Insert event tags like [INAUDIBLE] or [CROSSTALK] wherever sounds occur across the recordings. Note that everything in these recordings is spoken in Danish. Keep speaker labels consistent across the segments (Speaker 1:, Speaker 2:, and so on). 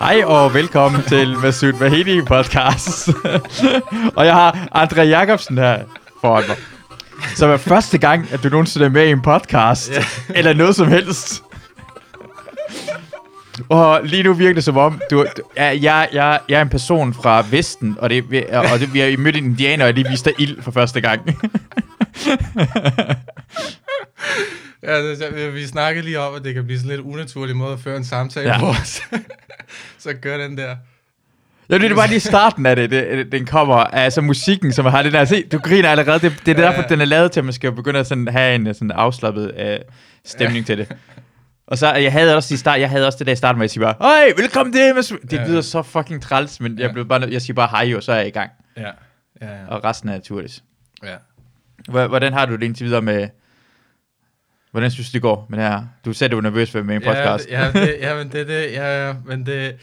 Speaker 1: Hej og velkommen til Masud Vahedi podcast. [LAUGHS] og jeg har André Jacobsen her foran mig. Som er første gang, at du nogensinde er med i en podcast.
Speaker 2: Ja.
Speaker 1: Eller noget som helst. Og lige nu virker det som om, du, du jeg, jeg, jeg, jeg er en person fra Vesten, og, det, og det, vi har mødt en indianer, og lige viste dig ild for første gang. [LAUGHS]
Speaker 2: Ja, det, vi snakkede lige om, at det kan blive sådan lidt unaturlig måde at føre en samtale
Speaker 1: Ja.
Speaker 2: ja. på. [LAUGHS] Så, så gør den der.
Speaker 1: Ja, det er bare lige starten af det, det, den kommer. Altså musikken, som har det der. Se, du griner allerede. Det, det er
Speaker 2: Ja,
Speaker 1: derfor,
Speaker 2: ja.
Speaker 1: den er lavet til, at man skal begynde at sådan have en sådan afslappet øh, stemning til det. Og så, jeg havde også i start, jeg havde også det der i starten, hvor jeg siger bare, Hej, velkommen til Mads. Det
Speaker 2: Ja.
Speaker 1: lyder så fucking træls, men jeg,
Speaker 2: Ja.
Speaker 1: blev bare, jeg siger bare hej, og så er jeg i gang.
Speaker 2: Ja, ja, ja.
Speaker 1: Og resten er naturligt.
Speaker 2: ja.
Speaker 1: Hvor- Hvordan har du det indtil videre med... Hvordan synes du, det går med det her? Du sagde, du var nervøs for med en podcast.
Speaker 2: Ja, ja, det, ja, men det, det, ja, ja, men det...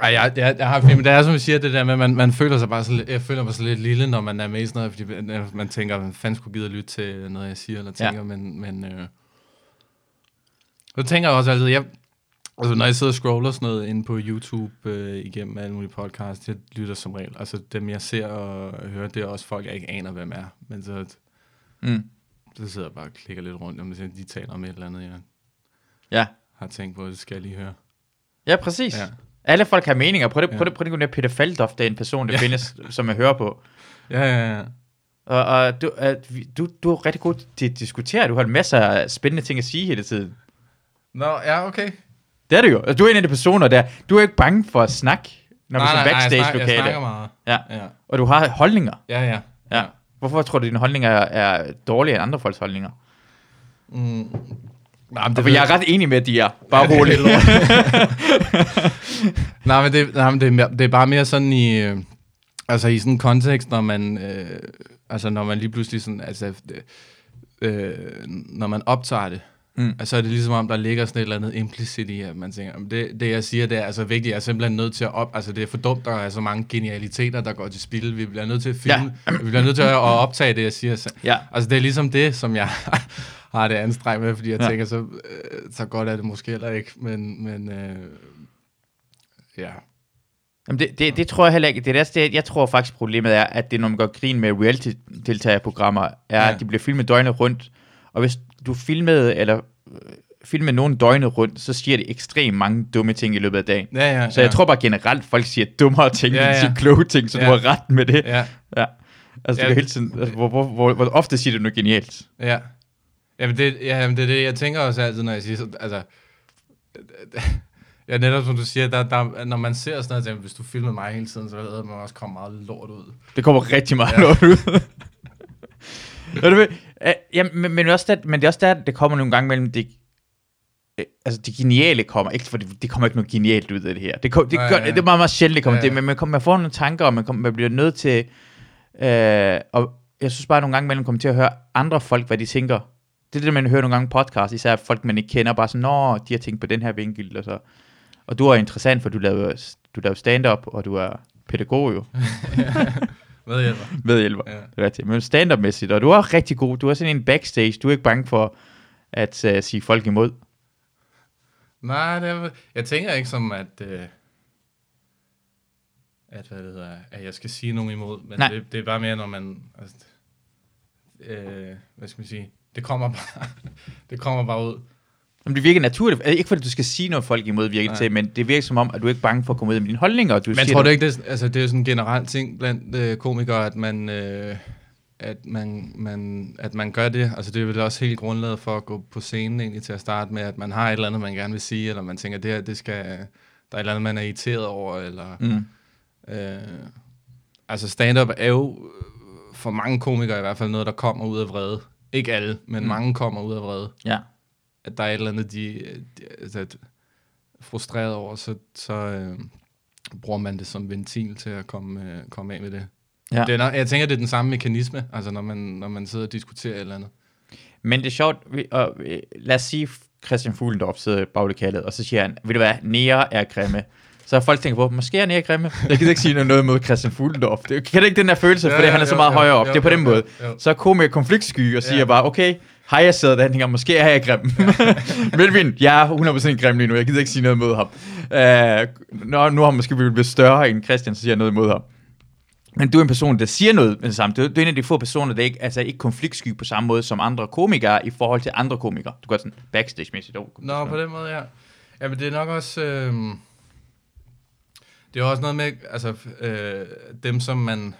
Speaker 2: Ej, jeg, jeg, jeg har men det er som jeg siger, det der med, man, man føler sig bare så, jeg føler mig så lidt lille, når man er med i sådan noget, fordi man, man tænker, man fanden skulle gide at lytte til noget, jeg siger, eller
Speaker 1: Ja.
Speaker 2: tænker, men, men øh, så tænker jeg også altid, jeg, altså når jeg sidder og scroller sådan noget inde på YouTube øh, igennem alle mulige podcasts, jeg lytter som regel, altså dem jeg ser og hører, det er også folk, jeg ikke aner, hvem er, men så,
Speaker 1: Mm.
Speaker 2: Så sidder jeg bare og klikker lidt rundt, om det, de taler om et eller andet, jeg
Speaker 1: Ja.
Speaker 2: har tænkt på, det skal jeg lige høre.
Speaker 1: Ja, præcis. Ja. Alle folk har meninger. Prøv det, prøv
Speaker 2: Ja.
Speaker 1: det, prøv det, prøv det Peter Faldoff, det er en person, der
Speaker 2: Ja.
Speaker 1: findes, som jeg hører på. [LAUGHS]
Speaker 2: Ja, ja, ja.
Speaker 1: Og, og du, uh, du, du er rigtig god til at diskutere. Du har masser af spændende ting at sige hele tiden.
Speaker 2: Nå, ja, okay.
Speaker 1: Det er du jo. Altså, du er en af de personer der. Du er ikke bange for at snakke, når vi er
Speaker 2: jeg,
Speaker 1: backstage
Speaker 2: snakker, jeg snakker meget.
Speaker 1: Ja.
Speaker 2: Ja,
Speaker 1: Og du har holdninger.
Speaker 2: ja, ja.
Speaker 1: Hvorfor tror du, at dine holdninger er, er dårligere end andre folks holdninger?
Speaker 2: Mm. Nej, men
Speaker 1: Det jeg er ret enig med, at de er. Bare
Speaker 2: Ja, det
Speaker 1: roligt. [LAUGHS]
Speaker 2: nej, men, det, nej, men det, er mere, det er bare mere sådan i... Øh, altså i sådan en kontekst, når man... Øh, altså når man lige pludselig sådan... Altså, øh, når man optager det,
Speaker 1: Mm.
Speaker 2: mm. altså er det ligesom om, der ligger sådan et eller andet implicit i, at man tænker, "Jamen, det, det jeg siger, det er altså vigtigt, jeg er simpelthen nødt til at op... Altså det er for dumt, der er så mange genialiteter, der går til spil. Vi bliver nødt til at filme, ja. vi bliver nødt til at optage det, jeg siger. Så-
Speaker 1: ja.
Speaker 2: Altså, det er ligesom det, som jeg [LAUGHS] har det anstrengt med, fordi jeg
Speaker 1: Ja.
Speaker 2: tænker, så, øh, så godt er det måske heller ikke, men, men øh, ja.
Speaker 1: Jamen det, det, det tror jeg heller ikke. Det er det, det, jeg tror faktisk, problemet er, at det, når man går grin med reality-deltagerprogrammer, er. Ja. at de bliver filmet døgnet rundt. Og hvis du filmede, eller øh, filmede nogen døgnet rundt, så siger det ekstremt mange dumme ting i løbet af dagen.
Speaker 2: Ja, ja,
Speaker 1: Så jeg tror bare generelt, folk siger dummere ting,
Speaker 2: Ja,
Speaker 1: ja, ja. siger kloge ting, så ja. Du har ret med det.
Speaker 2: Ja,
Speaker 1: Ja. Altså, du
Speaker 2: Ja.
Speaker 1: kan hele tiden, altså, hvor, hvor, hvor, hvor, ofte siger du noget genialt.
Speaker 2: ja. Jamen det, ja, jamen det er det, jeg tænker også altid, når jeg siger, så, altså, ja, netop som du siger, der, der, når man ser sådan noget, tænker, hvis du filmer mig hele tiden, så ved man også komme meget lort ud.
Speaker 1: Det kommer rigtig meget ja. Lort ud. [LAUGHS] Og du ved, øh, ja, men, men, også der, men det er også der, det kommer nogle gange mellem det, øh, altså det geniale kommer, ikke fordi det kommer ikke noget genialt ud af det her. Det, kom, det, gør,
Speaker 2: ja.
Speaker 1: det er meget, meget sjældent, det kommer
Speaker 2: Ja,
Speaker 1: ja,
Speaker 2: ja.
Speaker 1: det, men man, kommer, man får nogle tanker, og man, kommer, man bliver nødt til, øh, og jeg synes bare nogle gange mellem kommer til at høre andre folk, hvad de tænker. Det er det, man hører nogle gange i podcast, især folk, man ikke kender, bare sådan, nå, de har tænkt på den her vinkel, og så. Og du er interessant, for du laver, du laver stand-up, og du er pædagog jo, [LAUGHS] [LAUGHS]
Speaker 2: Hvad hjælper?
Speaker 1: medhjælper.
Speaker 2: Ja.
Speaker 1: Det er rigtigt. Men stand-up-mæssigt, og du er rigtig god. Du er sådan en backstage. Du er ikke bange for at uh, sige folk imod.
Speaker 2: Nej, det er, jeg tænker ikke som, at, øh, at, hvad det hedder, at jeg skal sige nogen imod, men
Speaker 1: Nej.
Speaker 2: det, det, er bare mere, når man, altså, øh, hvad skal man sige, det kommer bare, [LAUGHS] det kommer bare ud.
Speaker 1: Men det virker naturligt. Altså, Ikke fordi du skal sige noget folk imod virker til, men det virker som om, at du er ikke bange for at komme ud med dine holdninger. Og du
Speaker 2: Men
Speaker 1: siger
Speaker 2: tror du ikke, det er, altså, det er sådan en generel ting blandt øh, komikere, at man, øh, at, man, man, at man gør det? Altså det er vel også helt grundlaget for at gå på scenen egentlig til at starte med, at man har et eller andet, man gerne vil sige, eller man tænker, det her, det skal, der er et eller andet, man er irriteret over, eller...
Speaker 1: Mm.
Speaker 2: Øh, altså stand-up er jo øh, for mange komikere i hvert fald noget, der kommer ud af vrede. Ikke alle, men
Speaker 1: mm.
Speaker 2: mange kommer ud af vrede.
Speaker 1: Ja.
Speaker 2: At der er et eller andet, de, de altså, at- frustreret over, så, så øh, bruger man det som ventil til at komme, øh, komme af med det.
Speaker 1: Ja.
Speaker 2: det er, nok- jeg tænker, det er den samme mekanisme, altså når man, når man sidder og diskuterer et eller andet.
Speaker 1: Men det er sjovt, og, øh, lad os sige, Christian Fuglendorf sidder i baglokalet, og så siger han, ved du hvad, nære er grimme. Så har folk tænker på, måske er nære grimme. Jeg kan ikke sige noget mod Christian Fuglendorf. Det, kan det ikke den der følelse,
Speaker 2: Ja,
Speaker 1: fordi
Speaker 2: ja,
Speaker 1: han er så
Speaker 2: jo,
Speaker 1: meget
Speaker 2: jo,
Speaker 1: højere op.
Speaker 2: jo,
Speaker 1: det er på
Speaker 2: jo,
Speaker 1: den
Speaker 2: jo,
Speaker 1: måde.
Speaker 2: jo.
Speaker 1: Så er komiker konfliktsky og siger
Speaker 2: Ja.
Speaker 1: bare, okay, Har jeg siddet der, han tænker, måske er jeg grim. [LAUGHS] Melvin, jeg er 100% grim lige nu, jeg gider ikke sige noget mod ham. Uh, nå, nu har han måske blevet større end Christian, så siger jeg noget mod ham. Men du er en person, der siger noget med det samme. Du, du er en af de få personer, der ikke, altså ikke konfliktsky på samme måde som andre komikere i forhold til andre komikere. Du går sådan backstage-mæssigt. Oh,
Speaker 2: Nå, på den måde, ja. Ja, men det er nok også... Øh, det er også noget med, altså, øh, dem som man...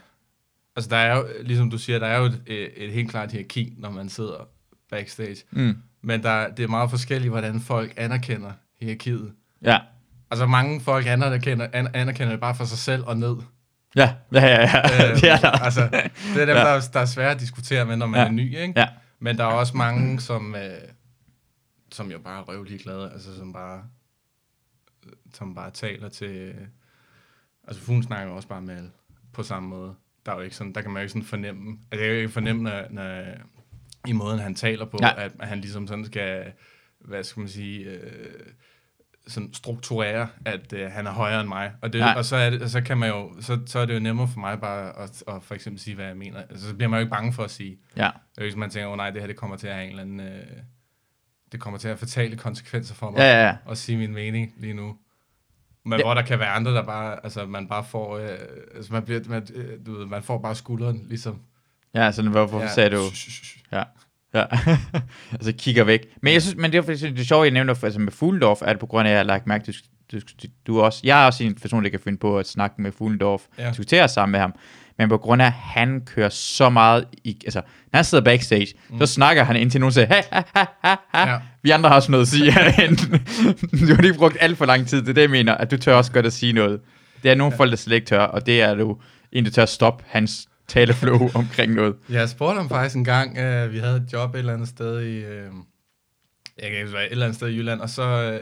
Speaker 2: Altså, der er jo, ligesom du siger, der er jo et, et helt klart hierarki, når man sidder backstage.
Speaker 1: Mm.
Speaker 2: Men der, det er meget forskelligt, hvordan folk anerkender hierarkiet.
Speaker 1: Ja.
Speaker 2: Altså, mange folk anerkender, an, anerkender det bare for sig selv og ned.
Speaker 1: Ja, ja, ja, ja.
Speaker 2: Øh, [LAUGHS]
Speaker 1: det er der.
Speaker 2: Altså, det er dem,
Speaker 1: Ja.
Speaker 2: der, der er svære at diskutere med, når man
Speaker 1: Ja.
Speaker 2: er ny, ikke?
Speaker 1: Ja.
Speaker 2: Men der er også mange, som, øh, som jo bare er røvlig glade, altså som bare, som bare taler til... Øh, altså Fuglen snakker også bare med alle på samme måde. Der er jo ikke sådan, der kan man jo ikke sådan fornemme, altså jeg kan jo ikke fornemme, når, når, i måden han taler på,
Speaker 1: Ja.
Speaker 2: at, at han ligesom sådan skal, hvad skal man sige, øh, sådan strukturere, at øh, han er højere end mig. Og, det,
Speaker 1: Ja.
Speaker 2: og så, er det, så kan man jo, så, så er det jo nemmere for mig bare at, at for eksempel sige, hvad jeg mener. Altså, så bliver man jo ikke bange for at sige.
Speaker 1: Ja.
Speaker 2: Hvis man tænker, åh oh, nej, det her det kommer til at have en eller anden, øh, det kommer til at have fatale konsekvenser for mig,
Speaker 1: Ja, ja, ja.
Speaker 2: at sige min mening lige nu. Men
Speaker 1: ja.
Speaker 2: hvor der kan være andre, der bare, altså man bare får, øh, altså man, bliver, man, øh, du ved, man får bare skulderen, ligesom.
Speaker 1: Ja, sådan, hvorfor
Speaker 2: ja,
Speaker 1: sagde du... Ja. Ja, [LAUGHS] altså kigger væk. Men jeg synes, men det er fordi, det sjovt, jeg nævner altså med Fuglendorf, er det på grund af, at jeg har lagt mærke til, du, du, du også, jeg er også en person, der kan finde på at snakke med Fuglendorf, ja. Diskutere sammen med ham, men på grund af, at han kører så meget i, altså, når han sidder backstage, mm. så snakker han indtil nogen siger, ha, ha, ha, ha, ha.
Speaker 2: Ja.
Speaker 1: vi andre har også noget at sige [LAUGHS] du har lige brugt alt for lang tid, det er det, jeg mener, at du tør også godt at sige noget. Det er nogle ja. folk, der slet ikke tør, og det er du en, der tør at stoppe hans taleflow [LAUGHS] omkring noget.
Speaker 2: Jeg spurgte ham faktisk en gang, øh, vi havde et job et eller andet sted i, øh, jeg kan ikke et eller andet sted i Jylland, og så øh,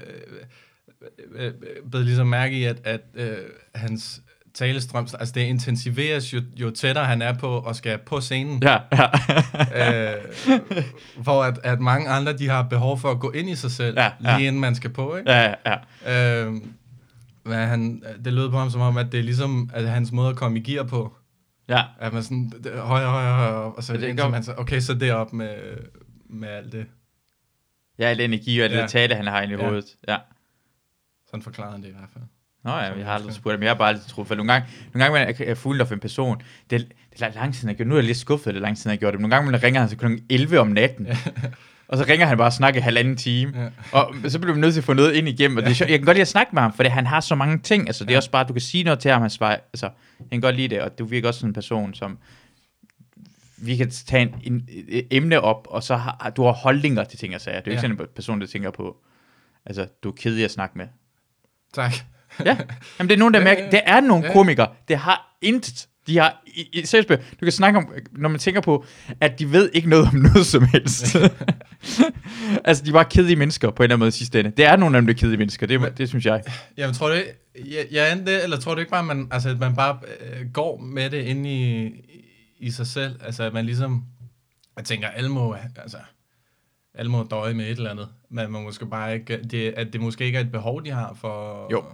Speaker 2: øh, øh, blev ligesom mærke i, at, at øh, hans talestrøm, altså det intensiveres jo, jo tættere han er på og skal på scenen.
Speaker 1: Ja, ja. [LAUGHS]
Speaker 2: øh, hvor at, at mange andre, de har behov for at gå ind i sig selv,
Speaker 1: Ja,
Speaker 2: ja,
Speaker 1: ja.
Speaker 2: ja. lige inden man skal på, ikke?
Speaker 1: ja, ja.
Speaker 2: Øh, men han, det lød på ham som om, at det er ligesom at hans måde at komme i gear på.
Speaker 1: Ja,
Speaker 2: At man sådan, det- højere, højere, højere, op, og så
Speaker 1: Men det
Speaker 2: indtil
Speaker 1: går-
Speaker 2: man så, okay, så det op med, med alt det.
Speaker 1: ja, al energi og alt ja.
Speaker 2: Ja.
Speaker 1: det tale, han har inde i
Speaker 2: Ja.
Speaker 1: hovedet. Ja.
Speaker 2: Sådan forklarede han det i hvert fald.
Speaker 1: Nå ja, jeg har aldrig spurgt ham. Jeg har bare troet, for nogle gange, nogle gange man er fuld af en person, det, det er lang tid, siden jeg gjort, nu er jeg lidt skuffet, det er lang tid, siden jeg gjort det, men nogle gange man ringer han til kl. 11 om natten, [LAUGHS] og så ringer han bare og snakker halvanden time,
Speaker 2: Ja.
Speaker 1: og så bliver vi nødt til at få noget ind igennem, og det er sjovt. jeg kan godt lide at snakke med ham, for det, han har så mange ting, altså det er
Speaker 2: Ja.
Speaker 1: også bare, du kan sige noget til ham, han svarer, altså, jeg kan godt lide det, og du virker også sådan en person, som vi kan tage en, en, et emne op, og så har du har holdninger til ting og sager. Det er jo ikke
Speaker 2: Ja.
Speaker 1: sådan en person, der tænker på, altså, du er kedelig at snakke med.
Speaker 2: Tak.
Speaker 1: Ja, Jamen, det er nogen, der
Speaker 2: Ja,
Speaker 1: mærker,
Speaker 2: ja, ja.
Speaker 1: det er nogle
Speaker 2: Ja.
Speaker 1: komikere, det har intet. De har, i, i, seriøst, du kan snakke om, når man tænker på, at de ved ikke noget om [LAUGHS] noget som helst. [LAUGHS] altså, de bare kedelige mennesker på en eller anden måde i sidste ende. Det er nogle af dem, der er kedelige mennesker, det, det synes jeg.
Speaker 2: Jamen, tror du ikke, ja, ja, det, eller tror du ikke bare, man, altså, at man bare øh, går med det inde i, i sig selv? Altså, at man ligesom, jeg tænker, alle må, altså, alle må døje med et eller andet, men man måske bare ikke, det, at det måske ikke er et behov, de har for,
Speaker 1: Jo.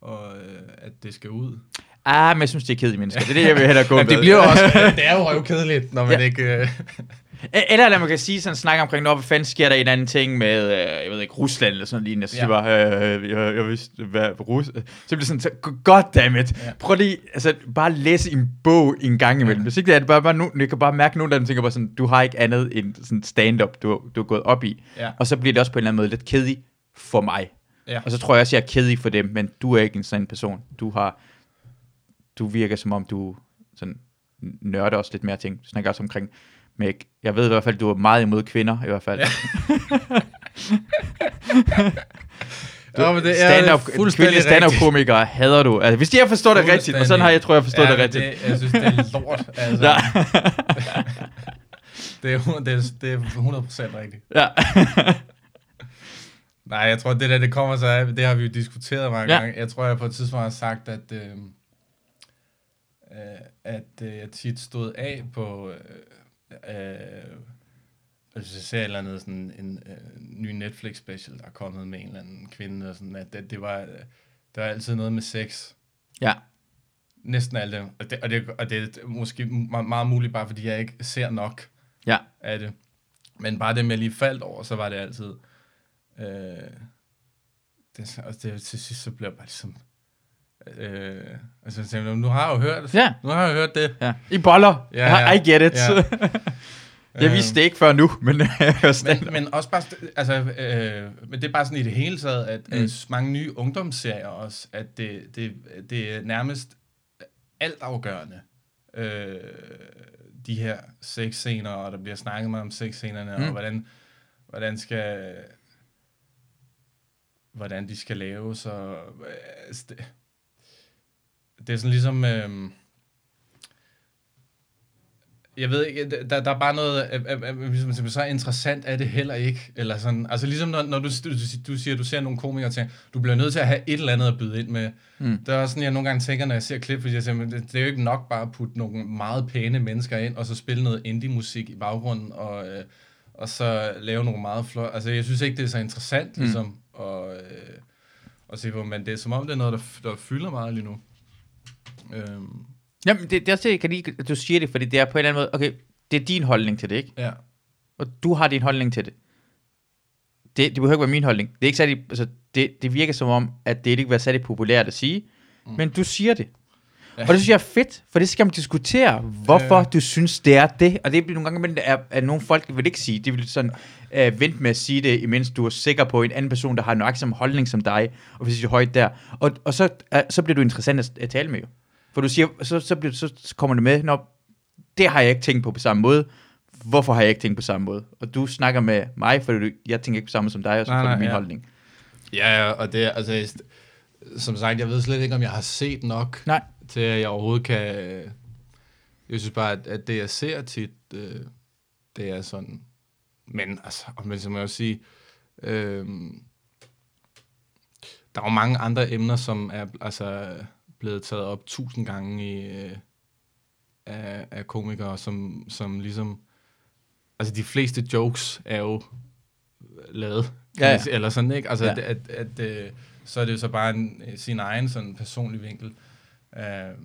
Speaker 2: og, øh, at det skal ud.
Speaker 1: Ah, men jeg synes, de er kedelige mennesker. Det er det, jeg vil hellere gå [LAUGHS]
Speaker 2: Men
Speaker 1: med.
Speaker 2: det bliver også, [LAUGHS] det er jo røvkedeligt, når man
Speaker 1: Ja.
Speaker 2: ikke... Øh,
Speaker 1: Eller lad man kan sige sådan, snakke omkring, når hvad fanden sker der en anden ting med, øh, jeg ved ikke, Rusland eller sådan lignende. Så siger
Speaker 2: Ja.
Speaker 1: bare, øh, jeg, jeg vidste, hvad Rus... Så bliver det sådan, så, goddammit, ja. Prøv lige, altså bare læse en bog en gang imellem. Ja. Hvis ikke det er det bare, bare nu, jeg kan bare mærke, at af dem tænker bare sådan, du har ikke andet end sådan stand-up, du, du er gået op i.
Speaker 2: Ja.
Speaker 1: Og så bliver det også på en eller anden måde lidt kedeligt for mig.
Speaker 2: ja.
Speaker 1: Og så tror jeg også, jeg er kedelig for dem, men du er ikke en sådan person. Du har, du virker som om, du sådan nørder også lidt mere ting. Du snakker også omkring Meg. Jeg ved i hvert fald, du er meget imod kvinder, i hvert fald.
Speaker 2: Ja. [LAUGHS]
Speaker 1: Du,
Speaker 2: Jo, men det er
Speaker 1: stand-up,
Speaker 2: fuldstændig
Speaker 1: stand-up komikere hader du. Altså, hvis de har forstået det rigtigt, og sådan har jeg, tror jeg, forstået
Speaker 2: ja,
Speaker 1: det rigtigt.
Speaker 2: Det, jeg synes, det er lort. [LAUGHS] Altså.
Speaker 1: Ja. [LAUGHS]
Speaker 2: det, er, det, er, det er 100% rigtigt.
Speaker 1: ja.
Speaker 2: Nej, jeg tror, det der, det kommer så af, det har vi jo diskuteret mange
Speaker 1: Ja.
Speaker 2: ja. gange. Jeg tror, jeg på et tidspunkt har sagt, at, øh, at øh, jeg tit stod af på, øh, øh, hvis jeg ser et eller andet, sådan en øh, ny Netflix special, der er kommet med en eller anden kvinde, og sådan, at det, det var, øh, der var altid noget med sex.
Speaker 1: ja.
Speaker 2: Næsten alt det. Og det, og det, og det er måske meget, meget muligt, bare fordi jeg ikke ser nok
Speaker 1: Ja.
Speaker 2: af det. Men bare dem, jeg lige faldt over, så var det altid... Øh, det, og det, til sidst, så blev jeg bare ligesom... Øh, altså, jeg tænkte, nu har jeg jo hørt,
Speaker 1: Ja.
Speaker 2: nu har jeg jo hørt det.
Speaker 1: Ja. I boller.
Speaker 2: Ja, ja.
Speaker 1: I get it.
Speaker 2: Ja. [LAUGHS]
Speaker 1: jeg vidste det ikke før nu, men stadig-
Speaker 2: men, men også bare, altså, øh, men det er bare sådan i det hele taget, at mm. øh, mange nye ungdomsserier også, at det, det, det er nærmest altafgørende, øh, de her sexscener, og der bliver snakket meget om sexscenerne, mm. og hvordan, hvordan skal hvordan de skal laves, og øh, altså, det, det er sådan ligesom, øh, jeg ved ikke, der, der er bare noget, øh, øh, øh, siger, så interessant er det heller ikke, eller sådan, altså ligesom når, når du, du, du siger, du ser nogle komikere til, du bliver nødt til at have et eller andet at byde ind med. Mm. Det er også sådan, jeg nogle gange tænker, når jeg ser klip, fordi jeg siger, det, det er jo ikke nok bare at putte nogle meget pæne mennesker ind, og så spille noget indie-musik i baggrunden, og, øh, og så lave nogle meget flot, altså jeg synes ikke, det er så interessant,
Speaker 1: Mm.
Speaker 2: ligesom, og, øh, at se på, men det er som om, det er noget, der, der fylder meget lige nu. Øhm,
Speaker 1: Jamen, det, det er også det, jeg kan lide, at du siger det, fordi det er på en eller anden måde, okay, det er din holdning til det, ikke?
Speaker 2: ja.
Speaker 1: Og du har din holdning til det. Det, det behøver ikke være min holdning. Det er ikke særlig, altså, det, det virker som om, at det ikke vil være særlig populært at sige, mm. men du siger det.
Speaker 2: Ja.
Speaker 1: Og det synes jeg er fedt, for det skal man diskutere, hvorfor
Speaker 2: Ja.
Speaker 1: du synes, det er det. Og det bliver nogle gange, men er, at nogle folk vil ikke sige, de vil sådan øh, vente med at sige det, imens du er sikker på en anden person, der har nøjagtig samme holdning som dig, og hvis det højt der. Og, og så, øh, så bliver du interessant at, at tale med jo. For du siger, så, så, bliver, så så kommer det med, når det har jeg ikke tænkt på på samme måde. Hvorfor har jeg ikke tænkt på samme måde? Og du snakker med mig, for du, jeg tænker ikke på samme måde som dig, og så
Speaker 2: Nej,
Speaker 1: får du
Speaker 2: nej,
Speaker 1: min
Speaker 2: ja.
Speaker 1: holdning.
Speaker 2: Ja, ja, og det er, altså, som sagt, jeg ved slet ikke, om jeg har set nok,
Speaker 1: Nej.
Speaker 2: til at jeg overhovedet kan... Jeg synes bare, at, at det, jeg ser tit, øh, det er sådan... Men, altså, men som jeg vil sige, øh, der er jo mange andre emner, som er altså, blevet taget op tusind gange i, øh, af, af komikere, som, som ligesom... Altså, de fleste jokes er jo lavet,
Speaker 1: Ja, ja.
Speaker 2: eller sådan, ikke? Altså,
Speaker 1: Ja.
Speaker 2: at, at, at, øh, så er det jo så bare en, sin egen sådan personlig vinkel. Uh,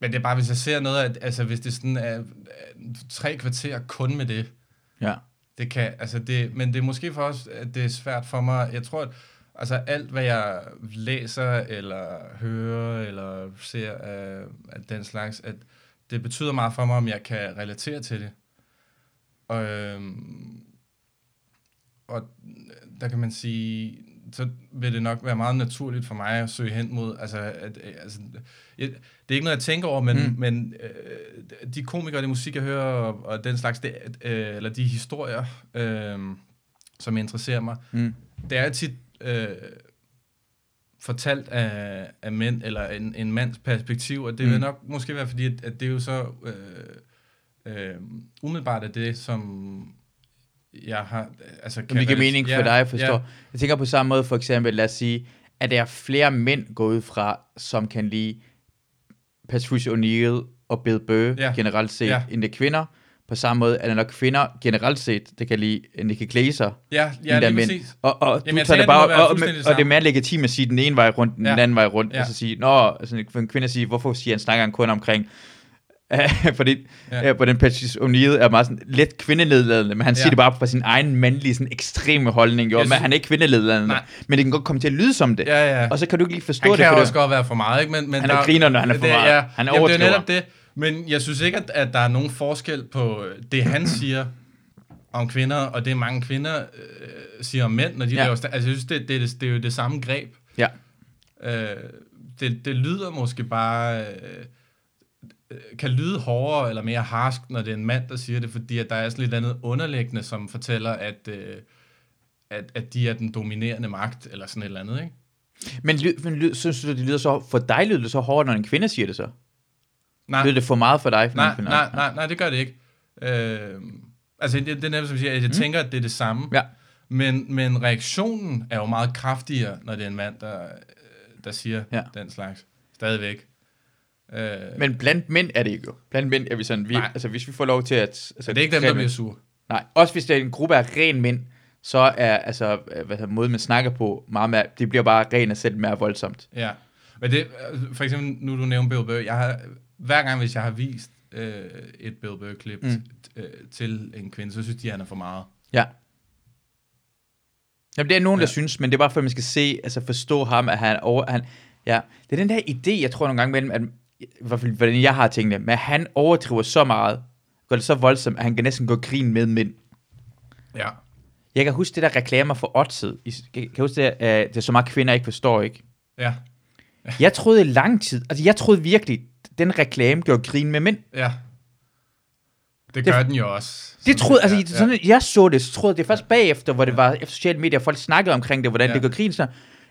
Speaker 2: men det er bare, hvis jeg ser noget, at, altså hvis det sådan er øh, tre kvarter kun med det,
Speaker 1: Ja.
Speaker 2: det kan, altså det, men det er måske for os, at det er svært for mig. Jeg tror, at altså alt, hvad jeg læser, eller hører, eller ser af, af den slags, at det betyder meget for mig, om jeg kan relatere til det. Og, øhm, og der kan man sige, så vil det nok være meget naturligt for mig at søge hen mod, altså, at, øh, altså jeg, det er ikke noget, jeg tænker over, men,
Speaker 1: mm.
Speaker 2: men øh, de komikere, det musik, jeg hører, og, og den slags, det, øh, eller de historier, øh, som interesserer mig,
Speaker 1: Mm.
Speaker 2: det er tit øh, fortalt af, af mænd, eller en, en mands perspektiv, og det mm. Vil nok måske være fordi, at, at det er jo så øh, øh, umiddelbart er det, som jeg har, altså
Speaker 1: Som det giver mening for
Speaker 2: Ja,
Speaker 1: dig, forstår.
Speaker 2: Ja,
Speaker 1: Jeg tænker på samme måde, for eksempel, lad os sige, at der er flere mænd gået ud fra, som kan lide Patricia O'Neill og Bill Burr
Speaker 2: Ja.
Speaker 1: generelt set,
Speaker 2: Ja.
Speaker 1: end det er kvinder. På samme måde er der nok kvinder generelt set, der kan lide Nicky Glaser,
Speaker 2: ja, ja
Speaker 1: er
Speaker 2: lige
Speaker 1: mænd.
Speaker 2: præcis.
Speaker 1: Og, og
Speaker 2: Jamen,
Speaker 1: du tager det
Speaker 2: det
Speaker 1: bare, og, og,
Speaker 2: det
Speaker 1: og det er mere legitimt at sige den ene vej rundt, den
Speaker 2: Ja.
Speaker 1: anden vej rundt,
Speaker 2: Ja.
Speaker 1: og så sige, nå, altså, en kvinde at sige, hvorfor siger han snakker han kun omkring [LAUGHS] fordi
Speaker 2: Ja.
Speaker 1: ja. på den Patrice O'Neill er meget sådan lidt kvindeledladende, men han ja. siger det bare fra sin egen mandlige sådan ekstreme holdning, jo,
Speaker 2: Jeg
Speaker 1: men
Speaker 2: synes-
Speaker 1: han er ikke kvindeledladende,
Speaker 2: Nej.
Speaker 1: men det kan godt komme til at lyde som det,
Speaker 2: Ja, ja.
Speaker 1: og så kan du ikke lige forstå
Speaker 2: Han
Speaker 1: det,
Speaker 2: kan
Speaker 1: for
Speaker 2: også
Speaker 1: det.
Speaker 2: godt være for meget, ikke? Men, men
Speaker 1: Han er
Speaker 2: der-
Speaker 1: griner, når han er for
Speaker 2: det,
Speaker 1: meget.
Speaker 2: Ja,
Speaker 1: Han
Speaker 2: Jamen, det er netop det. Men jeg synes ikke, at, at der er nogen forskel på det, han siger om kvinder, og det mange kvinder øh, siger om mænd, når de
Speaker 1: Ja.
Speaker 2: laver... sta- Altså, jeg synes, det, det, det, det er jo det samme greb.
Speaker 1: Ja.
Speaker 2: Øh, det, det lyder måske bare... Øh, kan lyde hårdere eller mere harsk, når det er en mand, der siger det, fordi at der er sådan lidt andet underliggende, som fortæller, at, øh, at, at de er den dominerende magt, eller sådan et eller andet, ikke?
Speaker 1: Men, men synes du, det lyder så, for dig lyder det så hårdt, når en kvinde siger det så?
Speaker 2: Nej,
Speaker 1: Lyder det for meget for dig? For
Speaker 2: nej, nej, nej, nej, det gør det ikke. Øh, altså, det, det er netop, som jeg siger, at jeg mm. tænker, at det er det samme.
Speaker 1: Ja.
Speaker 2: Men, men reaktionen er jo meget kraftigere, når det er en mand, der, der siger
Speaker 1: Ja.
Speaker 2: den slags. Stadigvæk. Øh,
Speaker 1: Men blandt mænd er det ikke jo. Blandt mænd er vi sådan, vi,
Speaker 2: Nej.
Speaker 1: altså hvis vi får lov til at... Altså,
Speaker 2: så det er ikke dem, der bliver sur.
Speaker 1: Nej, også hvis det er en gruppe af ren mænd, så er altså, hvad hedder, måden man snakker på, meget mere, det bliver bare ren og selv mere voldsomt.
Speaker 2: Ja. Men det, øh, for eksempel, nu du nævner Bill Burr, jeg har, hver gang, hvis jeg har vist øh, et Bill Burr-klip
Speaker 1: Mm.
Speaker 2: øh, til en kvinde, så synes de, han er for meget.
Speaker 1: Ja. Jamen, det er nogen, ja. der synes, men det er bare for, at man skal se, altså forstå ham, at han over... Han, ja, det er den der idé, jeg tror nogle gange mellem, at, i hvert fald, hvordan jeg har tænkt det, men han overdriver så meget, gør det så voldsomt, at han kan næsten gå grin med mænd.
Speaker 2: Ja.
Speaker 1: Jeg kan huske det der reklamer for. I- Kan kan huske det, at det er så meget kvinder ikke forstår, ikke?
Speaker 2: Ja.
Speaker 1: Jeg troede i lang tid, altså jeg troede virkelig, den reklame gjorde grin med mænd.
Speaker 2: Ja. Det
Speaker 1: Det-
Speaker 2: gør den jo også.
Speaker 1: Det troede, altså,
Speaker 2: ja,
Speaker 1: ja, sådan, jeg så det, så troede det først bagefter, hvor det
Speaker 2: Ja.
Speaker 1: var efter sociale medier, folk snakkede omkring det, hvordan
Speaker 2: Ja.
Speaker 1: det går grin. Så,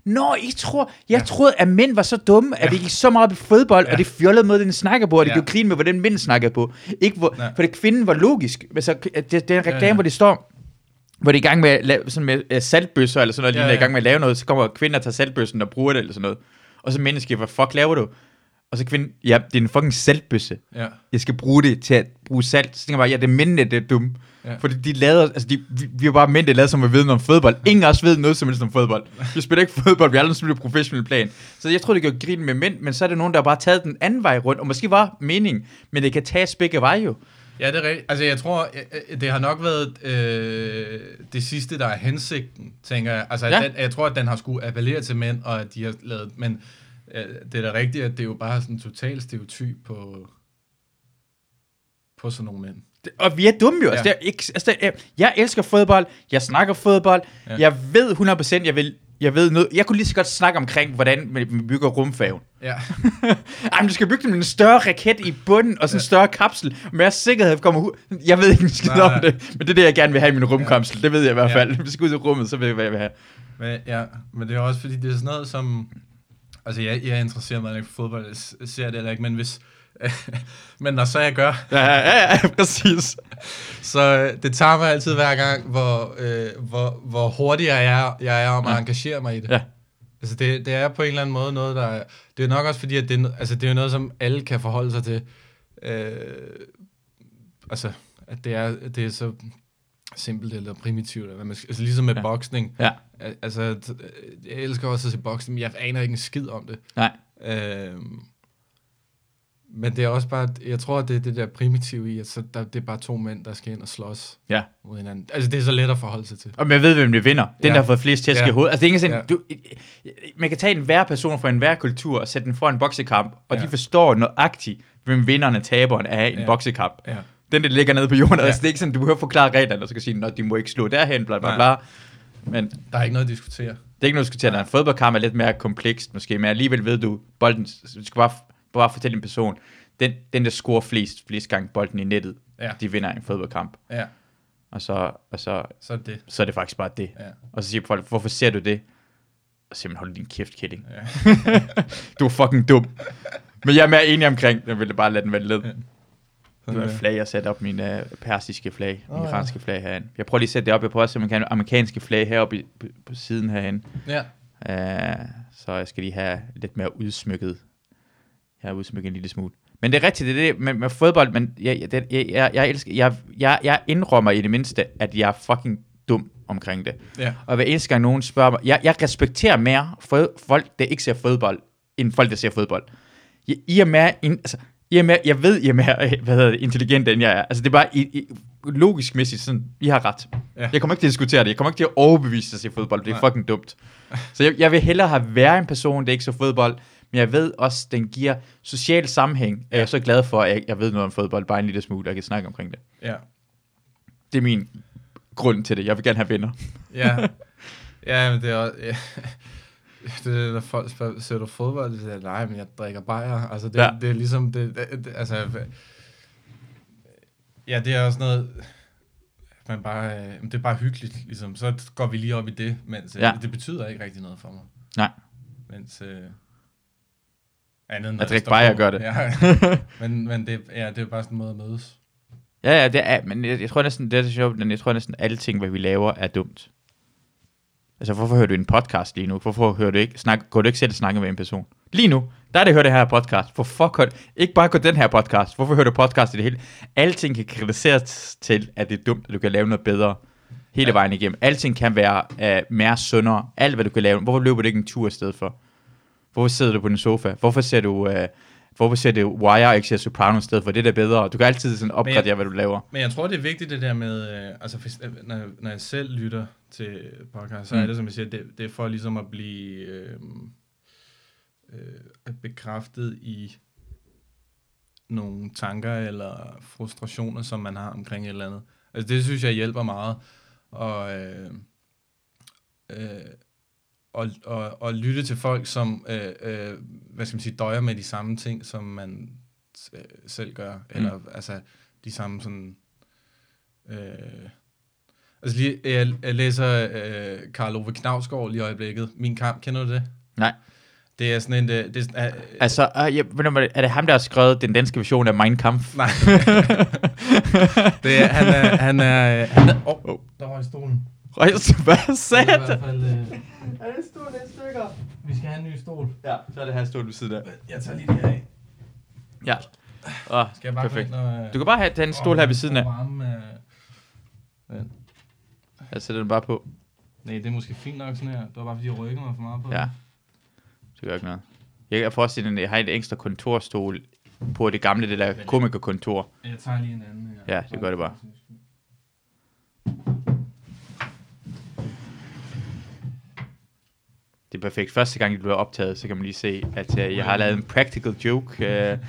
Speaker 1: Nå, I tror, jeg troede, at mænd var så dumme, at det gik så meget op i fodbold,
Speaker 2: Ja.
Speaker 1: og det fjollede måde, den snakker på, og det
Speaker 2: Ja.
Speaker 1: gjorde grin med, hvordan mænd snakkede på. Ikke hvor,
Speaker 2: Nej.
Speaker 1: for det kvinden var logisk. Altså, det, det er en reklame,
Speaker 2: Ja, ja.
Speaker 1: hvor det står, hvor de er i gang med, at lave, sådan med uh, saltbøsser, eller sådan noget,
Speaker 2: Ja,
Speaker 1: ja, ja. er i
Speaker 2: ja.
Speaker 1: gang med at lave noget, så kommer kvinden og tager saltbøssen og bruger det, eller sådan noget. Og så menneske, hvad fuck laver du? Og så kvinden, ja, det er en fucking saltbøsse
Speaker 2: Ja.
Speaker 1: jeg skal bruge det til at bruge salt. Så tænker jeg bare, ja, det er mændene, det er dumme.
Speaker 2: Ja.
Speaker 1: Fordi de lavede, altså de, vi, vi er bare mænd, der lavede som at vide noget om fodbold. Ingen af os ved noget som helst om fodbold. Vi spiller ikke fodbold, vi har aldrig spillet professionel plan. Så jeg tror, det gør grin med mænd, men så er det nogen, der har bare taget den anden vej rundt, og måske var meningen, men det kan tages begge veje jo.
Speaker 2: Ja, det er rigtigt. Altså, jeg tror, det har nok været øh, det sidste, der er hensigten, tænker jeg. Altså,
Speaker 1: ja.
Speaker 2: den, jeg tror, at den har skulle appellere til mænd, og at de har lavet... Men øh, det er da rigtigt, at det er jo bare sådan en total stereotyp på, på sådan nogle mænd.
Speaker 1: Det- Og vi er dumme jo. Ja. Altså,
Speaker 2: Ja.
Speaker 1: det er ikke, altså, det er, jeg elsker fodbold, jeg snakker fodbold, ja.
Speaker 2: Ja.
Speaker 1: jeg ved 100%, jeg vil, jeg ved noget. Jeg kunne lige så godt snakke omkring, hvordan vi bygger rumfærgen.
Speaker 2: Ja. [LAUGHS]
Speaker 1: Ej, men du skal bygge den med en større raket i bunden, og sådan en
Speaker 2: Ja.
Speaker 1: større kapsel. Mere sikkerhed kommer ud. Jeg ved ikke skid om det, men det er det, jeg gerne vil have i min rumkapsel. Det ved jeg i hvert
Speaker 2: Ja.
Speaker 1: fald. Hvis jeg skal ud i rummet, så ved jeg, hvad jeg vil have.
Speaker 2: Men, ja, men det er også fordi, det er sådan noget som... Altså, jeg, jeg interesserer mig ikke for fodbold, jeg ser det heller ikke, men hvis... [LAUGHS] men når så jeg gør,
Speaker 1: Ja, ja, ja, [LAUGHS] præcis.
Speaker 2: så øh, det tager mig altid hver gang, hvor, øh, hvor, hvor hurtigere jeg er, jeg er om at
Speaker 1: Ja.
Speaker 2: engagere mig i det.
Speaker 1: Ja.
Speaker 2: Altså det, det er på en eller anden måde noget, der er, det er nok også fordi, at det, altså det er noget, som alle kan forholde sig til. Øh, altså, at det er, det er så simpelt eller primitivt, eller hvad man skal, altså ligesom med
Speaker 1: ja.
Speaker 2: boksning.
Speaker 1: Ja.
Speaker 2: Al- Altså, jeg elsker også at se boksning, men jeg aner ikke en skid om det.
Speaker 1: Nej.
Speaker 2: Øh, men det er også bare, jeg tror, at det er det der primitive i, at så der, det er bare to mænd, der skal ind og slås
Speaker 1: Ja.
Speaker 2: mod hinanden. Altså, det er så let at forholde sig til.
Speaker 1: Og jeg ved, hvem det vinder. Den,
Speaker 2: Ja.
Speaker 1: der har fået flest tæsk i
Speaker 2: Ja.
Speaker 1: hovedet. Altså, det er ikke sådan,
Speaker 2: Ja.
Speaker 1: du, man kan tage en hver person fra en hver kultur og sætte den for en boksekamp, og
Speaker 2: Ja.
Speaker 1: de forstår nøjagtigt, hvem vinderen og taberen er i en
Speaker 2: Ja.
Speaker 1: boksekamp.
Speaker 2: Ja.
Speaker 1: Den, der ligger nede på jorden. Ja. Altså, det er ikke sådan, du behøver forklare reglerne, og så kan sige, at de må ikke slå derhen, bla bla bla.
Speaker 2: Nej.
Speaker 1: Men
Speaker 2: Der er ikke noget at diskutere.
Speaker 1: det er ikke noget, du skal tage. En fodboldkamp er lidt mere komplekst, måske, men alligevel ved du, bolden, du skal bare, bare fortælle en person, den, den der scorer flest, flest gange bolden i nettet,
Speaker 2: Ja.
Speaker 1: de vinder en fodboldkamp.
Speaker 2: Ja,
Speaker 1: Og så, og så,
Speaker 2: så er det
Speaker 1: så er det faktisk bare det.
Speaker 2: Ja.
Speaker 1: Og så siger folk, hvorfor ser du det? Og man, hold din kæft, Killing.
Speaker 2: Ja. [LAUGHS]
Speaker 1: Du er fucking dum. Men jeg er mere enig omkring, jeg ville bare lade den være led.
Speaker 2: Ja.
Speaker 1: Det var et flag, jeg satte op, min uh, persiske flag, oh,
Speaker 2: ja.
Speaker 1: iranske flag herinde. Jeg prøver lige at sætte det op, jeg prøver at se, kan amerikanske flag heroppe i, på, på siden herinde.
Speaker 2: Ja.
Speaker 1: Uh, så jeg skal lige have lidt mere udsmykket. Jeg har udsmykket en lille smule. Men det er rigtigt, det er det med, med fodbold, men jeg, jeg, jeg, jeg, jeg, elsker, jeg, jeg, jeg indrømmer i det mindste, at jeg er fucking dum omkring det.
Speaker 2: Ja.
Speaker 1: Og hver eneste gang nogen spørger mig, jeg, jeg respekterer mere fod, folk, der ikke ser fodbold, end folk, der ser fodbold. I, I er mere, in, altså, Mere, jeg ved, I er mere hvad hedder det, intelligent, end jeg er. Altså, det er bare i, i, logisk mæssigt sådan, I har ret.
Speaker 2: Ja.
Speaker 1: Jeg kommer ikke til at diskutere det. Jeg kommer ikke til at overbevise dig at se fodbold. Det er
Speaker 2: Nej.
Speaker 1: fucking dumt. Så jeg, jeg vil hellere have været en person, der ikke så fodbold, men jeg ved også, den giver social sammenhæng. Ja. Jeg er så glad for, at jeg, jeg ved noget om fodbold, bare en lille smule, og jeg kan snakke omkring det.
Speaker 2: Ja.
Speaker 1: Det er min grund til det. Jeg vil gerne have venner.
Speaker 2: Ja. Ja, men det er også... Ja. Det er, når folk spørger, ser du fodbold? Så siger nej, men jeg drikker bajer. Altså, det,
Speaker 1: Ja.
Speaker 2: det er ligesom... Det, det, det, altså, ja, det er også noget... Man bare, øh, det er bare hyggeligt, ligesom. Så går vi lige op i det, mens
Speaker 1: Ja.
Speaker 2: ja. det betyder ikke rigtig noget for mig.
Speaker 1: Nej.
Speaker 2: Mens... Øh, andet end
Speaker 1: At drikke bajer gør det.
Speaker 2: Ja. [LAUGHS] men, men det, ja, det er bare sådan en måde at mødes.
Speaker 1: Ja, ja, det er, men jeg, jeg tror næsten, det er så sjovt, men jeg tror næsten, alle ting, hvad vi laver, er dumt. Altså, hvorfor hører du en podcast lige nu? Hvorfor hører du ikke, snak, går du ikke selv snakke med en person? Lige nu, der er det, hører det her podcast. For fuck, hør- ikke bare gå den her podcast. Hvorfor hører du podcast i det hele? Alting kan kritiseres til, at det er dumt, at du kan lave noget bedre hele
Speaker 2: Ja.
Speaker 1: vejen igennem. Alting kan være uh, mere sundere. Alt, hvad du kan lave. Hvorfor løber du ikke en tur i stedet for? Hvorfor sidder du på din sofa? Hvorfor ser du uh, hvorfor ser det Wire og ikke Soprano i stedet for? Det er da bedre. Du kan altid sådan opgradere, hvad du laver.
Speaker 2: Men jeg tror, det er vigtigt det der med, øh, altså for, når, når jeg selv lytter til podcast, så mm. er det, som jeg siger, det, det er for ligesom at blive øh, øh, bekræftet i nogle tanker eller frustrationer, som man har omkring et eller andet. Altså det synes jeg hjælper meget. Og, øh, øh, og, og, og lytte til folk, som øh, øh, hvad skal man sige, døjer med de samme ting, som man øh, selv gør. Mm. Eller altså de samme sådan... Øh, altså lige, jeg, jeg læser øh, Karl Ove Knavsgaard lige i øjeblikket. Min kamp, kender du det?
Speaker 1: Nej.
Speaker 2: Det er sådan en... Det, det, er,
Speaker 1: altså, øh, ja, er det ham, der har skrevet den danske version af Mein Kampf?
Speaker 2: Nej. [LAUGHS] det er, han er... Han er, han er oh, oh, der var i stolen.
Speaker 1: Røjst, hvad sagde
Speaker 2: det? Er i hvert fald... Øh, er det stol, det stykker? Vi skal have en ny stol.
Speaker 1: Ja, så er det her stol ved siden af.
Speaker 2: Jeg tager lige det her af.
Speaker 1: Ja. Oh,
Speaker 2: skal jeg bare
Speaker 1: perfekt.
Speaker 2: Ind og,
Speaker 1: du kan bare have den stol her ved siden af.
Speaker 2: Varme, øh,
Speaker 1: jeg sætter den bare på.
Speaker 2: Nej, det er måske fint nok sådan her. Det var bare fordi, jeg rykker mig for meget på
Speaker 1: Ja. Det gør ikke noget. Jeg kan forestille mig, at jeg har en ekstra kontorstol på det gamle, det der komikerkontor.
Speaker 2: Jeg tager lige en anden her.
Speaker 1: Ja, det gør det bare. Det er perfekt. Første gang, det bliver optaget, så kan man lige se, at uh, jeg har lavet en practical joke uh,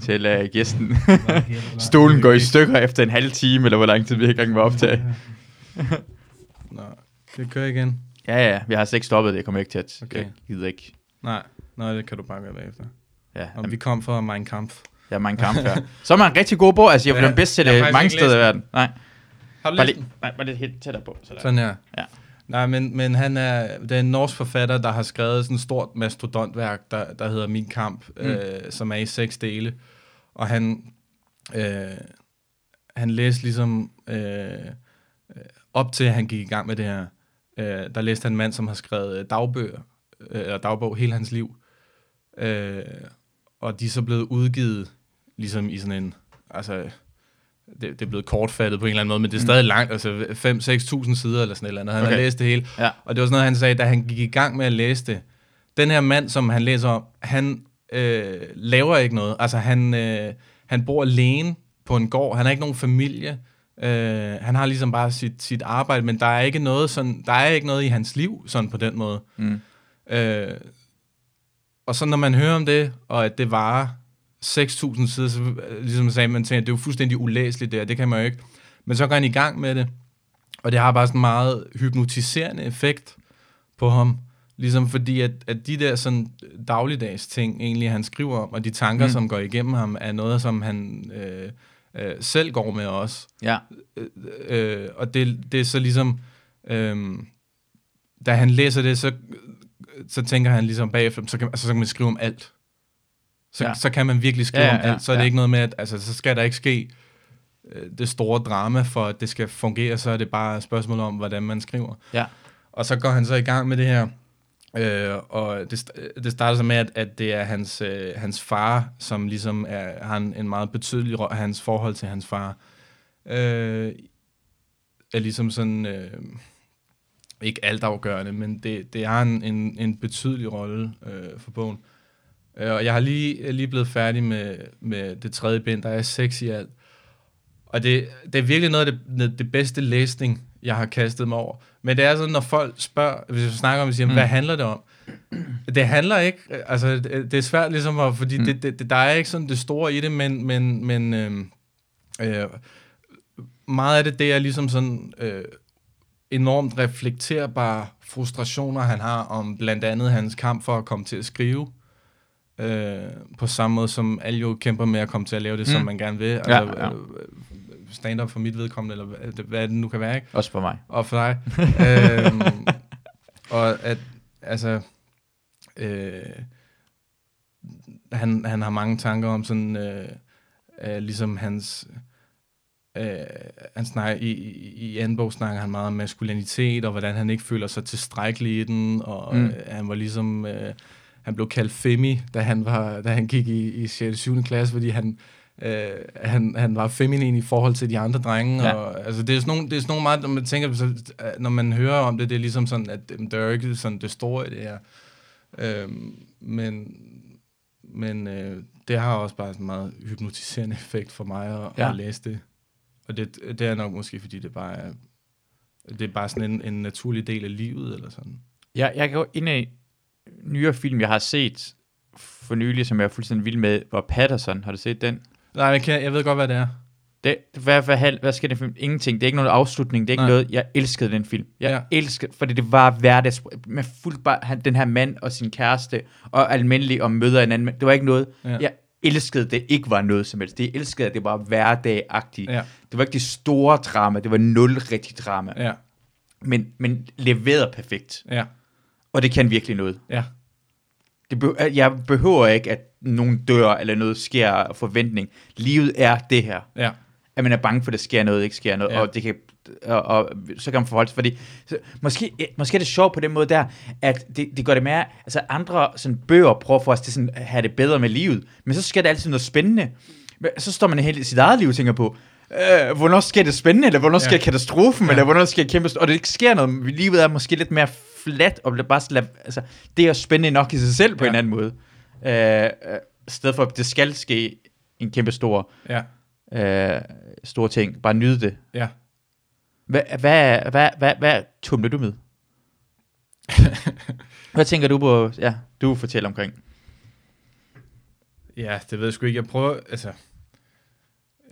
Speaker 1: til uh, gæsten. [LAUGHS] Stolen går i stykker efter en halv time, eller hvor lang tid vi har gang med at optage.
Speaker 2: Nå, kan vi køre igen?
Speaker 1: Ja, ja, vi har slet ikke stoppet det. Jeg kommer ikke til at... Okay. Jeg gider ikke.
Speaker 2: Nej, nej, det kan du bare gøre bagefter.
Speaker 1: Ja.
Speaker 2: Og vi kom fra Mein Kampf.
Speaker 1: Ja, Mein Kampf, ja. [LAUGHS] Så er man en rigtig god bog. Altså, jeg er ja, den bedste til mange steder i verden. Nej.
Speaker 2: Har du
Speaker 1: bare lige, nej, bare lidt helt tættere på.
Speaker 2: Sådan, sådan her.
Speaker 1: Ja.
Speaker 2: Nej, men, men han er, det er en norsk forfatter, der har skrevet sådan et stort mastodontværk, der, der hedder Min Kamp, mm. øh, som er i seks dele. Og han, øh, han læste ligesom, øh, op til at han gik i gang med det her, øh, der læste han en mand, som har skrevet dagbøger, øh, eller dagbog hele hans liv. Øh, og de er så blevet udgivet ligesom i sådan en, altså det, det er blevet kortfattet på en eller anden måde, men det er mm. stadig langt, altså 5-6.000 sider eller sådan et eller andet. Han okay. har læst det hele.
Speaker 1: Ja.
Speaker 2: Og det var sådan noget, han sagde, da han gik i gang med at læse det. Den her mand, som han læser om, han øh, laver ikke noget. Altså han, øh, han bor alene på en gård. Han har ikke nogen familie. Øh, han har ligesom bare sit, sit arbejde, men der er ikke noget sådan, der er ikke noget i hans liv sådan på den måde.
Speaker 1: Mm.
Speaker 2: Øh, og så når man hører om det, og at det varer 6.000 sider, så ligesom jeg sagde, man tænker, det er jo fuldstændig ulæseligt der, det kan man jo ikke. Men så går han i gang med det, og det har bare sådan en meget hypnotiserende effekt på ham. Ligesom fordi, at, at de der sådan dagligdags ting, egentlig han skriver om, og de tanker, mm. som går igennem ham, er noget, som han øh, øh, selv går med også.
Speaker 1: Ja.
Speaker 2: Øh, øh, og det, det er så ligesom, øh, da han læser det, så, så tænker han ligesom bagefter, så kan, altså, så kan man skrive om alt. Så, ja. så kan man virkelig skrive ja, ja, om alt. Så er det ja. ikke noget med, at altså, så skal der ikke ske øh, det store drama, for at det skal fungere, så er det bare et spørgsmål om, hvordan man skriver.
Speaker 1: Ja.
Speaker 2: Og så går han så i gang med det her, øh, og det, øh, det starter så med, at, at det er hans, øh, hans far, som ligesom er, har en, en meget betydelig hans forhold til hans far, øh, er ligesom sådan, øh, ikke altafgørende, men det, det har en, en, en betydelig rolle øh, for bogen. Øh, og jeg har lige, lige blevet færdig med, med det tredje bind, der er seks i alt. Og det, det er virkelig noget af det, det bedste læsning, jeg har kastet mig over. Men det er sådan, når folk spørger, hvis vi snakker om, vi siger, mm. hvad handler det om? Det handler ikke, altså det, det er svært ligesom, at, fordi mm. det, det, der er ikke sådan det store i det, men, men, men øh, øh, meget af det, det er ligesom sådan øh, enormt reflekterbare frustrationer, han har om blandt andet hans kamp for at komme til at skrive. Øh, på samme måde som alle jo kæmper med at komme til at lave det, mm. som man gerne vil. Altså, ja, ja. Øh, stand-up for mit vedkommende, eller hvad, det nu kan være, ikke?
Speaker 1: Også for mig.
Speaker 2: Og for dig. [LAUGHS] øhm, og at, altså, øh, han, han har mange tanker om sådan, øh, øh, ligesom hans, øh, han snakker, i, i, i anden bog snakker han meget om maskulinitet, og hvordan han ikke føler sig tilstrækkelig i den, og mm. øh, han var ligesom, øh, han blev kaldt Femi, da han, var, da han gik i, i 6. 7. klasse, fordi han, øh, han, han var feminin i forhold til de andre drenge. Ja. Og, altså, det, er sådan nogle, det er sådan nogle meget, når man tænker, så, når man hører om det, det er ligesom sådan, at det er ikke sådan det store i det her. Øh, men men øh, det har også bare en meget hypnotiserende effekt for mig at,
Speaker 1: Ja.
Speaker 2: ja. at læse det. Og det, det er nok måske, fordi det bare er, det er bare sådan en, en naturlig del af livet, eller sådan.
Speaker 1: Jeg, jeg kan gå ind i nyere film, jeg har set for nylig, som jeg er fuldstændig vild med, var Patterson. Har du set den?
Speaker 2: Nej, jeg, kan, jeg ved godt, hvad det er.
Speaker 1: Det, hvad, hvad, hvad, i den film? Ingenting. Det er ikke nogen afslutning. Det er ikke
Speaker 2: Nej.
Speaker 1: noget. Jeg elskede den film. Jeg
Speaker 2: Ja.
Speaker 1: elskede, fordi det var hverdags med fuldt bare han, den her mand og sin kæreste og almindelig og møder en anden. mand. Det var ikke noget.
Speaker 2: Ja.
Speaker 1: Ja. Jeg elskede, det ikke var noget som helst. Det elskede, at det var hverdagagtigt.
Speaker 2: Ja.
Speaker 1: Det var ikke det store drama. Det var nul rigtig drama.
Speaker 2: Ja,
Speaker 1: Men, men leveret perfekt.
Speaker 2: ja,
Speaker 1: Og det kan virkelig noget.
Speaker 2: ja,
Speaker 1: Det be- jeg behøver ikke, at nogen dør, eller noget sker af forventning. Livet er det her.
Speaker 2: ja,
Speaker 1: At man er bange for, at der sker noget, ikke sker noget,
Speaker 2: Ja.
Speaker 1: og, det kan, og, og, så kan man forholde sig, fordi så, måske, måske er det sjovt på den måde der, at det, det gør det mere, altså andre sådan, bøger prøver for os til sådan, at have det bedre med livet, men så sker der altid noget spændende. Men Så står man helt i sit eget liv og tænker på, øh, hvornår sker det spændende, eller hvornår sker
Speaker 2: Ja.
Speaker 1: katastrofen,
Speaker 2: Ja.
Speaker 1: eller hvornår sker kæmpe, og det ikke sker noget, livet er måske lidt mere flat, og bare sådan, altså, det er spændende nok i sig selv på
Speaker 2: Ja.
Speaker 1: en anden måde. Øh, øh, stedet for, at det skal ske en kæmpe stor
Speaker 2: ja,
Speaker 1: øh, store ting. Bare nyde det.
Speaker 2: ja.
Speaker 1: Hvad, hvad, hvad, hvad, hvad tumler du med? [LAUGHS] hvad tænker du på, ja, du fortæller omkring?
Speaker 2: Ja, det ved jeg sgu ikke. Jeg prøver, altså...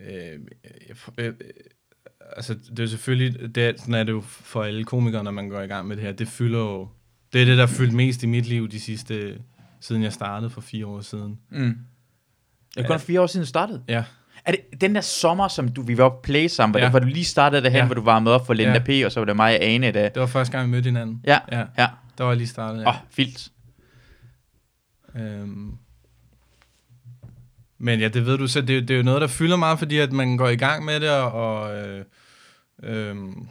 Speaker 2: Øh, jeg, øh, altså, det er selvfølgelig, det er, sådan er det jo for alle komikere, når man går i gang med det her. Det fylder jo... Det er det, der har fyldt mest i mit liv de sidste... Siden jeg startede for fire år siden.
Speaker 1: Mm. Det er kun
Speaker 2: Ja.
Speaker 1: fire år siden du startede.
Speaker 2: Ja,
Speaker 1: Er det den der sommer, som du, vi var på play sammen, hvor,
Speaker 2: Ja.
Speaker 1: hvor du lige startede det hen,
Speaker 2: Ja.
Speaker 1: hvor du varmede op for Linda
Speaker 2: Ja.
Speaker 1: P, og så var det mig og Ane der.
Speaker 2: det var første gang, vi mødte hinanden.
Speaker 1: Ja,
Speaker 2: Ja,
Speaker 1: ja.
Speaker 2: der var jeg lige startet.
Speaker 1: Åh,
Speaker 2: Ja.
Speaker 1: oh, vildt.
Speaker 2: Øhm. Men ja, det ved du så, det, er det er jo noget, der fylder meget, fordi at man går i gang med det, og, og øh, øhm,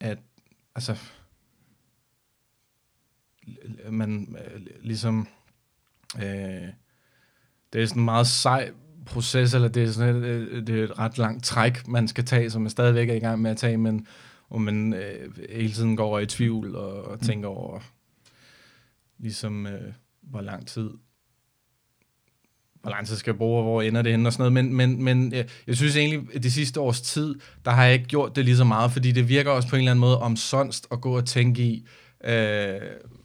Speaker 2: at, altså, man øh, ligesom, øh, det er sådan en meget sej proces, eller det er sådan et, øh, det er et ret langt træk, man skal tage, som man stadigvæk er i gang med at tage, men hvor man øh, hele tiden går over i tvivl og, og tænker over, ligesom, øh, hvor lang tid hvor lang tid skal jeg bruge, og hvor ender det henne og sådan noget. Men, men, men jeg, jeg synes egentlig, at det sidste års tid, der har jeg ikke gjort det lige så meget, fordi det virker også på en eller anden måde omsonst at gå og tænke i, øh,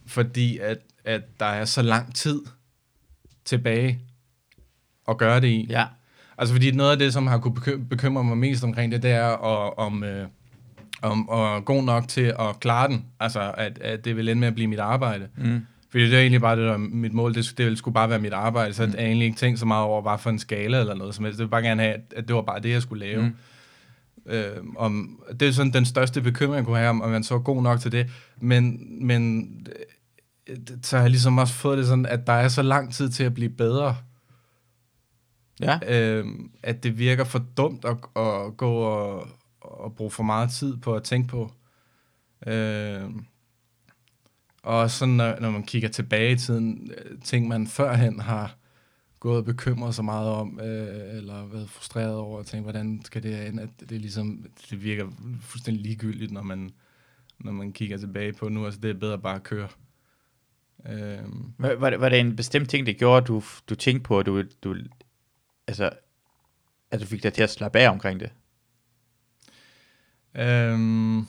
Speaker 2: fordi at, at der er så lang tid tilbage at gøre det i.
Speaker 1: Ja.
Speaker 2: Altså fordi noget af det, som har kunne bekym- bekymre mig mest omkring det, det er at, om, øh, om og god nok til at klare den. Altså at, at det vil ende med at blive mit arbejde.
Speaker 1: Mm.
Speaker 2: Fordi det er egentlig bare det, der er mit mål. Det, det skulle bare være mit arbejde. Så mm. jeg egentlig ikke tænkt så meget over, hvad for en skala eller noget som helst. Det vil bare gerne have, at- at det var bare det, jeg skulle lave.
Speaker 1: Mm.
Speaker 2: Øh, om, det er sådan den største bekymring, jeg kunne have, om om man så er god nok til det. Men, men øh, så har jeg ligesom også fået det sådan, at der er så lang tid til at blive bedre
Speaker 1: Ja.
Speaker 2: øh, at det virker for dumt at, at gå og, og bruge for meget tid på at tænke på. Øh, og sådan, når, når man kigger tilbage i tiden, øh, ting man førhen har gået og bekymret sig meget om, øh, eller været frustreret over, og tænkt, hvordan skal det ende, at det, ligesom, det virker fuldstændig ligegyldigt, når man, når man kigger tilbage på nu. Altså, det er bedre bare at køre. Øh,
Speaker 1: Var, var, det, var det en bestemt ting, det gjorde, du, du tænkte på, at du, du, altså, at du fik dig til at slappe af omkring det?
Speaker 2: Øhm,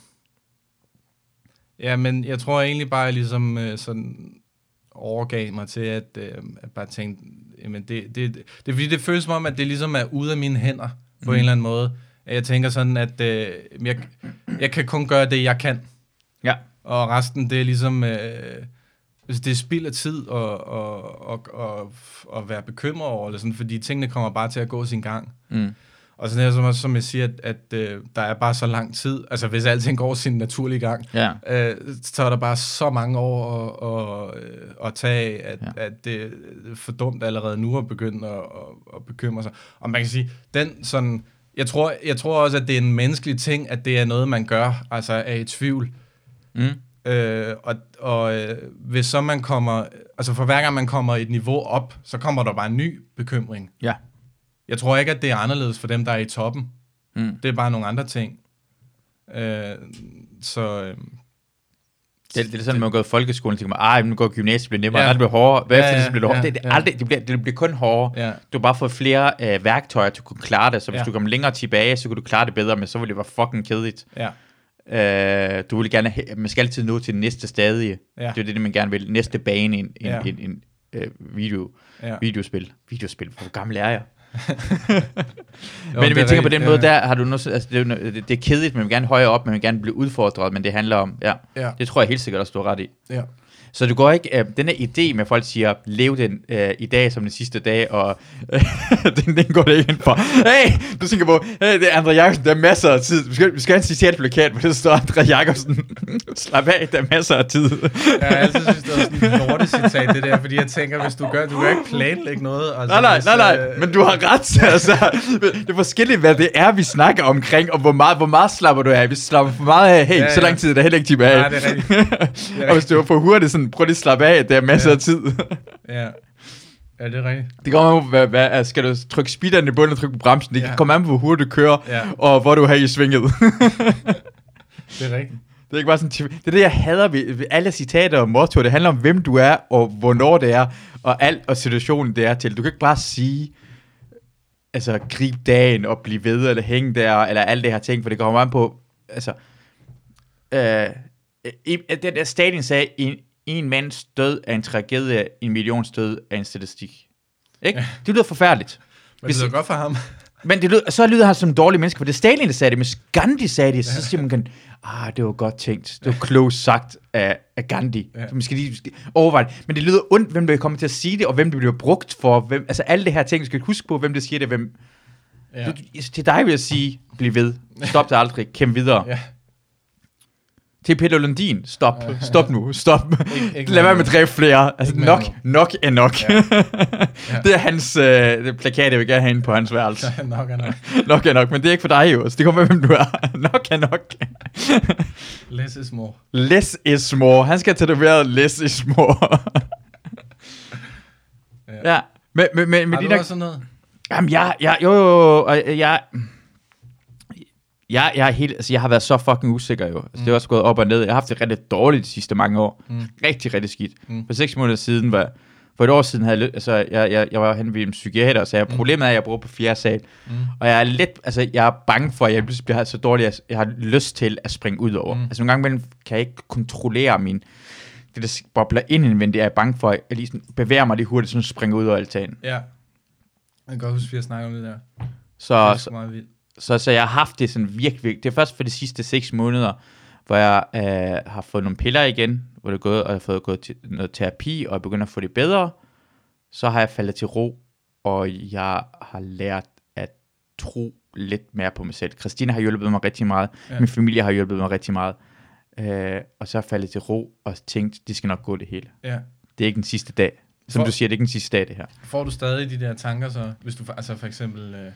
Speaker 2: ja, men jeg tror egentlig bare, jeg ligesom øh, sådan overgav mig til at, øh, at bare tænke, jamen det, det, det, det er fordi, det føles som om, at det ligesom er ude af mine hænder på
Speaker 1: Mhm.
Speaker 2: en eller anden måde. Jeg tænker sådan, at øh, jeg, jeg kan kun gøre det, jeg kan,
Speaker 1: Ja.
Speaker 2: og resten, det er ligesom, øh, det er spild af tid og, og, og, og, og være bekymret over, eller sådan, fordi tingene kommer bare til at gå sin gang.
Speaker 1: Mm.
Speaker 2: Og sådan her, som, som jeg siger, at, at øh, der er bare så lang tid. Altså, hvis alting går sin naturlige gang,
Speaker 1: Ja.
Speaker 2: øh, så er der bare så mange år at, at, øh, at tage at,
Speaker 1: ja.
Speaker 2: at det er for dumt allerede nu at begynde at, at, at bekymre sig. Og man kan sige, den sådan... Jeg tror, jeg tror også, at det er en menneskelig ting, at det er noget, man gør, altså er i tvivl.
Speaker 1: Mm.
Speaker 2: Øh, og og øh, hvis så man kommer... Altså, for hver gang man kommer et niveau op, så kommer der bare en ny bekymring.
Speaker 1: Ja.
Speaker 2: Jeg tror ikke, at det er anderledes for dem, der er i toppen.
Speaker 1: Mm.
Speaker 2: Det er bare nogle andre ting. Øh, så, øh,
Speaker 1: Det, det er sådan, at man går i folkeskolen, og tænker, ej, nu går gymnasiet, bliver nemmere,
Speaker 2: Ja.
Speaker 1: det bliver hårdere, bagefter
Speaker 2: Ja,
Speaker 1: ja, det bliver det hårdere.
Speaker 2: ja,
Speaker 1: det, det,
Speaker 2: ja.
Speaker 1: aldrig, det, bliver, det bliver kun hårdere.
Speaker 2: Ja.
Speaker 1: Du har bare fået flere øh, værktøjer til at kunne klare det, så hvis
Speaker 2: Ja.
Speaker 1: du kommer længere tilbage, så kan du klare det bedre, men så vil det være fucking kedeligt.
Speaker 2: Ja.
Speaker 1: Øh, du vil gerne have, man skal altid nå til næste stadie.
Speaker 2: Ja.
Speaker 1: Det er det, man gerne vil. Næste bane i en, en,
Speaker 2: Ja.
Speaker 1: en, en, øh, video,
Speaker 2: Ja.
Speaker 1: videospil. Videospil, hvor gammel er jeg? [LAUGHS]
Speaker 2: Jo,
Speaker 1: men jeg
Speaker 2: er
Speaker 1: tænker på den måde, der har du noget, altså det, er, det, er kedeligt, man vil gerne højere op, man vil gerne blive udfordret, men det handler om, ja,
Speaker 2: Ja.
Speaker 1: det tror jeg helt sikkert, at du har ret i.
Speaker 2: Ja.
Speaker 1: Så du går ikke, øh, den her idé med, at folk siger, lev den øh, i dag som den sidste dag, og øh, [LAUGHS] den, den går det ikke ind for. Hey, du tænker på, hey, det er Andre Jacobsen, der er masser af tid. Vi skal, vi skal have en citatplakat, hvor det står Andre Jacobsen. [LAUGHS] Slap af, der er masser af tid.
Speaker 2: Jeg har altid synes, det var sådan en lortecitat, det der, fordi jeg tænker, hvis du gør, du kan ikke planlægge noget. Altså,
Speaker 1: Nej, nej,
Speaker 2: hvis,
Speaker 1: nej, nej,
Speaker 2: øh,
Speaker 1: men du har ret. [LAUGHS] Altså, det er forskelligt, hvad det er, vi snakker omkring, og hvor meget, hvor meget slapper du af. Hvis du slapper for meget af, hey,
Speaker 2: Ja,
Speaker 1: ja, så
Speaker 2: ja.
Speaker 1: lang tid er der heller ikke tilbage.
Speaker 2: Nej, det er rigtigt. Det er
Speaker 1: og hvis du er for hurtigt, sådan, prøv lige at slappe af, der er masser
Speaker 2: Ja.
Speaker 1: af tid.
Speaker 2: Ja. Ja, det er rigtigt.
Speaker 1: Det kommer an på, hvad, hvad, altså, skal du trykke speederen i bunden og trykke på bremsen? Det
Speaker 2: Ja.
Speaker 1: kommer an på, hvor hurtigt du kører,
Speaker 2: Ja.
Speaker 1: og hvor du er i svinget. [LAUGHS]
Speaker 2: Det er rigtigt.
Speaker 1: det er ikke bare sådan, det er det, jeg hader ved, ved alle citater og mottoer. Det handler om, hvem du er, og hvornår det er, og alt og situationen det er til. Du kan ikke bare sige, altså, grib dagen og blive ved, eller hænge der, eller alt det her ting, for det kommer an på, altså, øh, i, den der Stalin sagde, en, en mands død er en tragedie, en millions død er en statistik. Ikke?
Speaker 2: Ja.
Speaker 1: Det lyder forfærdeligt.
Speaker 2: Men det er godt for ham. [LAUGHS]
Speaker 1: Men det lyder, så lyder han som en dårlig menneske, for det er Stalin, der sagde det, men Gandhi sagde det, så siger man, kan, ah, det var godt tænkt, det var klogt sagt af, af Gandhi.
Speaker 2: Ja.
Speaker 1: Så man skal lige overveje det. Men det lyder ondt, hvem der kommer til at sige det, og hvem det bliver brugt for, hvem, altså alle det her ting, du skal huske på, hvem der siger det, hvem,
Speaker 2: Ja.
Speaker 1: du, til dig vil jeg sige, bliv ved, stop det aldrig, kæmp videre.
Speaker 2: Ja.
Speaker 1: Til Peter Lundin, stop, stop nu, stop.
Speaker 2: Ikke [LAUGHS]
Speaker 1: Lad være med at dræbe flere. Altså nok, nok er nok.
Speaker 2: Ja. Ja. [LAUGHS]
Speaker 1: det er hans øh, det er plakat, jeg vil gerne have inde på hans værelse. [LAUGHS]
Speaker 2: nok er nok.
Speaker 1: nok er nok, men det er ikke for dig jo, så det kommer med, hvem du er. nok er nok.
Speaker 2: Less is more.
Speaker 1: Less is more. Han skal have tatoveret less is more.
Speaker 2: Ja.
Speaker 1: ja. Men, men, men, men
Speaker 2: Har
Speaker 1: de
Speaker 2: du
Speaker 1: der...
Speaker 2: også sådan noget?
Speaker 1: Jamen, jeg, jeg, jo, jo, jo, og jeg, jeg, jeg, er helt, altså, jeg har været så fucking usikker jo. Altså, mm. Det er også gået op og ned. Jeg har haft det rigtig dårligt de sidste mange år.
Speaker 2: Mm.
Speaker 1: Rigtig, rigtig skidt.
Speaker 2: Mm.
Speaker 1: For seks måneder siden var, for et år siden havde jeg, altså, jeg, jeg, jeg var hen ved en psykiater, så jeg,
Speaker 2: Mm.
Speaker 1: problemet er, at jeg bor på fjerde sal.
Speaker 2: Mm.
Speaker 1: Og jeg er lidt, altså jeg er bange for, at jeg pludselig bliver så dårlig, at jeg har lyst til at springe ud over.
Speaker 2: Mm.
Speaker 1: Mm. Altså nogle gange imellem kan jeg ikke kontrollere min, det der bobler ind indvendigt, er jeg bange for, at jeg lige sådan bevæger mig lige hurtigt, sådan springer ud over altanen.
Speaker 2: Ja. Jeg kan godt huske, at vi har snakket om det der. Det
Speaker 1: Så,
Speaker 2: er
Speaker 1: så,
Speaker 2: så meget vildt.
Speaker 1: Så, så jeg har haft det sådan virkelig, det er først for de sidste seks måneder, hvor jeg øh, har fået nogle piller igen, hvor det er gået, og jeg har fået gået til noget terapi, og jeg begynder at få det bedre, så har jeg faldet til ro, og jeg har lært at tro lidt mere på mig selv. Christina har hjulpet mig rigtig meget,
Speaker 2: Ja.
Speaker 1: ja. min familie har hjulpet mig rigtig meget, øh, og så har jeg faldet til ro, og tænkt, det skal nok gå det hele.
Speaker 2: Ja.
Speaker 1: Det er ikke den sidste dag. Som
Speaker 2: For-
Speaker 1: du siger, det er ikke den sidste dag, det her.
Speaker 2: Får du stadig de der tanker så, hvis du for- altså for eksempel øh,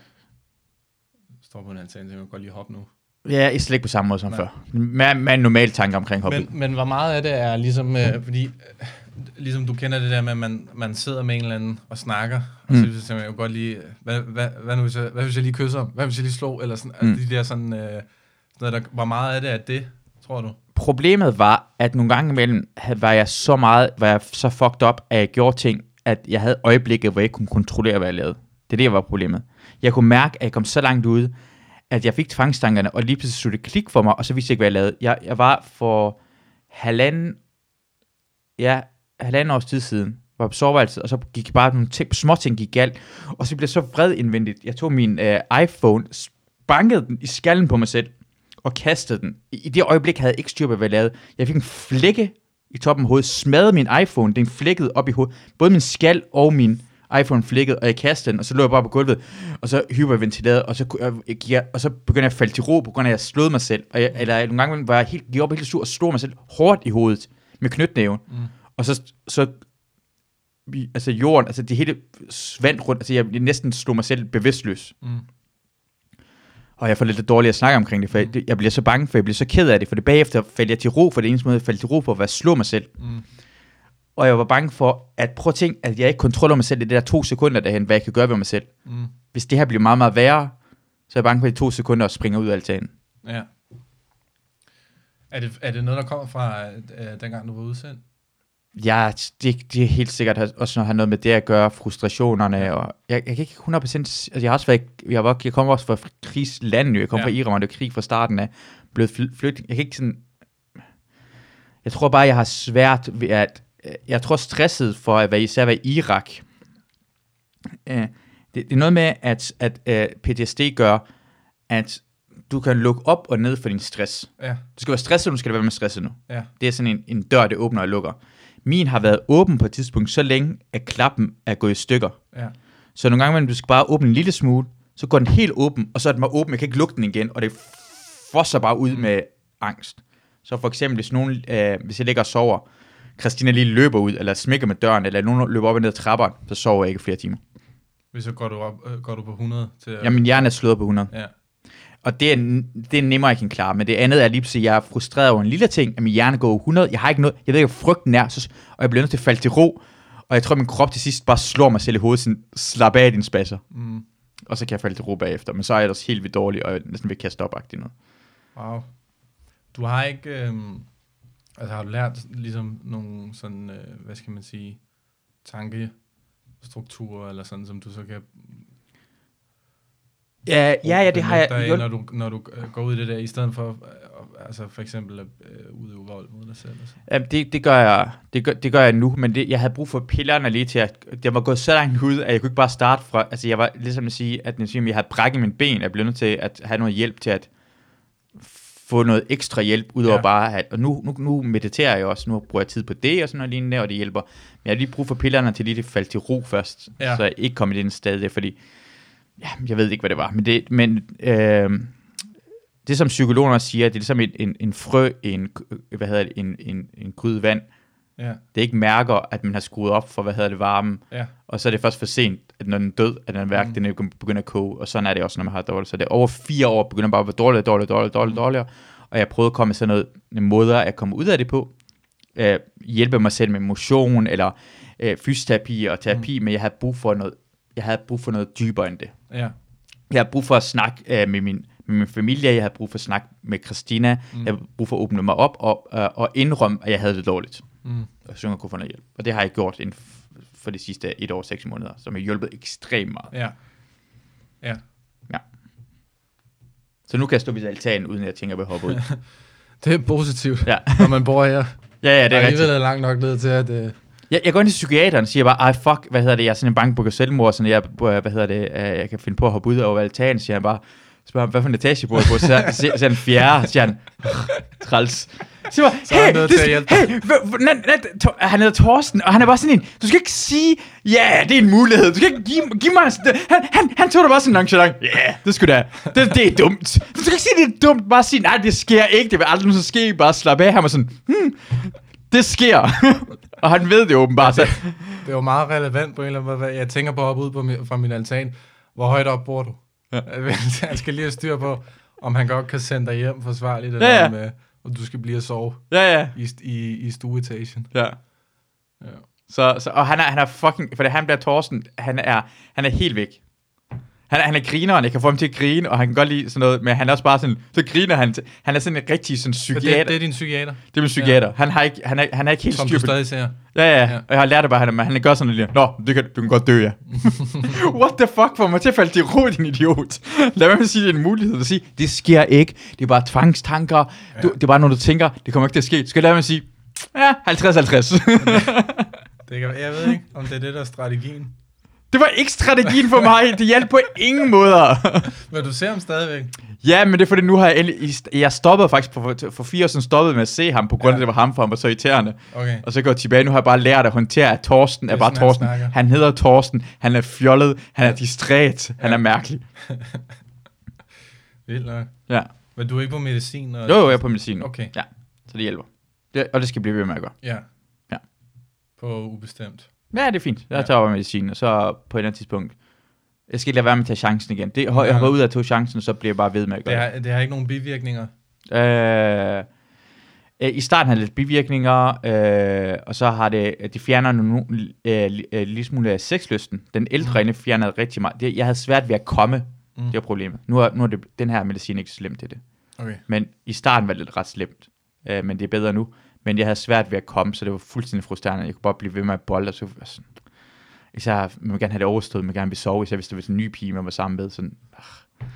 Speaker 2: står på en altan, så kan du godt lige hoppe nu.
Speaker 1: Ja, ikke slet ikke på samme måde som
Speaker 2: Nej.
Speaker 1: før. Med, med en normal tanke omkring hoppet.
Speaker 2: Men, men hvor meget af det er ligesom, øh, fordi øh, ligesom du kender det der med, at man, man sidder med en eller anden og snakker, og så,
Speaker 1: Mm.
Speaker 2: så tænker man jo godt lige, øh, hvad, hvad, hvad, nu, hvis jeg, hvad hvis jeg lige kysser? Hvad hvis jeg lige slår? Eller sådan, mm.
Speaker 1: Mm.
Speaker 2: de der sådan, øh, sådan noget, der, hvor meget af det er det, tror du?
Speaker 1: Problemet var, at nogle gange imellem var jeg så meget, var jeg så fucked up, at jeg gjorde ting, at jeg havde øjeblikke, hvor jeg ikke kunne kontrollere, hvad jeg lavede. Det er det, der var problemet. Jeg kunne mærke, at jeg kom så langt ud, at jeg fik tvangstankerne, og lige pludselig stod det klik for mig, og så vidste jeg ikke, hvad jeg lavede. Jeg, jeg var for halvanden, ja, halvanden års tid siden, var på soveværelset, og så gik bare nogle ting, små ting gik galt, og så blev jeg så vred indvendigt. Jeg tog min øh, iPhone, bankede den i skallen på mig selv, og kastede den. I, I det øjeblik havde jeg ikke styr på, hvad jeg lavede. Jeg fik en flække i toppen af hovedet, smadrede min iPhone, den flækkede op i hovedet. Både min skal og min iPhone flækkede, og jeg kastede den, og så lå jeg bare på gulvet, og så hyperventilerede, og så, jeg, jeg, og så begyndte jeg at falde til ro, på grund af, at jeg slåede mig selv. Og jeg, eller nogle gange var jeg helt, gik op helt sur og slog mig selv hårdt i hovedet med knytnæven.
Speaker 2: Mm.
Speaker 1: Og så, så altså jorden, altså det hele svandt rundt, altså jeg næsten slog mig selv bevidstløs.
Speaker 2: Mm.
Speaker 1: Og jeg får lidt dårligt at snakke omkring det, for jeg, jeg bliver så bange for, jeg bliver så ked af det, for det bagefter faldt jeg til ro, for det eneste måde, jeg faldt til ro på, var at slå mig selv.
Speaker 2: Mm.
Speaker 1: Og jeg var bange for, at prøv at tænke, at jeg ikke kontrollerer mig selv i det der to sekunder derhen, hvad jeg kan gøre ved mig selv.
Speaker 2: Mm.
Speaker 1: Hvis det her bliver meget, meget værre, så er jeg bange for, at de to sekunder og springer ud af altanen.
Speaker 2: Ja. Er det, er det noget, der kommer fra øh, dengang, du var udsendt?
Speaker 1: Ja, det, det er helt sikkert også noget, har noget med det at gøre, frustrationerne, og jeg, jeg kan ikke 100%, altså jeg har også været, jeg, var, jeg kommer også fra krigsland, jeg kom ja. fra Iran, og det var krig fra starten af, blevet flyttet, jeg kan ikke sådan, jeg tror bare, jeg har svært ved at, jeg tror stresset for at være især være i Irak, øh, det, det er noget med, at, at øh, PTSD gør, at du kan lukke op og ned for din stress.
Speaker 2: Ja.
Speaker 1: Du skal være stresset, du skal være med stresset nu.
Speaker 2: Ja.
Speaker 1: Det er sådan en, en dør, det åbner og lukker. Min har været åben på et tidspunkt så længe, at klappen er gået i stykker.
Speaker 2: Ja.
Speaker 1: Så nogle gange, du skal bare åbne en lille smule, så går den helt åben, og så er den bare åben, jeg kan ikke lukke den igen, og det fosser bare ud mm. med angst. Så for eksempel, hvis, nogen, øh, hvis jeg ligger og sover, Christina lige løber ud, eller smækker med døren, eller nogen løber op og ned ad trapperne, så sover jeg ikke flere timer.
Speaker 2: Hvis så går du, op, øh, går du på 100? Til,
Speaker 1: at... Ja, min hjerne er slået på 100.
Speaker 2: Ja.
Speaker 1: Og det er, det er nemmere, jeg kan klare. Men det andet er lige at jeg er frustreret over en lille ting, at min hjerne går 100. Jeg har ikke noget, jeg ved ikke, hvor frygten er, så, og jeg bliver nødt til at falde til ro. Og jeg tror, at min krop til sidst bare slår mig selv i hovedet, sådan, slap af din spasser.
Speaker 2: Mm.
Speaker 1: Og så kan jeg falde til ro bagefter. Men så er jeg ellers helt vildt dårlig, og jeg næsten vil kaste op noget.
Speaker 2: Wow. Du har ikke, øh, altså har du lært ligesom nogle sådan, øh, hvad skal man sige, tankestrukturer, eller sådan, som du så kan
Speaker 1: Ja, ja, ja, det har jeg.
Speaker 2: Dig, når du, når du øh, går ud i det der, i stedet for, øh, altså for eksempel at øh, udøve vold mod dig selv? Altså.
Speaker 1: Ja, det, det, gør jeg, det, gør, det gør jeg nu, men det, jeg havde brug for pillerne lige til, at det var gået så langt ud, at jeg kunne ikke bare starte fra, altså jeg var ligesom at sige, at jeg, jeg havde brækket min ben, jeg blev nødt til at have noget hjælp til at få noget ekstra hjælp, udover ja. bare at, og nu, nu, nu mediterer jeg også, nu bruger jeg tid på det og sådan noget lignende, og det hjælper. Men jeg har lige brug for pillerne til lige at falde til ro først, ja. så jeg ikke kommer i den sted, fordi ja, jeg ved ikke, hvad det var, men det, men, øh, det som psykologerne siger, det er ligesom en, en, en frø en, hvad hedder det, en, en, en gryde vand.
Speaker 2: Ja.
Speaker 1: Det er ikke mærker, at man har skruet op for, hvad hedder det, varmen.
Speaker 2: Ja.
Speaker 1: Og så er det først for sent, at når den er død, at den værk, mm. den begynder at koge. Og sådan er det også, når man har dårligt. Så det er over fire år, begynder bare at være dårligere, dårligere, dårligere, dårligere, mm. dårligere. Og jeg prøvede at komme med sådan noget, en måder at komme ud af det på. Øh, hjælpe mig selv med motion, eller øh, fysioterapi og terapi, mm. men jeg havde brug for noget, jeg havde brug for noget dybere end det.
Speaker 2: Ja.
Speaker 1: Jeg har brug for at snakke øh, med, min, med min familie, jeg har brug for at snakke med Christina, mm. jeg har brug for at åbne mig op og, øh, og indrømme, at jeg havde det dårligt.
Speaker 2: Mm.
Speaker 1: Og så jeg kunne få noget hjælp. Og det har jeg gjort inden for de sidste et år, seks måneder, som har hjulpet ekstremt meget.
Speaker 2: Ja. Ja.
Speaker 1: Ja. Så nu kan jeg stå ved altanen, uden at jeg tænker, at jeg vil hoppe ud. [LAUGHS]
Speaker 2: det er positivt,
Speaker 1: ja. [LAUGHS]
Speaker 2: når man bor her. [LAUGHS]
Speaker 1: Ja, ja, det er rigtigt.
Speaker 2: Det er langt nok ned til, at... Uh...
Speaker 1: Jeg, jeg går ind til psykiateren og siger bare, ej fuck, hvad hedder det, jeg er sådan en bange på selvmord, sådan jeg, hvad hedder det, jeg kan finde på at hoppe ud over altanen, siger han bare, spørger ham, hvad for en etage bor på, så siger, siger han fjerde, siger han, træls. Så,
Speaker 2: så hey, det,
Speaker 1: hey, han hedder Torsten, og han er bare sådan en, du skal ikke sige, ja, yeah, det er en mulighed, du skal ikke give, give mig, han, han, han tog det bare sådan nonchalant, ja, yeah, det skulle da, det, det er dumt. Du skal ikke sige, det er dumt, bare sige, nej, det sker ikke, det vil aldrig så ske, bare slappe af, han var sådan, hmm, det sker. [LAUGHS] og han ved det åbenbart.
Speaker 2: Det, det er jo meget relevant på en eller anden måde. Jeg tænker på op ud på min, fra min altan. Hvor højt op bor du? Jeg [LAUGHS] skal lige have styr på, om han godt kan sende dig hjem forsvarligt, eller ja, ja. om, uh, om du skal blive at sove
Speaker 1: ja, ja.
Speaker 2: i, i, i stueetagen.
Speaker 1: Ja.
Speaker 2: ja.
Speaker 1: Så, så, og han er, han er fucking, for det, han bliver Thorsten, han er, han er helt væk. Han, han er grineren, jeg kan få ham til at grine, og han kan godt lide sådan noget, men han er også bare sådan, så griner han, han er sådan en rigtig sådan psykiater.
Speaker 2: Det, det er din psykiater?
Speaker 1: Det er min psykiater. Ja. Han, har ikke, han, er, han er ikke helt
Speaker 2: Som styr på
Speaker 1: du
Speaker 2: stadig ser?
Speaker 1: Ja, ja, ja, og jeg har lært det bare, han, han gør sådan lidt, nå, det kan, du kan godt dø, ja. [LAUGHS] What the fuck, får mig til at falde til ro, din idiot. Lad mig sige, det er en mulighed at sige, det sker ikke, det er bare tvangstanker, ja. du, det er bare noget, du tænker, det kommer ikke til at ske. Skal jeg lade mig sige, ja, 50-50. [LAUGHS]
Speaker 2: det kan, jeg ved ikke, om det er det, der er strategien.
Speaker 1: Det var ikke strategien for mig. Det hjalp på ingen måder.
Speaker 2: men du ser ham stadigvæk?
Speaker 1: Ja, men det er fordi, nu har jeg endelig... Jeg stoppede faktisk for, for fire år siden stoppede med at se ham, på grund af, ja. at det var ham, for han var så irriterende.
Speaker 2: Okay.
Speaker 1: Og så går jeg tilbage. Nu har jeg bare lært at håndtere, at Torsten er, er bare Torsten. Han, han hedder Torsten. Han er fjollet. Han er distræt. Ja. Han er mærkelig.
Speaker 2: Vildt nok.
Speaker 1: Ja.
Speaker 2: Men du er ikke på medicin? Og...
Speaker 1: Jo, jo, jeg er på medicin.
Speaker 2: Okay.
Speaker 1: Ja, så det hjælper. Det, og det skal blive ved med at gøre.
Speaker 2: Ja.
Speaker 1: Ja.
Speaker 2: På ubestemt.
Speaker 1: Ja, det er fint. Jeg tager over medicin, og så på et eller andet tidspunkt, jeg skal ikke lade være med at tage chancen igen. Det, jeg har været ud af at tage chancen, så bliver jeg bare ved med at gøre
Speaker 2: det. Har, det har ikke nogen bivirkninger?
Speaker 1: Øh, øh, I starten har det lidt bivirkninger, øh, og så har det, de fjerner nu øh, øh, lige smule af sexlysten. Den ældre mm. fjernede rigtig meget. Det, jeg havde svært ved at komme, mm. det var problemet. Nu er, nu er det, den her medicin ikke så slemt til det.
Speaker 2: Okay.
Speaker 1: Men i starten var det ret slemt. øh, men det er bedre nu. Men jeg havde svært ved at komme, så det var fuldstændig frustrerende. Jeg kunne bare blive ved med at bolde, og så var jeg sådan, især, man vil gerne have det overstået, man vil gerne vil sove, især hvis det var en ny pige, man var sammen med. Sådan, ah.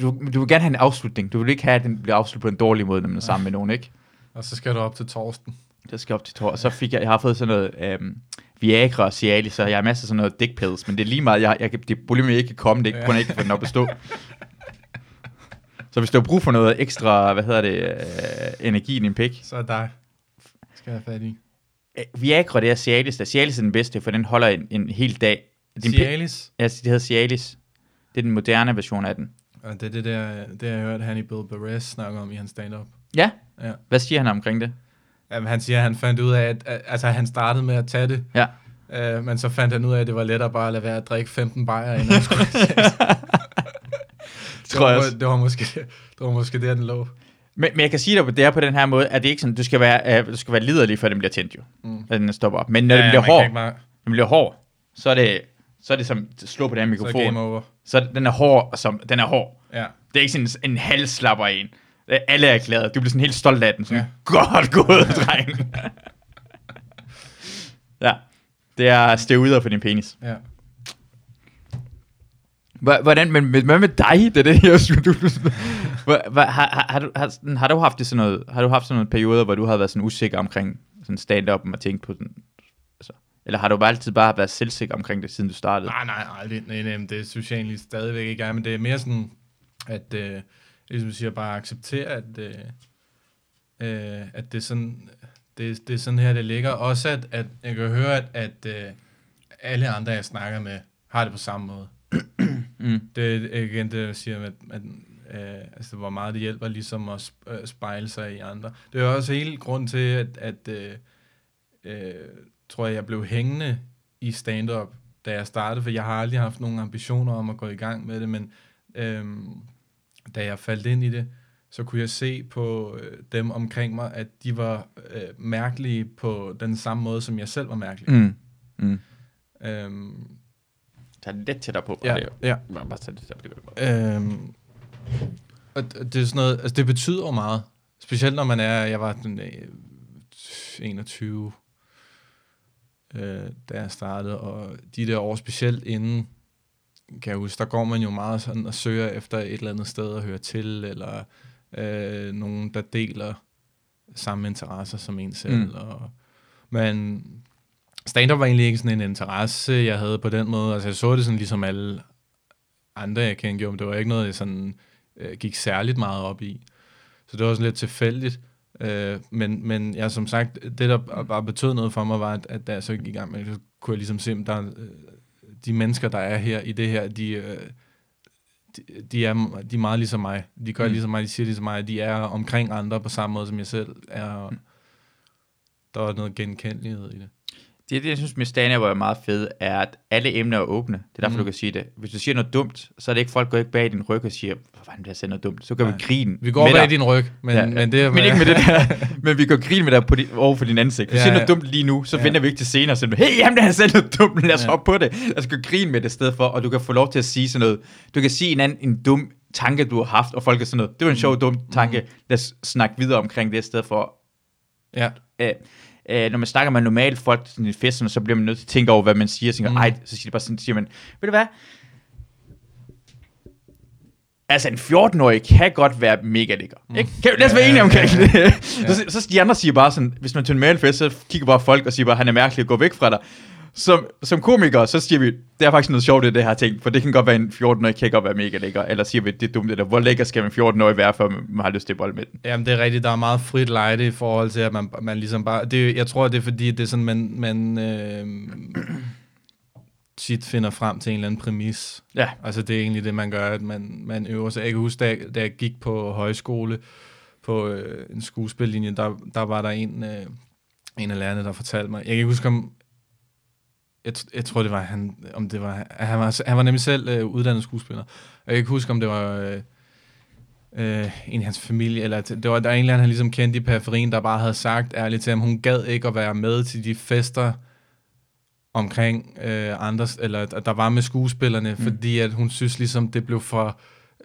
Speaker 1: du, du vil gerne have en afslutning. Du vil ikke have, at den bliver afsluttet på en dårlig måde, når man er sammen med nogen, ikke?
Speaker 2: Og så skal du op til Torsten.
Speaker 1: Jeg skal op til Thor. Og så fik jeg, jeg har fået sådan noget øhm, Viagra og Cialis, så jeg har masser af sådan noget dick pills, men det er lige meget, jeg, jeg, det er problemet, jeg ikke kan komme, det er ikke, jeg ikke få den op at stå. [LAUGHS] Så hvis du har brug for noget ekstra, hvad hedder det, øh, energi i din pik.
Speaker 2: Så er dig. Skal have fat i.
Speaker 1: Øh, Viagra, det er Cialis, der Cialis er den bedste, for den holder en, en hel dag. Din
Speaker 2: Cialis.
Speaker 1: ja, det hedder Cialis. Det er den moderne version af den.
Speaker 2: Og det er det der, det har jeg hørt Hannibal Buress snakke om i hans stand-up.
Speaker 1: Ja,
Speaker 2: Ja.
Speaker 1: hvad siger han omkring det?
Speaker 2: Jamen, han siger, at han fandt ud af, at, at altså, han startede med at tage det,
Speaker 1: Ja.
Speaker 2: øh, men så fandt han ud af, at det var lettere bare at lade være at drikke 15 bajer, inden han skulle [LAUGHS] det, var, det, var måske, det var måske der, den lå.
Speaker 1: Men, men jeg kan sige dig, det er på den her måde, at det ikke sådan, du skal være, øh, du skal være liderlig, før den bliver tændt jo.
Speaker 2: Mm.
Speaker 1: At den stopper op. Men når ja, den bliver hård,
Speaker 2: bare,
Speaker 1: den bliver hård, så er det, så er det som at slå på den her
Speaker 2: så er
Speaker 1: mikrofon.
Speaker 2: game over.
Speaker 1: Så den er hård, og som, den er hård.
Speaker 2: Ja.
Speaker 1: Det er ikke sådan en, en halvslapper en. Er- Alle er glade. Du bliver sådan helt stolt af den. Sådan,
Speaker 2: Ja.
Speaker 1: Godt gået, [LAUGHS] dreng. [LAUGHS] ja. Det er steroider for din penis.
Speaker 2: ja.
Speaker 1: Hvordan, men men hvad med dig? Det er det, jeg du, du, hva- har, har, har, du, har, har, du haft det sådan noget, har du haft sådan nogle perioder, hvor du har været sådan usikker omkring sådan stand-up og tænkt på den, altså, eller har du bare altid bare været selvsikker omkring det, siden du startede?
Speaker 2: Nej, nej, aldrig. Nej, nej, men det synes jeg egentlig stadigvæk ikke er, men det er mere sådan, at, øh, ligesom siger, bare acceptere, at, øh, øh, at det er sådan, det, det er sådan her, det ligger. Også at, at jeg kan høre, at, at øh, alle andre, jeg snakker med, har det på samme måde.
Speaker 1: Mm.
Speaker 2: Det er igen det, jeg siger, at, at øh, altså, hvor meget det hjælper ligesom at øh, spejle sig i andre. Det er jo også hele grund til, at, at øh, øh, tror jeg, jeg blev hængende i stand-up, da jeg startede, for jeg har aldrig haft nogen ambitioner om at gå i gang med det, men øh, da jeg faldt ind i det, så kunne jeg se på øh, dem omkring mig, at de var øh, mærkelige på den samme måde, som jeg selv var mærkelig.
Speaker 1: Mm. Mm.
Speaker 2: Øhm,
Speaker 1: Tag det lidt tættere på.
Speaker 2: ja,
Speaker 1: det.
Speaker 2: ja.
Speaker 1: Bare, bare tag det tættere på. det er godt.
Speaker 2: Øhm, og det er sådan noget, altså det betyder jo meget. Specielt når man er, jeg var den, øh, 21, øh, da jeg startede, og de der år specielt inden, kan jeg huske, der går man jo meget sådan og søger efter et eller andet sted at høre til, eller øh, nogen, der deler samme interesser som en selv.
Speaker 1: Mm.
Speaker 2: Og, men stand-up var egentlig ikke sådan en interesse, jeg havde på den måde. Altså jeg så det sådan ligesom alle andre, jeg kendte, gjorde, men det var ikke noget, jeg sådan, øh, gik særligt meget op i. Så det var sådan lidt tilfældigt. Øh, men, men jeg som sagt, det der bare betød noget for mig, var, at, at da jeg så gik i gang med så kunne jeg ligesom se, at der, er, øh, de mennesker, der er her i det her, de, øh, de, de, er, de er meget ligesom mig. De gør
Speaker 1: Mm.
Speaker 2: mm. ligesom mig, de siger ligesom mig, de er omkring andre på samme måde, som jeg selv er. Og der var noget genkendelighed i det.
Speaker 1: Det, det, jeg synes med stand er meget fedt, er, at alle emner er åbne. Det er derfor, mm.
Speaker 2: Mm.
Speaker 1: du kan sige det. Hvis du siger noget dumt, så er det ikke folk, der går ikke bag din ryg og siger, hvor fanden det siger noget dumt. Så gør vi
Speaker 2: Nej.
Speaker 1: grin
Speaker 2: Vi går
Speaker 1: med
Speaker 2: bag
Speaker 1: dig.
Speaker 2: din ryg, men,
Speaker 1: Ja,
Speaker 2: men det er...
Speaker 1: men ikke med det der. [LAUGHS] men vi går grin med dig på din, over for din ansigt. Du
Speaker 2: Ja,
Speaker 1: siger noget dumt lige nu, så
Speaker 2: Ja.
Speaker 1: venter vi ikke til senere. Så hey, jamen, han sagde noget dumt, lad os
Speaker 2: Ja.
Speaker 1: hoppe på det. Lad os gå grin med det i stedet for, og du kan få lov til at sige sådan noget. Du kan sige en anden en dum tanke, du har haft, og folk er sådan noget. Det var en sjov,
Speaker 2: Mm.
Speaker 1: dum tanke. Lad os snakke videre omkring det i stedet for,
Speaker 2: Ja,
Speaker 1: øh, øh, når man snakker med normalt folk sådan i festerne, så bliver man nødt til at tænke over, hvad man siger. Så, tænker,
Speaker 2: Mm.
Speaker 1: ej, så siger, de bare sådan, siger man, ved du hvad? Altså, en 14-årig kan godt være mega lækker. Mm. Ikke? Kan, lad os være enige omkring
Speaker 2: ja,
Speaker 1: det.
Speaker 2: ja. [LAUGHS]
Speaker 1: Så, så de andre siger bare sådan, hvis man til en fest, så kigger bare folk og siger bare, han er mærkelig og gå væk fra dig. Som, som komikere, så siger vi, det er faktisk noget sjovt, det, det her ting, for det kan godt være en 14-årig, kan godt være mega lækker, eller siger vi, det er dumt, eller hvor lækker skal en 14-årig være, før man har lyst til at bolle med den.
Speaker 2: Jamen, det er rigtigt. Der er meget frit lejde i forhold til, at man, man ligesom bare... Det, jeg tror, det er fordi, det er sådan, man, man øh, tit finder frem til en eller anden præmis.
Speaker 1: Ja.
Speaker 2: Altså, det er egentlig det, man gør, at man, man øver sig. Jeg kan huske, da jeg, da jeg gik på højskole, på øh, en skuespillinje, der, der var der en, øh, en af lærerne, der fortalte mig... Jeg kan ikke huske, om... Jeg, jeg tror, det var han... Om det var, han, var, han var nemlig selv øh, uddannet skuespiller. Og jeg kan ikke huske, om det var... Øh, øh, en i hans familie, eller det var der er en eller anden, han ligesom kendte i periferien, der bare havde sagt ærligt til ham, hun gad ikke at være med til de fester omkring øh, andres, eller der var med skuespillerne, mm. fordi at hun synes ligesom, det blev for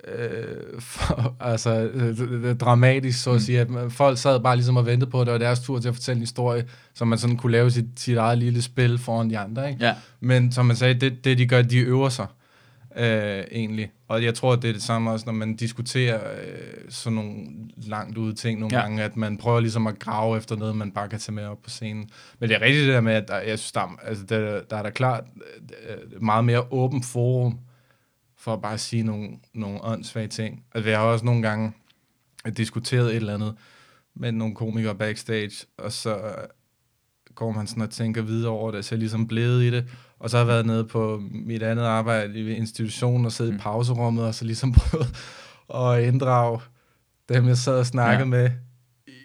Speaker 2: øh, [LAUGHS] for, altså, øh, det- det- dramatisk, så at
Speaker 1: Mm.
Speaker 2: sige, at man- folk sad bare ligesom og ventede på, at det var deres tur til at fortælle en historie, så man sådan kunne lave sit, sit eget lille spil foran de andre, ikke?
Speaker 1: Ja.
Speaker 2: Men som man sagde, det, det de gør, de øver sig øh, egentlig. Og jeg tror, det er det samme også, når man diskuterer øh, sådan nogle langt ude ting nogle
Speaker 1: Ja.
Speaker 2: gange, at man prøver ligesom at grave efter noget, man bare kan tage med op på scenen. Men det er rigtigt det der med, at der, jeg synes, der, er- altså, der, der er da klart øh, meget mere åben forum for at bare sige nogle, nogle åndssvage ting. Altså, vi har også nogle gange diskuteret et eller andet med nogle komikere backstage, og så går man sådan og tænker videre over det, så jeg ligesom blevet i det. Og så har jeg været nede på mit andet arbejde i institutionen og siddet
Speaker 1: Mm.
Speaker 2: i pauserummet, og så ligesom [LAUGHS] prøvet at inddrage dem, jeg sad og snakkede
Speaker 1: ja.
Speaker 2: med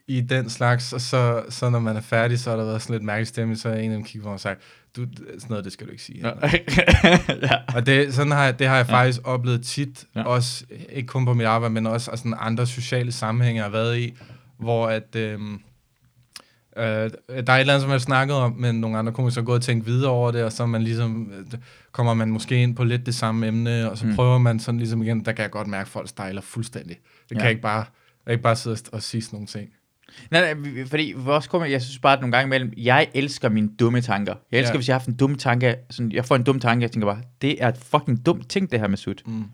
Speaker 2: i, den slags. Og så, så når man er færdig, så har der været sådan lidt mærkelig stemme, så er en af dem kigget på mig og sagt, du, sådan noget, det skal du ikke sige.
Speaker 1: Ja. [LAUGHS] ja.
Speaker 2: Og det, sådan har jeg, det har jeg
Speaker 1: Ja.
Speaker 2: ja. faktisk oplevet tit,
Speaker 1: Ja.
Speaker 2: også ikke kun på mit arbejde, men også altså, andre sociale sammenhænge, jeg har været i, hvor at, øhm, øh, der er et eller andet, som jeg har snakket om, men nogle andre komikere har gået og tænkt videre over det, og så man ligesom, øh, kommer man måske ind på lidt det samme emne, og så
Speaker 1: Mm.
Speaker 2: prøver man sådan ligesom igen, der kan jeg godt mærke, at folk stejler fuldstændig. Det kan
Speaker 1: Ja.
Speaker 2: jeg ikke bare, jeg kan ikke bare sidde og sige sådan nogle ting.
Speaker 1: Nej, nej, fordi vores kommer, jeg synes bare, at nogle gange imellem, jeg elsker mine dumme tanker. Jeg elsker, ja. Hvis jeg har haft en dum tanke, sådan, jeg får en dum tanke, jeg tænker bare, det er et fucking dumt ting, det her med sut.
Speaker 2: Mm.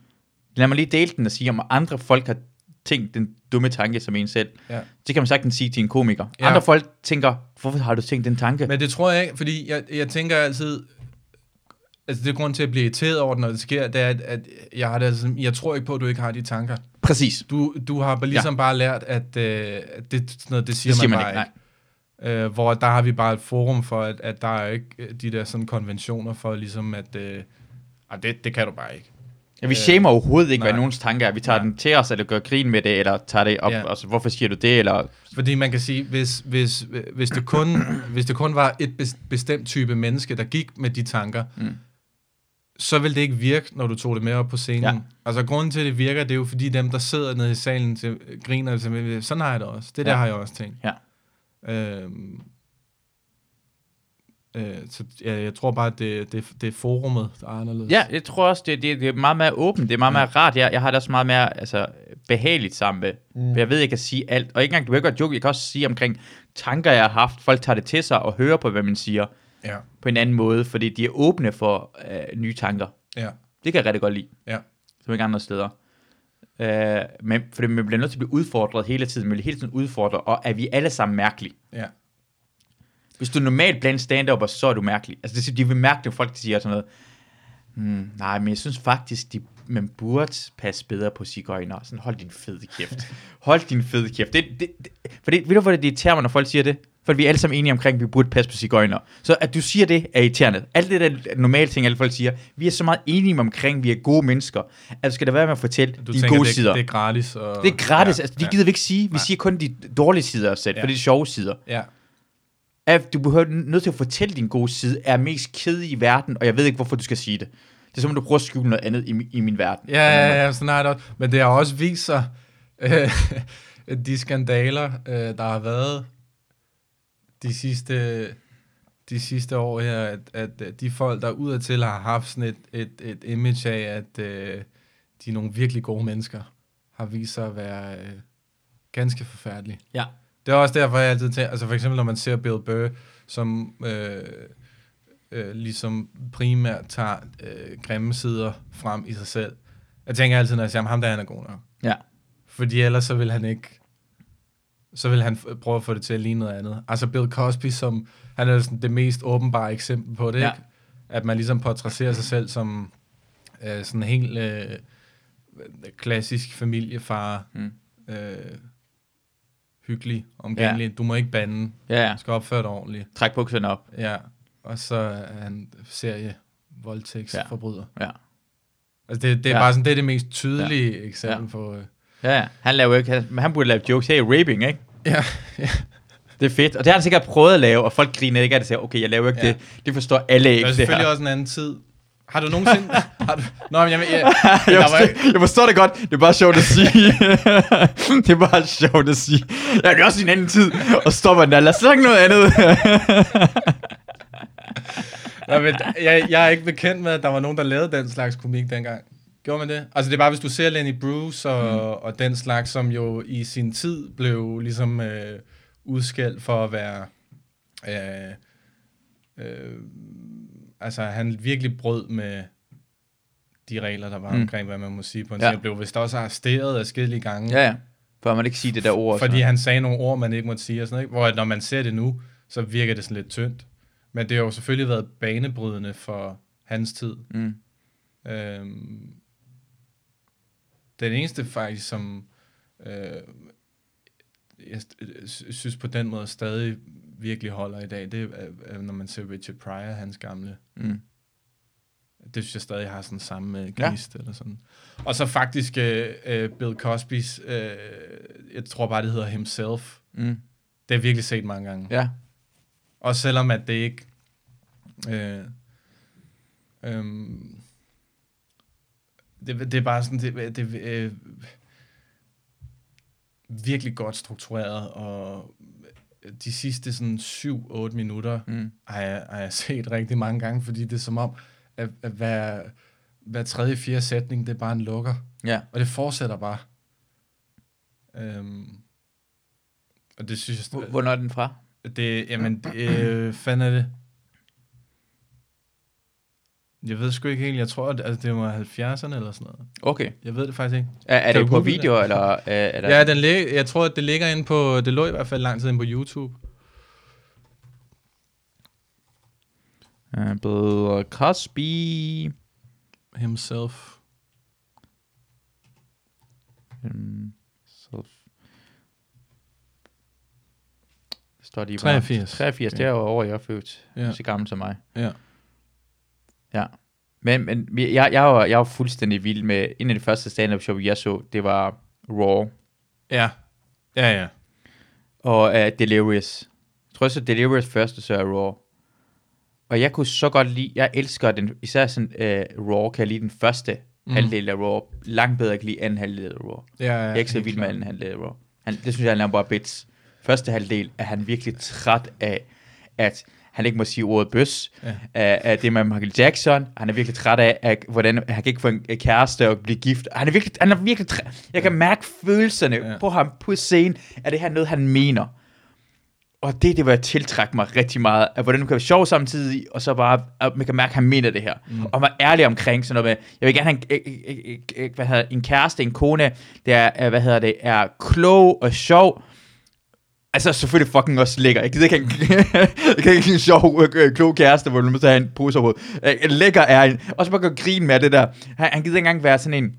Speaker 1: Lad mig lige dele den og sige, om andre folk har tænkt den dumme tanke som en selv.
Speaker 2: Ja.
Speaker 1: Det kan man sagtens sige til en komiker. Ja. Andre folk tænker, hvorfor har du tænkt den tanke?
Speaker 2: Men det tror jeg ikke, fordi jeg, jeg tænker altid, altså det er grund til at blive irriteret over det, når det sker, det er, at, at jeg, har det, altså, jeg tror ikke på, at du ikke har de tanker.
Speaker 1: Præcis.
Speaker 2: Du, du har bare ligesom ja. bare lært, at, øh, det, sådan noget, det siger,
Speaker 1: Det siger
Speaker 2: man,
Speaker 1: man
Speaker 2: bare
Speaker 1: ikke,
Speaker 2: ikke. Øh, hvor der har vi bare et forum for, at, at der er ikke øh, de der sådan konventioner for ligesom, at øh, det, det kan du bare ikke.
Speaker 1: Ja, vi
Speaker 2: Øh,
Speaker 1: shamer overhovedet ikke, hvad
Speaker 2: nej.
Speaker 1: nogens tanker er. Vi tager
Speaker 2: Nej.
Speaker 1: den til os, eller gør grin med det, eller tager det op.
Speaker 2: Ja.
Speaker 1: Altså, hvorfor siger du det? Eller,
Speaker 2: Fordi man kan sige, hvis, hvis, hvis, det, kun, hvis det kun var et bes- bestemt type menneske, der gik med de tanker,
Speaker 1: Mm.
Speaker 2: Så vil det ikke virke, når du tog det med op på scenen.
Speaker 1: Ja.
Speaker 2: Ja. Altså grunden til, at det virker, det er jo fordi dem, der sidder nede i salen, til, griner til, sådan har jeg det også. Det der
Speaker 1: Ja.
Speaker 2: har jeg også tænkt.
Speaker 1: Ja.
Speaker 2: Øhm, øh, så ja, jeg tror bare, at det, det, det er forumet, der er anderledes.
Speaker 1: ja, jeg tror også, det, det, det er meget mere åbent. Det er meget mere rart. Jeg, jeg har det også meget mere altså, behageligt sammen med. Mm. Jeg ved, jeg kan sige alt. Og ikke engang, du kan ikke godt joke. Jeg kan også sige omkring tanker, jeg har haft. Folk tager det til sig og hører på, hvad man siger
Speaker 2: Ja.
Speaker 1: på en anden måde, fordi de er åbne for øh, nye tanker.
Speaker 2: Ja.
Speaker 1: Det kan jeg rigtig godt lide.
Speaker 2: Ja.
Speaker 1: Som ikke andre steder. Øh, men, fordi man bliver nødt til at blive udfordret hele tiden. Man bliver hele tiden udfordret, og er vi alle sammen mærkelige?
Speaker 2: Ja.
Speaker 1: Hvis du normalt blandt stand-up, så er du mærkelig. Altså, det, de vil mærke det, folk der siger sådan noget. Hmm, nej, men jeg synes faktisk, de, man burde passe bedre på cigøjner. Sådan, hold din fede kæft. [LAUGHS] hold din fede kæft. Det, det, det, for det, ved du, hvor det irriterer mig, når folk siger det? For vi er alle sammen enige omkring, at vi burde passe på cigøjner. Så at du siger det, er irriterende. Alt det der normale ting, alle folk siger, vi er så meget enige omkring, at vi er gode mennesker. Altså skal der være med at fortælle
Speaker 2: Du
Speaker 1: dine
Speaker 2: tænker,
Speaker 1: gode
Speaker 2: det,
Speaker 1: sider.
Speaker 2: det er gratis. Og,
Speaker 1: det er gratis, ja, altså de
Speaker 2: ja.
Speaker 1: gider vi ikke sige. Vi
Speaker 2: Nej.
Speaker 1: siger kun de dårlige sider af selv,
Speaker 2: Ja.
Speaker 1: for det er de sjove sider
Speaker 2: Ja.
Speaker 1: at du behøver nødt til at fortælle din gode side, er mest kedelige i verden, og jeg ved ikke, hvorfor du skal sige det. Det er som om, du prøver at skjule noget andet i, i min verden.
Speaker 2: Ja, ja, ja, sådan jeg det også. Men det har også vist sig, [LAUGHS] øh, de skandaler, øh, der har været de sidste, de sidste år her, at, at de folk, der udadtil har haft sådan et, et, et image af, at øh, de er nogle virkelig gode mennesker, har vist sig at være øh, ganske forfærdelige.
Speaker 1: Ja.
Speaker 2: Det er også derfor, jeg altid tænker, altså for eksempel når man ser Bill Burr, som øh, øh, ligesom primært tager øh, grimme sider frem i sig selv. Jeg tænker altid, når jeg siger, ham der han er god nok.
Speaker 1: Ja.
Speaker 2: Fordi ellers så vil han ikke, så vil han prøve at få det til at ligne noget andet. Altså Bill Cosby, som han er sådan det mest åbenbare eksempel på det,
Speaker 1: Ja.
Speaker 2: ja. ikke? At man ligesom portrætterer sig selv som øh, sådan en helt øh, klassisk familiefar,
Speaker 1: Mm.
Speaker 2: øh, hyggelig, omgængelig. Ja. Du må ikke bande,
Speaker 1: Ja, ja.
Speaker 2: du skal opføre dig ordentligt.
Speaker 1: Træk bukserne op.
Speaker 2: Ja, og så er han serie voldtægtsforbryder.
Speaker 1: Ja.
Speaker 2: Altså det, det er
Speaker 1: Ja.
Speaker 2: ja. bare sådan, det er det mest tydelige ja. eksempel
Speaker 1: Ja.
Speaker 2: ja. på... Øh,
Speaker 1: Ja. Han laver ikke, han, men han burde lave jokes. Her er raping, ikke?
Speaker 2: ja, ja.
Speaker 1: Det er fedt. Og det har han sikkert prøvet at lave, og folk griner ikke af det. Siger, okay, jeg laver ikke ja. Det. Det forstår alle
Speaker 2: Det
Speaker 1: ikke,
Speaker 2: er
Speaker 1: det
Speaker 2: selvfølgelig
Speaker 1: her.
Speaker 2: også en anden tid. Har du nogensinde... [LAUGHS] har du, nå, men [LAUGHS] jeg, jeg,
Speaker 1: jeg,
Speaker 2: der var,
Speaker 1: forstår, jeg forstår det godt. Det er bare sjovt at sige. [LAUGHS] det er bare sjovt at sige. Ja, det er også en anden tid. Og stopper den der. Lad os snakke noget andet.
Speaker 2: Nå, men jeg, jeg er ikke bekendt med, at der var nogen, der lavede den slags komik dengang. Gjorde man det? Altså det er bare, hvis du ser Lenny Bruce og, mm. og den slags, som jo i sin tid blev ligesom øh, udskældt for at være... Øh, øh, altså han virkelig brød med de regler, der var
Speaker 1: Mm.
Speaker 2: omkring, hvad man må sige på en
Speaker 1: Ja.
Speaker 2: ja. blev vist også arresteret af skedelige gange.
Speaker 1: Ja, ja. Før man ikke sige det der ord.
Speaker 2: Fordi
Speaker 1: så.
Speaker 2: han sagde nogle ord, man ikke måtte sige og sådan noget, ikke? Hvor når man ser det nu, så virker det sådan lidt tyndt. Men det har jo selvfølgelig været banebrydende for hans tid.
Speaker 1: Mm.
Speaker 2: Øhm, den eneste faktisk, som øh, jeg sy- synes på den måde stadig virkelig holder i dag, det er, er når man ser Richard Pryor, hans gamle.
Speaker 1: Mm.
Speaker 2: Det synes jeg stadig har sådan samme øh,
Speaker 1: Ja.
Speaker 2: gnist eller sådan. Og så faktisk øh, øh, Bill Cosby's, øh, jeg tror bare, det hedder Himself.
Speaker 1: Mm.
Speaker 2: Det har jeg virkelig set mange gange.
Speaker 1: Ja.
Speaker 2: Og selvom at det ikke... Øh, øhm, det, det er bare sådan, det, det øh, virkelig godt struktureret, og de sidste sådan 7-8 minutter
Speaker 1: Mm.
Speaker 2: har jeg, har jeg set rigtig mange gange, fordi det er som om, at, at hver, hver tredje, fjerde sætning, det er bare en lukker,
Speaker 1: Ja.
Speaker 2: og det fortsætter bare. Øhm, og det synes jeg...
Speaker 1: Hvor- Hvornår er den fra?
Speaker 2: Det, jamen, det, øh, fanden er det? Jeg ved sgu ikke helt. Jeg tror, at altså, det var 70'erne eller sådan noget.
Speaker 1: Okay.
Speaker 2: Jeg ved det faktisk ikke.
Speaker 1: Er, er det på video, eller er, er der...
Speaker 2: Ja, den lig, jeg tror, at det ligger inde på... Det lå i hvert fald lang tid inde på YouTube.
Speaker 1: Uh, Bill Cosby.
Speaker 2: Himself.
Speaker 1: Um, self. Det står lige
Speaker 2: 83.
Speaker 1: 83,
Speaker 2: Okay.
Speaker 1: det er jo over, jeg er født.
Speaker 2: Ja.
Speaker 1: Så gammel som mig.
Speaker 2: Ja.
Speaker 1: Ja. Men, men jeg, jeg, var, jeg var fuldstændig vild med, en af de første stand-up show, jeg så, det var Raw
Speaker 2: Ja. Ja, ja.
Speaker 1: og uh, Delirious. Jeg tror så Delirious første, så er Raw. Og jeg kunne så godt lide, jeg elsker den, især sådan uh, Raw, kan jeg lide den første
Speaker 2: Mm.
Speaker 1: halvdel af Raw. Langt bedre kan lide anden halvdel af Raw.
Speaker 2: ja, ja
Speaker 1: Jeg er ikke så vild med anden halvdel af Raw. Han, det synes jeg, han er bare bits. Første halvdel er han virkelig træt af, at han ikke må sige ordet bøs,
Speaker 2: Ja.
Speaker 1: af, af det med Michael Jackson. Han er virkelig træt af, at, hvordan han kan ikke få en kæreste og blive gift. Han er virkelig, han er virkelig træt. Jeg kan mærke følelserne
Speaker 2: Ja.
Speaker 1: på ham på scenen. Er det her noget, han mener? Og det, det var tiltrække mig rigtig meget, at hvordan du kan være sjov samtidig, og så bare, at man kan mærke, at han mener det her. Mm. Og var ærlig omkring sådan noget med, jeg vil gerne have en, hvad hedder, en kæreste, en kone, der er, hvad hedder det, er klog og sjov, Altså selvfølgelig fucking også lækker. Jeg gider ikke jeg kan ikke [LAUGHS] en sjov, øh, klog kæreste, hvor du må have en pose over. Øh, Lækker er en. Også bare gøre grin med det der. Han, han gider ikke engang være sådan en...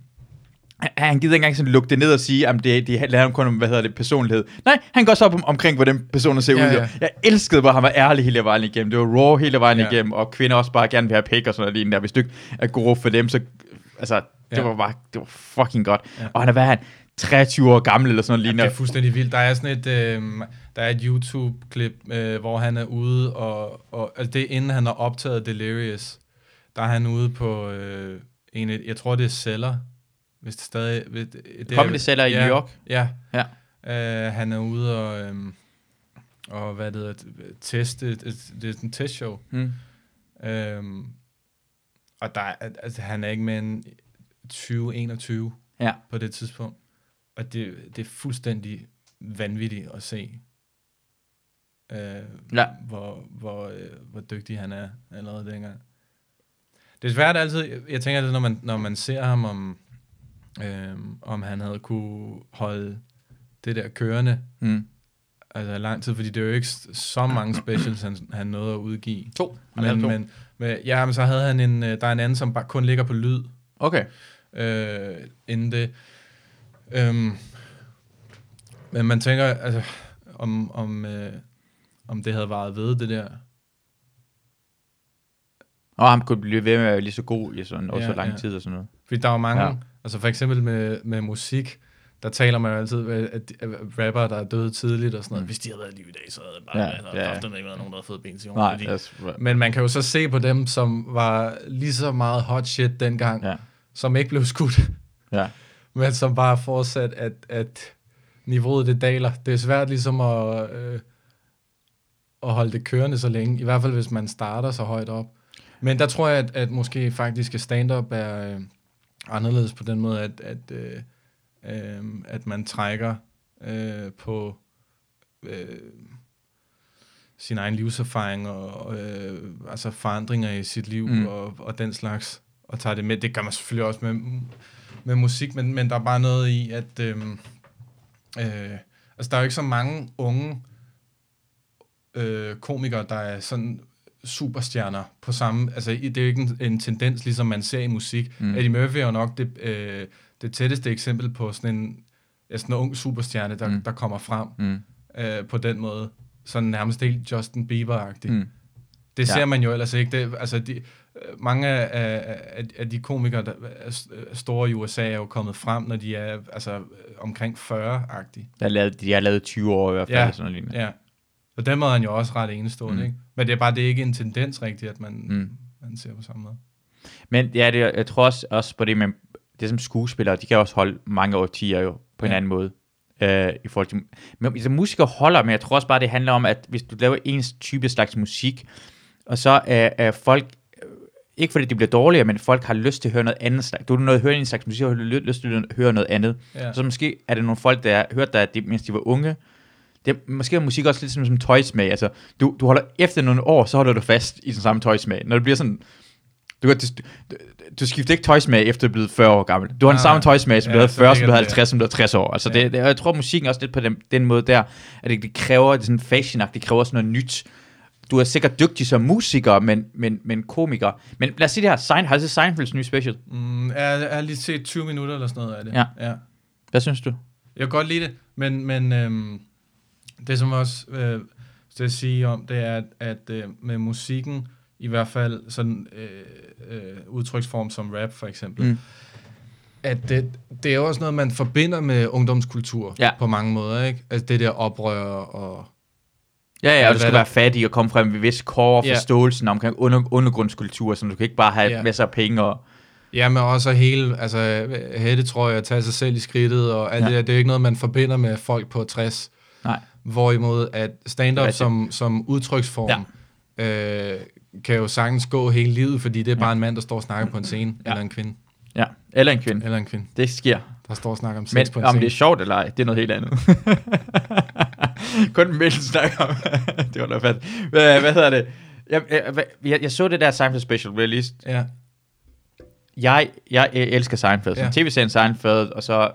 Speaker 1: Han, gider ikke engang sådan lukke det ned og sige, at det, det handler kun om, hvad hedder det, personlighed. Nej, han går også op om, omkring, hvordan personen ser
Speaker 2: Ja,
Speaker 1: ud.
Speaker 2: ja.
Speaker 1: Jeg elskede, hvor han var ærlig hele vejen igennem. Det var raw hele vejen
Speaker 2: Ja.
Speaker 1: igennem, og kvinder også bare gerne vil have pæk og sådan noget lignende der. Hvis du ikke er god for dem, så... Altså, det
Speaker 2: Ja.
Speaker 1: var bare... Det var fucking godt.
Speaker 2: Ja.
Speaker 1: Og han er, hvad han? 23 år gammel eller sådan noget
Speaker 2: Jamen,
Speaker 1: lignende.
Speaker 2: det er fuldstændig vildt. Der er sådan et, øh, der er et YouTube-klip, øh, hvor han er ude, og, og altså det er inden han har optaget Delirious. Der er han ude på øh, en, af- jeg tror det er Celler, hvis det stadig... Hvis det, det
Speaker 1: Comedy Cellar i
Speaker 2: ja,
Speaker 1: New York.
Speaker 2: Ja.
Speaker 1: Ja.
Speaker 2: Øh, han er ude og, øh, og hvad det hedder, teste, det, det er sådan en testshow.
Speaker 1: Mm.
Speaker 2: Øhm, og der, er- altså, han er ikke mere end 20-21
Speaker 1: Ja.
Speaker 2: på det tidspunkt. Og det, det er fuldstændig vanvittigt at se, øh,
Speaker 1: Ja.
Speaker 2: hvor, hvor, øh, hvor dygtig han er allerede dengang. Det er svært altid, jeg, tænker altid, når man, når man ser ham, om, øh, om han havde kunne holde det der kørende
Speaker 1: Mm.
Speaker 2: altså lang tid, fordi det er jo ikke så mange specials, han, han nåede at udgive.
Speaker 1: To. Han
Speaker 2: Men,
Speaker 1: to.
Speaker 2: men, men, ja, men så havde han en, øh, der er en anden, som bare kun ligger på lyd,
Speaker 1: Okay.
Speaker 2: øh, inden det. Øhm, men man tænker, altså, om, om, øh, om det havde varet ved, det der.
Speaker 1: Og han kunne blive ved med at være lige så god i sådan, også
Speaker 2: Ja,
Speaker 1: så lang
Speaker 2: ja.
Speaker 1: tid og sådan noget.
Speaker 2: Fordi der er jo mange, ja. Altså for eksempel med, med musik, der taler man jo altid, at, at, rapper, der er døde tidligt og sådan noget,
Speaker 1: Mm.
Speaker 2: hvis de havde været i live i dag, så havde det bare
Speaker 1: Ja,
Speaker 2: været,
Speaker 1: ja.
Speaker 2: der ikke været nogen, der havde fået ben til.
Speaker 1: Nej,
Speaker 2: fordi,
Speaker 1: that's,
Speaker 2: Men man kan jo så se på dem, som var lige så meget hot shit dengang, ja. som ikke blev skudt,
Speaker 1: Ja.
Speaker 2: Men som bare fortsat, at, at niveauet det daler. Det er svært ligesom at, øh, at holde det kørende så længe, i hvert fald hvis man starter så højt op. Men der tror jeg, at, at måske faktisk stand-up er, øh, anderledes på den måde, at, at, øh, øh, at man trækker øh, på øh, sin egen livserfaring og øh, altså forandringer i sit liv mm. og, og den slags, og tager det med. Det gør man selvfølgelig også med, med musik, men, men der er bare noget i, at øh, øh, altså, der er jo ikke så mange unge øh, komikere, der er sådan superstjerner på samme... Altså, det er jo ikke en, en tendens, ligesom man ser i musik. Mm. Eddie Murphy er jo nok det, øh, det tætteste eksempel på sådan en, sådan en ung superstjerne, der, mm. der kommer frem mm. øh, på den måde. Sådan nærmest helt Justin Bieber-agtig. Mm. Det ser ja. man jo ellers ikke. Det, altså, de, mange af, af, af de komikere, der er store i USA, er jo kommet frem, når de er altså, omkring 40-agtige.
Speaker 1: De har lavet, de har lavet 20 år i hvert fald.
Speaker 2: Ja,
Speaker 1: sådan noget
Speaker 2: ja. På den måde er han jo også ret enestående, mm. ikke? Men det er bare det er ikke en tendens rigtigt, at man, mm. man ser på samme måde.
Speaker 1: Men ja, det, jeg tror også, også på det med, det som skuespillere, de kan også holde mange årtier jo, på ja. en anden måde. Uh, i forhold til, men altså, musikere holder, men jeg tror også bare, det handler om, at hvis du laver en type slags musik, og så er, er folk, ikke fordi det bliver dårligere, men folk har lyst til at høre noget andet slags. Du har noget, høre en slags musik, og lyst til at høre noget andet. Ja. Så måske er det nogle folk, der har hørt dig, mens de var unge, det er måske er musik også lidt som, som tøjsmag. Altså, du, du holder efter nogle år, så holder du fast i den samme tøjsmag. Når det bliver sådan, du, du, du, du skifter ikke tøjsmag efter du er blevet 40 år gammel. Du har den samme tøjsmag, som ja, du havde 40, som du havde 50, som du havde 60 år. Altså, ja. det, det, jeg tror, musikken også lidt på den, den måde der, at det, det kræver, det er sådan fashion det kræver sådan noget nyt. Du er sikkert dygtig som musiker, men, men, men komiker. Men lad os sige det her, Sein, har du set Seinfelds nye special?
Speaker 2: Mm, jeg, jeg har lige set 20 minutter eller sådan noget af det.
Speaker 1: Ja. ja. Hvad synes du?
Speaker 2: Jeg kan godt lide det, men, men øhm, det som også øh, skal sige om, det er, at, at øh, med musikken, i hvert fald sådan øh, øh, udtryksform som rap for eksempel, mm. at det, det er også noget, man forbinder med ungdomskultur ja. på mange måder, ikke? Altså det der oprør og...
Speaker 1: Ja, ja, og du skal der... være fattig og komme frem med vis kår og forståelsen ja. omkring under, undergrundskultur, så du kan ikke bare have ja. masser af penge og...
Speaker 2: Ja, men også hele, altså hætte, tror jeg, tage sig selv i skridtet, og alt ja. det der, det er ikke noget, man forbinder med folk på 60.
Speaker 1: Nej.
Speaker 2: Hvorimod at stand-up som, som udtryksform ja. øh, kan jo sagtens gå hele livet, fordi det er bare ja. en mand, der står og snakker på en scene, ja. eller en kvinde.
Speaker 1: Ja, eller en kvinde.
Speaker 2: Eller en kvinde.
Speaker 1: Det sker.
Speaker 2: Der står og snakker om sex
Speaker 1: Men,
Speaker 2: på en
Speaker 1: om
Speaker 2: scene.
Speaker 1: det er sjovt eller ej, det er noget helt andet. [LAUGHS] [LAUGHS] Kun Mikkel snakker om. [LAUGHS] det var noget fedt. Hvad, hvad hedder det? Jeg, jeg, jeg, jeg så det der Seinfeld special, released.
Speaker 2: Ja.
Speaker 1: Jeg, jeg elsker Seinfeld. Ja. tv-serien Seinfeld, og så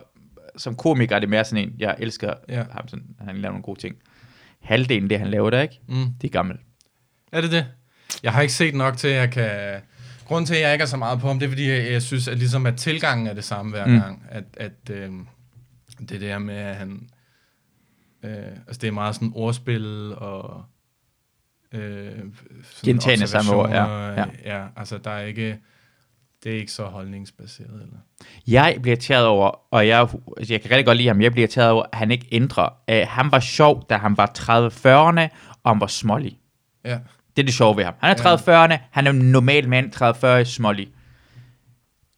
Speaker 1: som komiker er det mere sådan en, jeg elsker ja. ham, sådan, han laver nogle gode ting. Halvdelen det, han laver der, ikke? Mm. Det er gammelt.
Speaker 2: Er det det? Jeg har ikke set nok til, at jeg kan... Grunden til, at jeg ikke er så meget på ham, det er, fordi jeg, jeg synes, at, ligesom, at tilgangen er det samme hver mm. gang. At, at øh, det der med, at han... Øh, altså, det er meget sådan ordspil og...
Speaker 1: Øh, Gentagende samme ord, ja.
Speaker 2: ja. Ja, altså, der er ikke det er ikke så holdningsbaseret. Eller?
Speaker 1: Jeg bliver irriteret over, og jeg, jeg kan rigtig godt lide ham, jeg bliver irriteret over, at han ikke ændrer. Uh, han var sjov, da han var 30-40'erne, og han var smålig.
Speaker 2: Ja.
Speaker 1: Det er det sjove ved ham. Han er 30-40'erne, han er en normal mand, 30-40 smålig.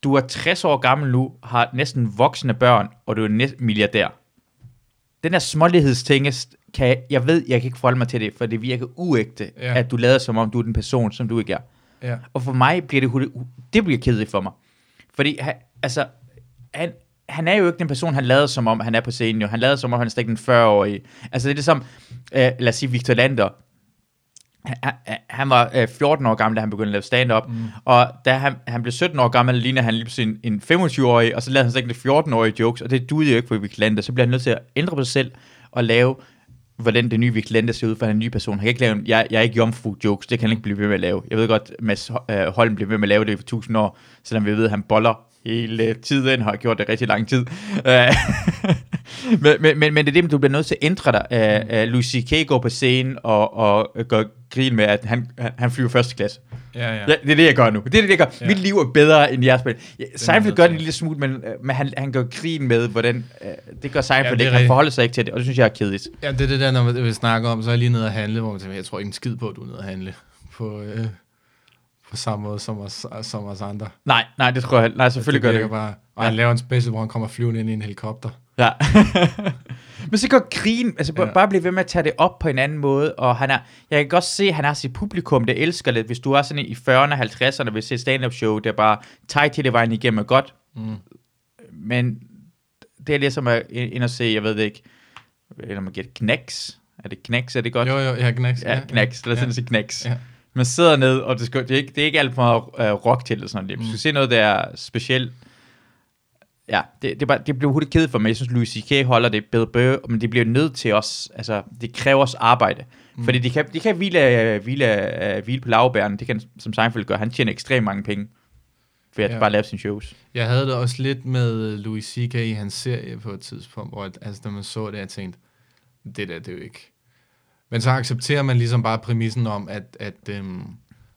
Speaker 1: Du er 60 år gammel nu, har næsten voksne børn, og du er næsten milliardær. Den der smålighedsting, kan jeg, jeg ved, jeg kan ikke forholde mig til det, for det virker uægte, ja. at du lader som om, du er den person, som du ikke er.
Speaker 2: Ja.
Speaker 1: Og for mig bliver det, det bliver kedeligt for mig. Fordi, han, altså, han, han er jo ikke den person, han lavede som om, han er på scenen jo. Han lavede som om, han er stadig en 40-årig. Altså, det er ligesom, øh, lad os sige, Victor Lander. Han, var øh, 14 år gammel, da han begyndte at lave stand-up, mm. og da han, han blev 17 år gammel, ligner han lige pludselig en, en 25-årig, og så lavede han stadig 14-årige jokes, og det duede jo ikke for Victor Lander, så bliver han nødt til at ændre på sig selv, og lave hvordan det nye Vic Lente ser ud for en ny person. Han kan ikke lave en, jeg, jeg er ikke jomfru jokes, det kan han ikke blive ved med at lave. Jeg ved godt, Mads øh, Holm bliver ved med at lave det for tusind år, selvom vi ved, at han boller hele tiden, har gjort det rigtig lang tid. Øh, [LAUGHS] men, men, men, men det er det, du bliver nødt til at ændre dig. Uh, uh, Louis C.K. går på scenen og, og gør grin med, at han, han flyver første klasse.
Speaker 2: Ja, ja. ja,
Speaker 1: det er det, jeg gør nu. Det er det, jeg gør. Ja. Mit liv er bedre, end jeres spil. Ja, Seinfeld gør det en lille smule, men, men han, han gør grin med, hvordan... Uh, det gør Seinfeld ja, ikke. Han forholder sig ikke til det, og det synes jeg er kedeligt.
Speaker 2: Ja, det er det der, når vi snakker om, så er jeg lige nede at handle, hvor man tænker, jeg tror ikke en skid på, at du er nede at handle på... Øh på samme måde som os, som os andre.
Speaker 1: Nej, nej, det tror jeg Nej, selvfølgelig det gør det.
Speaker 2: Bare, og ja. han laver en special, hvor han kommer flyvende ind i en helikopter.
Speaker 1: Ja. [LAUGHS] Men så går grin, altså ja. bare blive ved med at tage det op på en anden måde, og han er, jeg kan godt se, at han har sit publikum, der elsker det. Hvis du er sådan i 40'erne og 50'erne, vil se stand-up show, der bare til det vejen igennem er godt,
Speaker 2: Mm.
Speaker 1: Men det er ligesom at ind og se, jeg ved det ikke, eller man gætter Knacks. Er det Knacks, er det godt?
Speaker 2: Jo, jo, ja, Knacks.
Speaker 1: Ja, Knacks. Lad os
Speaker 2: ja.
Speaker 1: sige Knacks.
Speaker 2: Ja.
Speaker 1: Man sidder ned, og det, skal, det, er ikke, det er ikke alt for meget uh, rock til, eller sådan noget. Man skal
Speaker 2: Mm.
Speaker 1: se noget, der er specielt. Ja, det, det, er bare, det bliver hurtigt kedeligt for mig. Jeg synes, Louis C.K. holder det bedre bøge, men det bliver nødt til os. Altså, det kræver os arbejde. Mm. Fordi de kan, de kan hvile, hvile, uh, hvile på lavbæren. Det kan, som Seinfeld gør. Han tjener ekstremt mange penge. Ved at
Speaker 2: Ja.
Speaker 1: bare lave sine shows.
Speaker 2: Jeg havde det også lidt med Louis C.K. i hans serie på et tidspunkt, hvor at, altså, da man så det, jeg tænkte, det der, det er jo ikke... Men så accepterer man ligesom bare præmissen om, at, at øhm,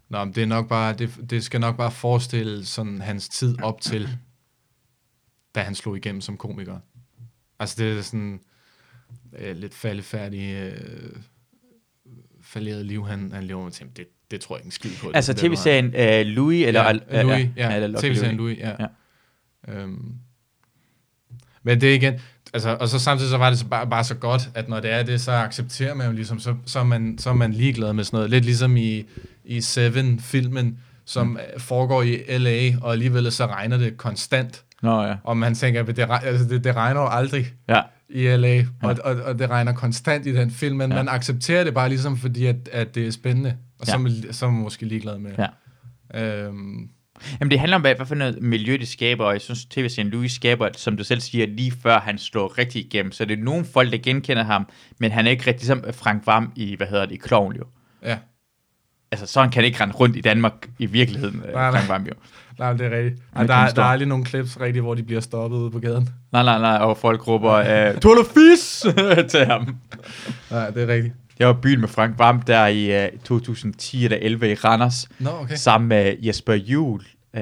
Speaker 2: nå, det, er nok bare, det, det skal nok bare forestille sådan hans tid op til, da han slog igennem som komiker. Altså det er sådan øh, lidt faldefærdig, øh, falderet liv, han, han lever med. Tænkte, Det, det tror jeg ikke en skid på.
Speaker 1: Altså tv-serien uh, Louis, eller...
Speaker 2: ja, Louis, ja,
Speaker 1: eller Lucky
Speaker 2: tv-serien
Speaker 1: Louis.
Speaker 2: Louis, ja.
Speaker 1: Ja.
Speaker 2: Øhm. Men det er igen, altså, og så samtidig så var det så bare, bare så godt, at når det er det, så accepterer man jo ligesom, så, så, er, man, så er man ligeglad med sådan noget. Lidt ligesom i, i Seven-filmen, som mm. foregår i L.A., og alligevel så regner det konstant.
Speaker 1: Nå ja.
Speaker 2: Og man tænker, at det, altså, det, det regner jo aldrig
Speaker 1: Ja.
Speaker 2: i L.A., og, og, og det regner konstant i den film, men
Speaker 1: Ja.
Speaker 2: ja. man accepterer det bare ligesom, fordi at, at det er spændende, og så,
Speaker 1: Ja.
Speaker 2: er man, så er man måske ligeglad med det.
Speaker 1: Ja.
Speaker 2: Øhm,
Speaker 1: Jamen det handler om, hvad, hvad for noget miljø det skaber, og jeg synes, tv-serien Louis skaber, som du selv siger, lige før han slår rigtig igennem. Så det er nogle folk, der genkender ham, men han er ikke rigtig som Frank Vam i, hvad hedder det, i Klovn jo.
Speaker 2: ja.
Speaker 1: Altså, sådan kan han ikke rende rundt i Danmark i virkeligheden, nej,
Speaker 2: nej.
Speaker 1: Frank Vam jo.
Speaker 2: Nej, det er rigtigt. Ej, der, er, der er aldrig nogen clips rigtigt, hvor de bliver stoppet ude på gaden.
Speaker 1: Nej, nej, nej, og folk råber, øh, de Fis [LAUGHS] til ham.
Speaker 2: Nej, det er rigtigt.
Speaker 1: Jeg var i byen med Frank Vam der i uh, 2010 eller 11 i Randers,
Speaker 2: Nå, okay.
Speaker 1: sammen med Jesper Juhl, uh,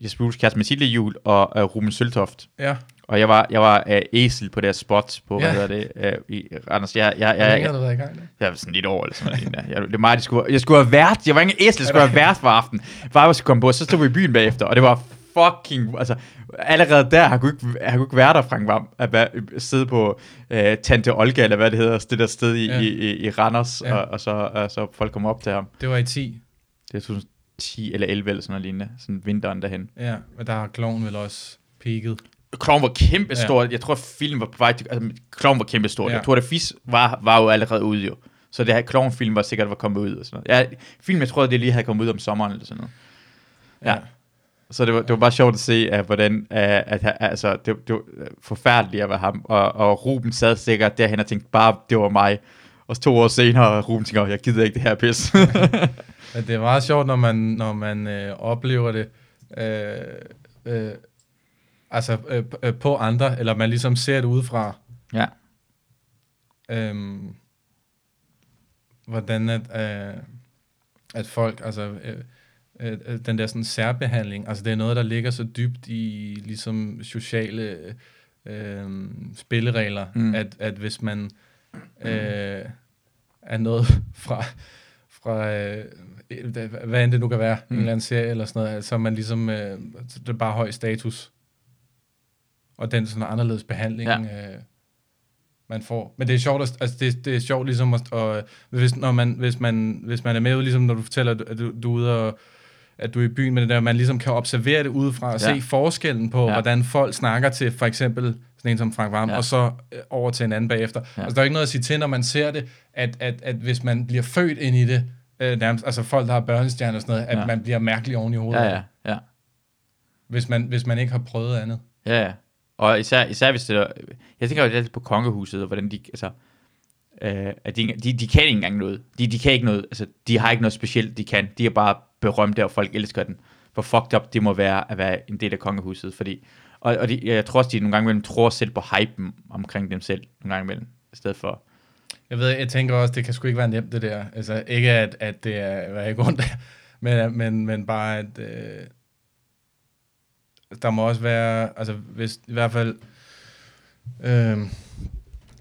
Speaker 1: Jesper Juhls kæreste Mathilde Juhl og uh, Ruben Søltoft.
Speaker 2: Ja,
Speaker 1: Og jeg var, jeg var uh, æsel på deres spot på, hvad
Speaker 2: Ja.
Speaker 1: hedder det, uh, i Randers. Jeg, jeg, jeg, jeg,
Speaker 2: i gang? da?
Speaker 1: jeg var sådan lidt over, eller sådan noget. jeg, det er mig, det skulle, jeg skulle have været, jeg var ikke æsel, jeg skulle have været for aften. Bare jeg skulle komme på, så stod vi i byen bagefter, og det var fucking, altså, allerede der, han kunne ikke, han kunne ikke være der, Frank Vam, at være, sidde på uh, Tante Olga, eller hvad det hedder, det der sted i,
Speaker 2: Ja.
Speaker 1: ja. i, i, i Randers,
Speaker 2: Ja.
Speaker 1: ja. og, og, så, og så folk kommer op til ham.
Speaker 2: Det var i 10.
Speaker 1: Det er 2010 eller 11 eller sådan noget lignende, sådan vinteren derhen.
Speaker 2: Ja, men der har kloven vel også peaked.
Speaker 1: Clown var kæmpe
Speaker 2: Ja.
Speaker 1: Jeg tror, filmen var på vej til... Altså, Clown var kæmpe stor.
Speaker 2: Ja.
Speaker 1: Ja. Jeg tror, at Fis var, var jo allerede ude jo. Så det her Clown-film var sikkert var kommet ud og sådan noget. Ja, film, jeg tror, det lige havde kommet ud om sommeren eller sådan noget. Ja. Så det var, det var bare sjovt at se, at, hvordan, uh, at, at, altså, det, det var forfærdeligt at være ham. Og, og Ruben sad sikkert derhen og tænkte, bare det var mig. Og to år senere, Ruben tænker, jeg gider ikke det her pis. [LAUGHS]
Speaker 2: Men det er meget sjovt, når man, når man øh, oplever det øh, øh, altså, øh, øh, på andre, eller man ligesom ser det udefra.
Speaker 1: ja.
Speaker 2: Øhm, hvordan at, øh, at folk, altså øh, øh, øh, den der sådan særbehandling, altså det er noget, der ligger så dybt i ligesom sociale øh, spilleregler, mm. At, at hvis man øh, er noget [LAUGHS] fra, fra øh, hvad end det nu kan være, mm. en eller anden serie eller sådan noget, så er man ligesom, øh, det er bare høj status. Og den sådan anderledes behandling, ja. øh, man får. Men det er sjovt, at, altså det, det er sjovt ligesom at, og, hvis, når man, hvis, man, hvis man er med, ligesom når du fortæller, at du, du er ude og at du er i byen med det der, man ligesom kan observere det udefra og
Speaker 1: Ja.
Speaker 2: se forskellen på, ja. Hvordan folk snakker til for eksempel sådan en som Frank Varm, ja. Og så øh, over til en anden bagefter. Ja. Altså der er ikke noget at sige til, når man ser det, at, at, at hvis man bliver født ind i det, øh, nærmest, altså folk, der har børnestjerner og sådan noget, at
Speaker 1: Ja.
Speaker 2: man bliver mærkelig oven i hovedet,
Speaker 1: Ja, ja, ja.
Speaker 2: Hvis, man, hvis man ikke har prøvet andet.
Speaker 1: Ja, ja. Og især, især hvis det er, jeg tænker jo lidt på kongehuset, og hvordan de, altså, øh, at de, de, de kan ikke engang noget. De, de kan ikke noget, altså, de har ikke noget specielt, de kan. De er bare berømte, og folk elsker den. Hvor fucked up det må være at være en del af kongehuset, fordi, og, og de, jeg tror også, de nogle gange imellem tror selv på hypen omkring dem selv, nogle gange imellem, i stedet for,
Speaker 2: Jeg ved, jeg tænker også, det kan sgu ikke være nemt, det der. Altså, ikke at, at det er, hvad jeg går rundt men, men, men bare, at øh, der må også være, altså, hvis i hvert fald, øh,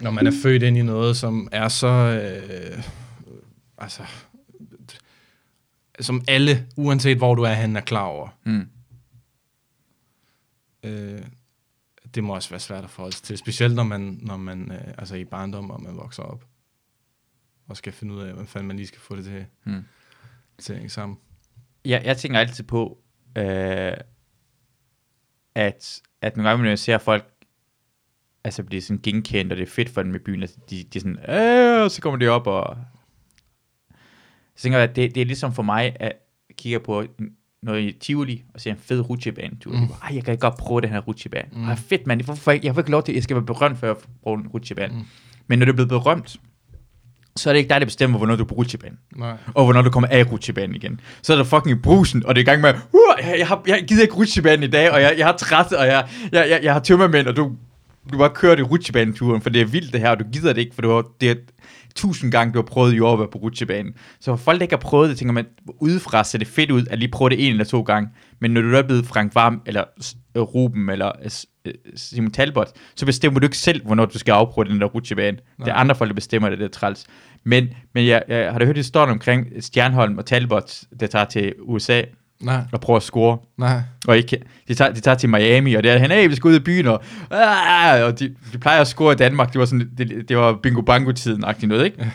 Speaker 2: når man er født ind i noget, som er så, øh, altså, som alle, uanset hvor du er henne, er klar over.
Speaker 1: mm,
Speaker 2: Øh, det må også være svært at forholde sig til, specielt når man, når man øh, altså i barndom, og man vokser op, og skal finde ud af, hvordan fanden man lige skal få det til,
Speaker 1: mm.
Speaker 2: til at sammen.
Speaker 1: jeg, jeg tænker altid på, øh, at, at nogle gange, når jeg ser folk altså blive sådan genkendt, og det er fedt for dem i byen, altså de, de er sådan, øh, så kommer de op, og så tænker jeg, at det, det er ligesom for mig, at jeg kigger på noget i Tivoli, og ser en fed rutsjebane. Mm. Ej, jeg kan godt prøve den her rutsjebane. Mm. Ej, fedt, mand. Hvorfor ikke? Jeg får ikke lov til, at jeg skal være berømt, før jeg bruger en rutsjebane. Mm. Men når du er blevet berømt, så er det ikke dig, der bestemmer, hvornår du er på rutsjebanen.
Speaker 2: Nej.
Speaker 1: Og hvornår du kommer af rutsjebanen igen. Så er der fucking brusen, og det er i gang med, uh, jeg, jeg, har, jeg gider ikke rutsjebanen i dag, og jeg, jeg har træt, og jeg, jeg, jeg, jeg har tømmermænd, og du, du bare kører det rutsjebaneturen, for det er vildt det her, og du gider det ikke, for du har, det tusind gange, du har prøvet være på rutsjebanen. Så for folk, der ikke har prøvet det, tænker man, udefra ser det fedt ud, at lige prøve det en eller to gange. Men når du er blevet Frank Varm, eller uh, Ruben, eller uh, Simon Talbot, så bestemmer du ikke selv, hvornår du skal afprøve den der rutsjebane. Det er andre folk, der bestemmer det, det er træls. Men, men jeg, jeg har da hørt historien omkring Stjernholm og Talbot, der tager til USA
Speaker 2: Nej.
Speaker 1: og prøver at score.
Speaker 2: Nej.
Speaker 1: Og ikke, de, tager, de tager til Miami, og det er han, hey, vi skal ud i byen, og, ah, og de, de plejer at score i Danmark. Det var, sådan, det, det var bingo bango tiden agtigt noget, ikke?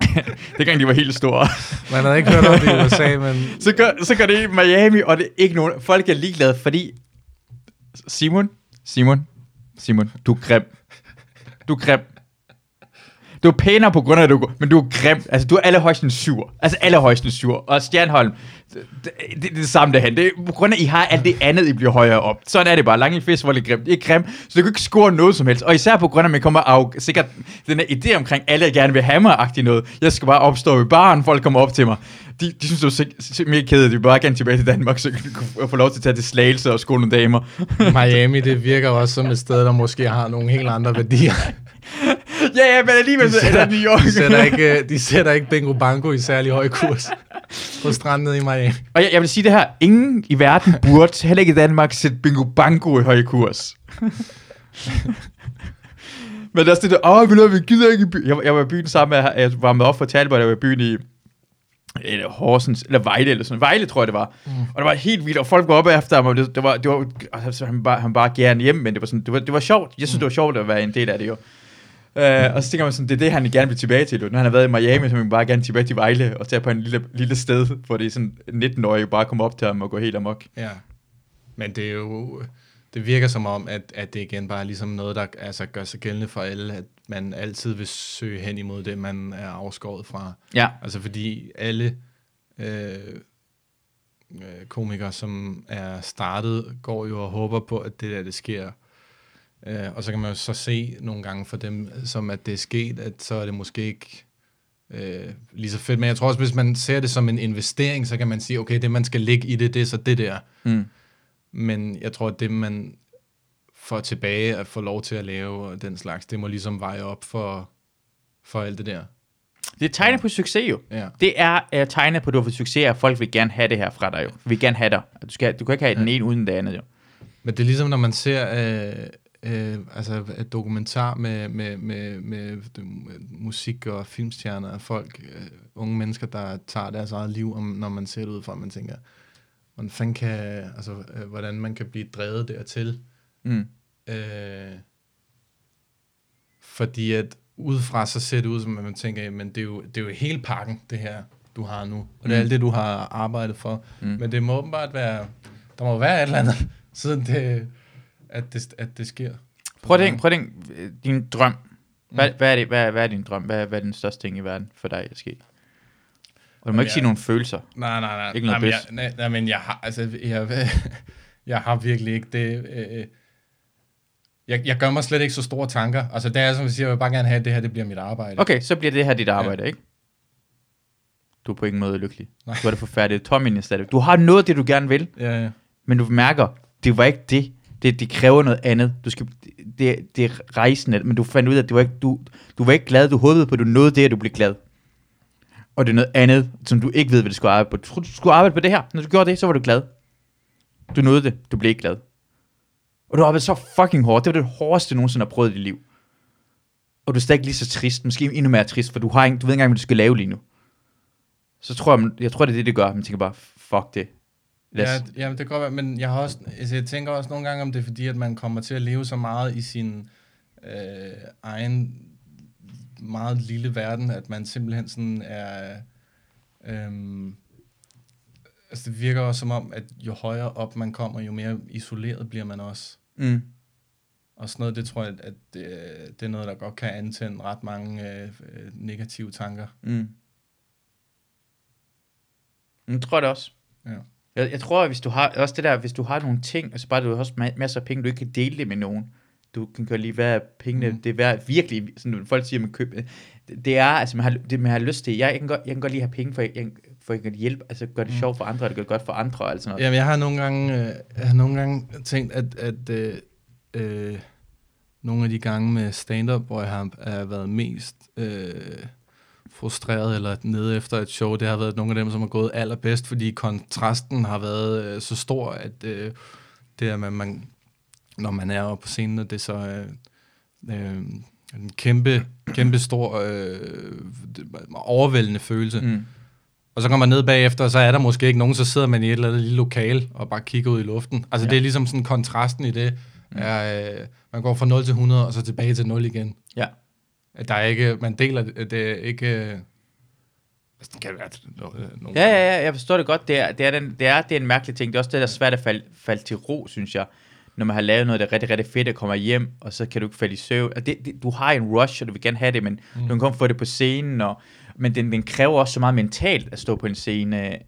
Speaker 1: [LAUGHS] det gang de var helt store.
Speaker 2: Man havde ikke hørt om det i USA, [LAUGHS] men...
Speaker 1: så, gør, så gør det i Miami, og det er ikke nogen... Folk er ligeglade, fordi... Simon, Simon, Simon, du er grim. Du er grim. Du er pænere på grund af, at du men du er grim. Altså, du er allerhøjst en sur. Altså, allerhøjst en sur. Og Stjernholm, det, det, det, er det samme derhen. Det er på grund af, at I har alt det andet, I bliver højere op. Sådan er det bare. Lange Fisk var lidt grim. Det er grim, så du kan ikke score noget som helst. Og især på grund af, at man kommer af sikkert den her idé omkring, alle jeg gerne vil have mig noget. Jeg skal bare opstå i baren, folk kommer op til mig. De, de synes, det er mere kedeligt. De vil bare gerne tilbage til Danmark, så kan få lov til at tage til slagelse og skole nogle damer.
Speaker 2: Miami, det virker også som et sted, der måske har nogle helt andre værdier. [LAUGHS] [LAUGHS]
Speaker 1: ja, ja, men alligevel
Speaker 2: de sætter,
Speaker 1: er det New York.
Speaker 2: de, sætter ikke, de sætter ikke bingo bango i særlig høj kurs [LAUGHS] på stranden i Miami.
Speaker 1: Og jeg, jeg vil sige det her, ingen i verden burde, heller ikke i Danmark, sætte bingo bango i høj kurs. [LAUGHS] men der er det der, åh, vi, vi gider ikke i byen. Jeg, jeg var i byen sammen med, jeg var med op for Talbot, jeg var i byen i eller Horsens, eller Vejle, eller sådan Vejle, tror jeg, det var. Mm. Og det var helt vildt, og folk var oppe efter ham, og det, det var, det var altså, han, bare, han bare gerne hjem, men det var, sådan, det var, det var sjovt. Jeg synes, mm. det var sjovt at være en del af det jo. Uh, og så tænker man sådan, det er det, han gerne vil tilbage til. Når han har været i Miami, så vil man bare gerne tilbage til Vejle og tage på en lille, lille sted, hvor det er sådan 19-årige bare kommer op til ham og går helt amok.
Speaker 2: Ja, men det er jo, det virker som om, at, at det igen bare er ligesom noget, der altså, gør sig gældende for alle, at man altid vil søge hen imod det, man er afskåret fra.
Speaker 1: Ja.
Speaker 2: Altså fordi alle øh, komikere, som er startet, går jo og håber på, at det der, det sker. Øh, og så kan man jo så se nogle gange for dem, som at det er sket, at så er det måske ikke øh, lige så fedt. Men jeg tror også, hvis man ser det som en investering, så kan man sige, okay, det man skal ligge i det, det er så det der.
Speaker 1: Mm.
Speaker 2: Men jeg tror, at det man får tilbage at få lov til at lave den slags, det må ligesom veje op for, for alt det der.
Speaker 1: Det er tegnet på succes jo.
Speaker 2: Ja.
Speaker 1: Det er uh, tegnet på, at du har fået succes, og folk vil gerne have det her fra dig jo. Vil gerne have dig. Du, skal, du kan ikke have ja. den ene uden det andet jo.
Speaker 2: Men det er ligesom, når man ser øh, øh, altså et dokumentar med, med, med, med, musik og filmstjerner af folk, øh, unge mennesker, der tager deres eget liv, om, når man ser det ud fra, man tænker, hvordan, fanden kan, altså, øh, hvordan man kan blive drevet dertil.
Speaker 1: Mm.
Speaker 2: Øh, fordi at udefra så ser det ud som, at man tænker, men det er jo, det er jo hele pakken, det her, du har nu. Og det er
Speaker 1: Mm.
Speaker 2: alt det, du har arbejdet for.
Speaker 1: Mm.
Speaker 2: Men det må åbenbart være, der må være et eller andet, [LAUGHS] siden det, at det, at det sker.
Speaker 1: Prøv at tænke, prøv at tænke, øh, din drøm. Hvad, hvad, er det, hvad, hvad er din drøm? Hvad, hvad er den største ting i verden for dig at ske? Og du må
Speaker 2: Jamen,
Speaker 1: ikke sige
Speaker 2: jeg-
Speaker 1: nogle følelser.
Speaker 2: Nej, nej, nej.
Speaker 1: Ikke
Speaker 2: nej,
Speaker 1: noget
Speaker 2: men
Speaker 1: pis.
Speaker 2: jeg, nej, nej, men jeg har, altså, jeg, [LAUGHS] jeg har virkelig ikke det... Øh, jeg, jeg gør mig slet ikke så store tanker. Altså, det er som jeg siger, jeg vil bare gerne have, at det her det bliver mit arbejde.
Speaker 1: Okay, så bliver det her dit arbejde, ja. ikke? Du er på ingen måde lykkelig.
Speaker 2: Nej.
Speaker 1: Du er det forfærdeligt. Tommy. Du har noget det, du gerne vil,
Speaker 2: Ja, ja.
Speaker 1: men du mærker, det var ikke det. Det, det kræver noget andet. Du skal, det, det er rejsende, men du fandt ud af, at du var ikke, du, du var ikke glad. Du håbede på, at du nåede det, at du blev glad. Og det er noget andet, som du ikke ved, hvad du skulle arbejde på. Du du skulle arbejde på det her. Når du gjorde det, så var du glad. Du nåede det. Du blev ikke glad. Og du arbejdede så fucking hårdt. Det var det hårdeste, du nogensinde har prøvet i dit liv. Og du er stadig lige så trist. Måske endnu mere trist, for du, har ikke, du ved ikke engang, hvad du skal lave lige nu. Så tror jeg, jeg tror, det er det, det gør. Man tænker bare, fuck det. Lad
Speaker 2: Ja,
Speaker 1: os,
Speaker 2: ja, det kan godt være, men jeg, har også, altså, jeg tænker også nogle gange, om det er fordi, at man kommer til at leve så meget i sin øh, egen meget lille verden, at man simpelthen sådan er... Øhm, Altså, det virker også som om, at jo højere op man kommer, jo mere isoleret bliver man også.
Speaker 1: Mm.
Speaker 2: Og sådan noget, det tror jeg, at det, det er noget, der godt kan antænde ret mange øh, øh, negative tanker.
Speaker 1: Mm. Jeg tror det også.
Speaker 2: Ja.
Speaker 1: Jeg, jeg tror, at hvis du har, også det der, hvis du har nogle ting, og så bare du har også ma- masser af penge, du ikke kan dele det med nogen, du kan gøre lige, hvad pengene,
Speaker 2: Mm.
Speaker 1: det er værd, virkelig, sådan folk siger, man køber, det, det er, altså, man har, det man har lyst til, jeg, jeg, kan godt, jeg kan godt lige have penge, for jeg, for jeg kan hjælpe, altså gøre det
Speaker 2: Mm.
Speaker 1: sjovt for andre, det gør det godt for andre, og alt sådan noget.
Speaker 2: Jamen, jeg har nogle gange, øh, jeg har nogle gange tænkt, at, at øh, øh, nogle af de gange med stand-up, hvor jeg har, har været mest øh, frustreret eller nede efter et show, det har været nogle af dem, som har gået allerbedst, fordi kontrasten har været øh, så stor, at øh, det er, man, man, når man er oppe på scenen, og det er så øh, øh, en kæmpe, kæmpe stor, øh, overvældende følelse.
Speaker 1: Mm.
Speaker 2: Og så kommer man ned bagefter, og så er der måske ikke nogen, så sidder man i et eller andet lille lokal og bare kigger ud i luften. Altså
Speaker 1: Ja.
Speaker 2: det er ligesom sådan kontrasten i det.
Speaker 1: Mm.
Speaker 2: Er, øh, man går fra 0 til 100, og så tilbage til 0 igen.
Speaker 1: Ja.
Speaker 2: At Der er ikke, man deler det, det er ikke... øh, Altså, det kan være no- nogle
Speaker 1: Ja, ja, ja, jeg forstår det godt. Det er, det er, den, det er, det er en mærkelig ting. Det er også det, der er svært at falde, falde til ro, synes jeg. Når man har lavet noget, der er rigtig, rigtig fedt, og kommer hjem, og så kan du ikke falde i søvn. Og det, det, du har en rush, og du vil gerne have det, men mm. du kan kun få det på scenen. Og, men den, den kræver også så meget mentalt at stå på en scene, øh,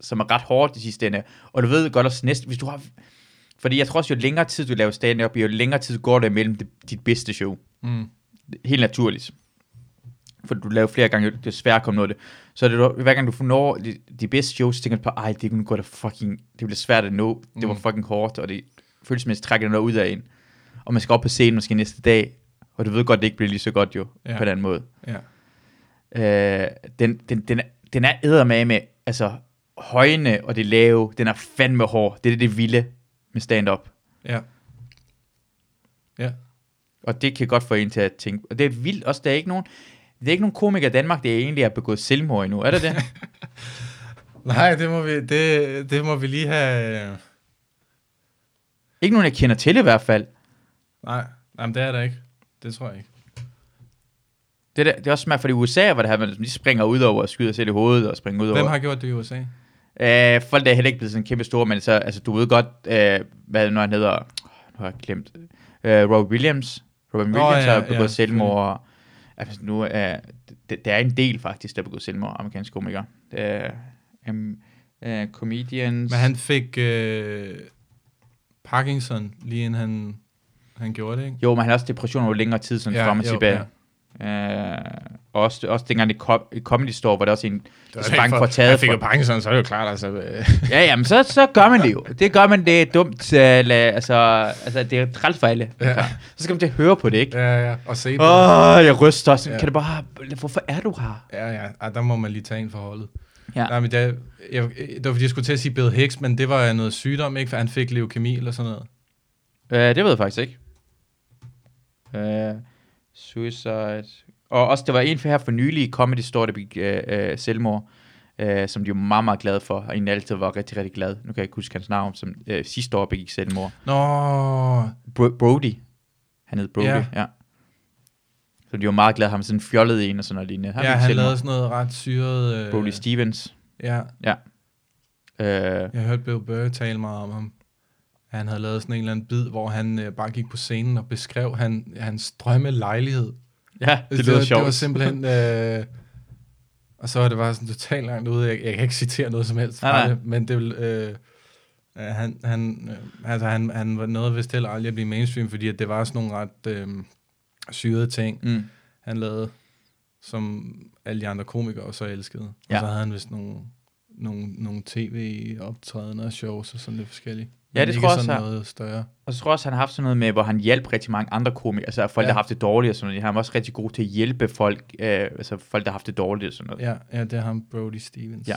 Speaker 1: som er ret hårdt i sidste ende. Og du ved godt også næste, hvis du har... Fordi jeg tror også, jo længere tid du laver stand-up, jo længere tid går der imellem det, dit bedste show.
Speaker 2: Mm.
Speaker 1: Helt naturligt. For du laver flere gange, det er svært at komme noget af det. Så det, hver gang du får når de, de bedste shows, så tænker du på, ej, det kunne gå da fucking, det bliver svært at nå. Det var
Speaker 2: Mm.
Speaker 1: fucking hårdt, og det følelsesmæssigt trækker noget ud af en. Og man skal op på scenen måske næste dag, og du ved godt, det ikke bliver lige så godt jo,
Speaker 2: Ja.
Speaker 1: på den måde.
Speaker 2: Ja.
Speaker 1: Øh, den, den, den, den er eddermame med, altså, højne og det lave, den er fandme hård. Det er det vilde med stand-up.
Speaker 2: Ja. Ja.
Speaker 1: Og det kan godt få en til at tænke. Og det er vildt også, der er ikke nogen, det er ikke nogen komikere i Danmark, der egentlig har begået selvmord endnu. Er det det? [LAUGHS]
Speaker 2: Nej, det må vi, det, det må vi lige have... øh,
Speaker 1: ikke nogen, jeg kender til i hvert fald.
Speaker 2: Nej, nej men det er der ikke. Det tror jeg ikke.
Speaker 1: Det, der, det er også smart, for i USA, hvor det her, man de springer ud over og skyder selv i hovedet og springer ud
Speaker 2: Hvem
Speaker 1: over.
Speaker 2: har gjort det i USA?
Speaker 1: Øh, folk der er heller ikke blevet sådan kæmpe store, men så, altså, du ved godt, øh, hvad nu han hedder, nu har jeg glemt, øh, Robert Williams. Robert
Speaker 2: Nå,
Speaker 1: Williams
Speaker 2: ja,
Speaker 1: har begået
Speaker 2: ja,
Speaker 1: selvmord. og- Altså, nu er, det, der er en del faktisk, der har begået selvmord, amerikanske komikere. Det er, um, uh, comedians.
Speaker 2: Men han fik øh, Parkinson, lige inden han, han gjorde det, ikke?
Speaker 1: Jo, men han har også depression over længere tid, sådan
Speaker 2: Ja,
Speaker 1: ja, frem og
Speaker 2: jo,
Speaker 1: tilbage. Ja. Uh, også, også dengang i, kom, Comedy Store, var der også en, sprang for taget
Speaker 2: Han fik jo
Speaker 1: for,
Speaker 2: Parkinson, så er det jo klart, altså... Øh,
Speaker 1: Ja, ja, men så, så gør man det jo. Det gør man, det er dumt. Uh, la, altså, altså, det er træls for alle.
Speaker 2: Ja.
Speaker 1: Så skal man til at høre på det, ikke?
Speaker 2: ja, ja, og se på
Speaker 1: Åh, oh, jeg ryster også.
Speaker 2: Ja.
Speaker 1: Kan du bare... Hvorfor er du her?
Speaker 2: Ja, ja, Ej, der må man lige tage en for holdet.
Speaker 1: Ja.
Speaker 2: Nej, men det, jeg, det var fordi, jeg skulle til at sige Bill Hicks, men det var noget sygdom, ikke? For han fik leukemi eller sådan noget.
Speaker 1: Uh, det ved jeg faktisk ikke. Uh, suicide. Og også, der var en her for nylig i Comedy Store, der begik uh, uh, selvmord, uh, som de var meget, meget glade for, og en altid var rigtig, rigtig glad. Nu kan jeg ikke huske hans navn, som uh, sidste år begik selvmord.
Speaker 2: Nå,
Speaker 1: Bro- Brody. Han hed Brody,
Speaker 2: Ja.
Speaker 1: ja. ja. Så de var meget glade, ham sådan fjollet en og sådan noget lignende.
Speaker 2: ja,
Speaker 1: begik
Speaker 2: han
Speaker 1: selvmord.
Speaker 2: lavede sådan noget ret syret... Øh,
Speaker 1: Brody Stevens.
Speaker 2: Ja,
Speaker 1: Uh,
Speaker 2: jeg hørte Bill Burr tale meget om ham. Han havde lavet sådan en eller anden bid, hvor han øh, bare gik på scenen og beskrev han, hans drømme lejlighed.
Speaker 1: ja, det,
Speaker 2: det,
Speaker 1: lyder
Speaker 2: var,
Speaker 1: sjovt.
Speaker 2: det var simpelthen... [LAUGHS] Øh, og så var det bare sådan totalt langt ude. Jeg, jeg kan ikke citere noget som helst fra
Speaker 1: Nej, nej.
Speaker 2: det, men det vil... Øh, øh, han, han, øh, altså han, han var noget vist heller aldrig at blive mainstream, fordi at det var sådan nogle ret øh, syrede ting,
Speaker 1: Mm.
Speaker 2: han lavede, som alle de andre komikere også elskede. Og
Speaker 1: Ja.
Speaker 2: så havde han vist nogle, nogle, nogle tv-optrædener og shows og sådan lidt forskellige.
Speaker 1: Ja, det tror jeg også,
Speaker 2: noget større.
Speaker 1: Og så tror jeg også, han har haft sådan noget med, hvor han hjalp rigtig mange andre komikere, altså folk,
Speaker 2: Ja.
Speaker 1: der har haft det dårligt og sådan noget. Han var også rigtig god til at hjælpe folk, øh, altså folk, der har haft det dårligt og sådan noget.
Speaker 2: Ja, ja, det er ham, Brody Stevens.
Speaker 1: Ja.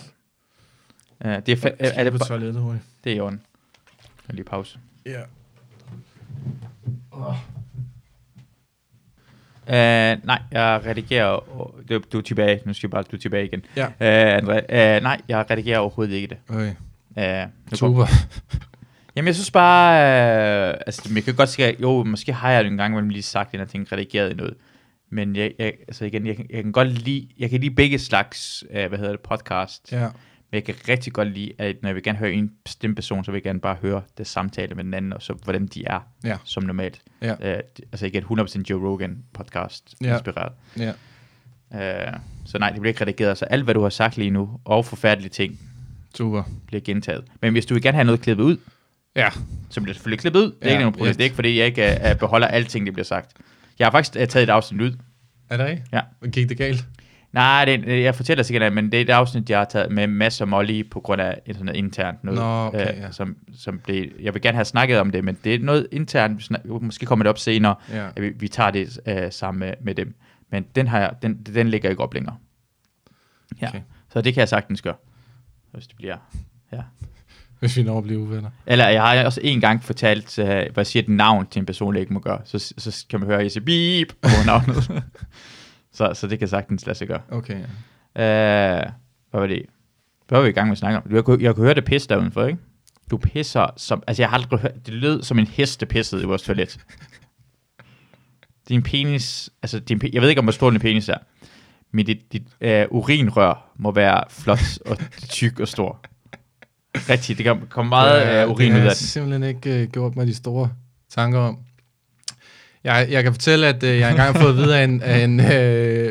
Speaker 1: Uh, det er, fa-
Speaker 2: Er
Speaker 1: det,
Speaker 2: på toilettet hurtigt.
Speaker 1: det er i orden. Jeg lige pause.
Speaker 2: Ja.
Speaker 1: Uh, nej, jeg redigerer... Du, du er tilbage. Nu skal jeg bare, du er tilbage igen.
Speaker 2: Ja.
Speaker 1: Uh, André, uh, nej, jeg redigerer overhovedet ikke det.
Speaker 2: Okay.
Speaker 1: Uh,
Speaker 2: Super.
Speaker 1: Jamen, jeg synes bare, øh, altså, jeg kan godt sige, jo, måske har jeg det en gang imellem lige sagt, at jeg ting redigeret i noget. Men jeg, jeg, altså igen, jeg, kan- jeg kan godt lide, jeg kan lide begge slags, øh, hvad hedder det, podcast.
Speaker 2: Ja.
Speaker 1: Men jeg kan rigtig godt lide, at når jeg vil gerne høre en bestemt person, så vil jeg gerne bare høre det samtale med den anden, og så hvordan de er
Speaker 2: Ja.
Speaker 1: som normalt.
Speaker 2: Ja.
Speaker 1: Øh, altså ikke et 100% Joe Rogan podcast
Speaker 2: Ja.
Speaker 1: inspireret.
Speaker 2: Ja.
Speaker 1: Øh, så nej, det bliver ikke redigeret. Så alt, hvad du har sagt lige nu, og forfærdelige ting,
Speaker 2: Super.
Speaker 1: bliver gentaget. Men hvis du vil gerne have noget klippet ud,
Speaker 2: Ja.
Speaker 1: så bliver det selvfølgelig klippet ud. Det er
Speaker 2: Ja,
Speaker 1: ikke noget problem.
Speaker 2: yes.
Speaker 1: Det er ikke, fordi jeg ikke uh, beholder alting, det bliver sagt. Jeg har faktisk uh, taget et afsnit ud.
Speaker 2: Er det ikke?
Speaker 1: Ja.
Speaker 2: Gik det galt?
Speaker 1: Nej, det, jeg fortæller sikkert, men det er et afsnit, jeg har taget med Mads og Molly på grund af et sådan noget internt noget.
Speaker 2: Nå, okay,
Speaker 1: øh,
Speaker 2: ja.
Speaker 1: som, som blev, jeg vil gerne have snakket om det, men det er noget internt, måske kommer det op senere,
Speaker 2: Ja.
Speaker 1: at vi, vi tager det uh, sammen med, med dem. Men den, har jeg, den, den ligger ikke op længere. Ja.
Speaker 2: Okay.
Speaker 1: Så det kan jeg sagtens gøre, hvis det bliver... Ja.
Speaker 2: Hvis vi når at blive uvenner.
Speaker 1: Eller jeg har også en gang fortalt, uh, hvor jeg siger et navn til en person, jeg ikke må gøre. Så, så kan man høre, at jeg siger beep over [LAUGHS] navnet. så, så det kan sagtens lade sig gøre.
Speaker 2: Okay, ja.
Speaker 1: Uh, hvad var det? Hvad var vi i gang med at snakke om? Jeg kunne, jeg kunne høre det pisse der udenfor, ikke? Du pisser som... Altså, jeg har aldrig hørt... Det lød som en hest, der pissede i vores toilet. Din penis... Altså, din, jeg ved ikke, om hvor stor din penis er. Men dit, dit uh, urinrør må være flot og tyk og stor. Rigtigt, det kan komme meget uh, urin
Speaker 2: det
Speaker 1: ud
Speaker 2: har
Speaker 1: af
Speaker 2: jeg
Speaker 1: den.
Speaker 2: simpelthen ikke uh, gjort mig de store tanker om. Jeg, jeg kan fortælle, at uh, jeg engang har fået at vide af en, af en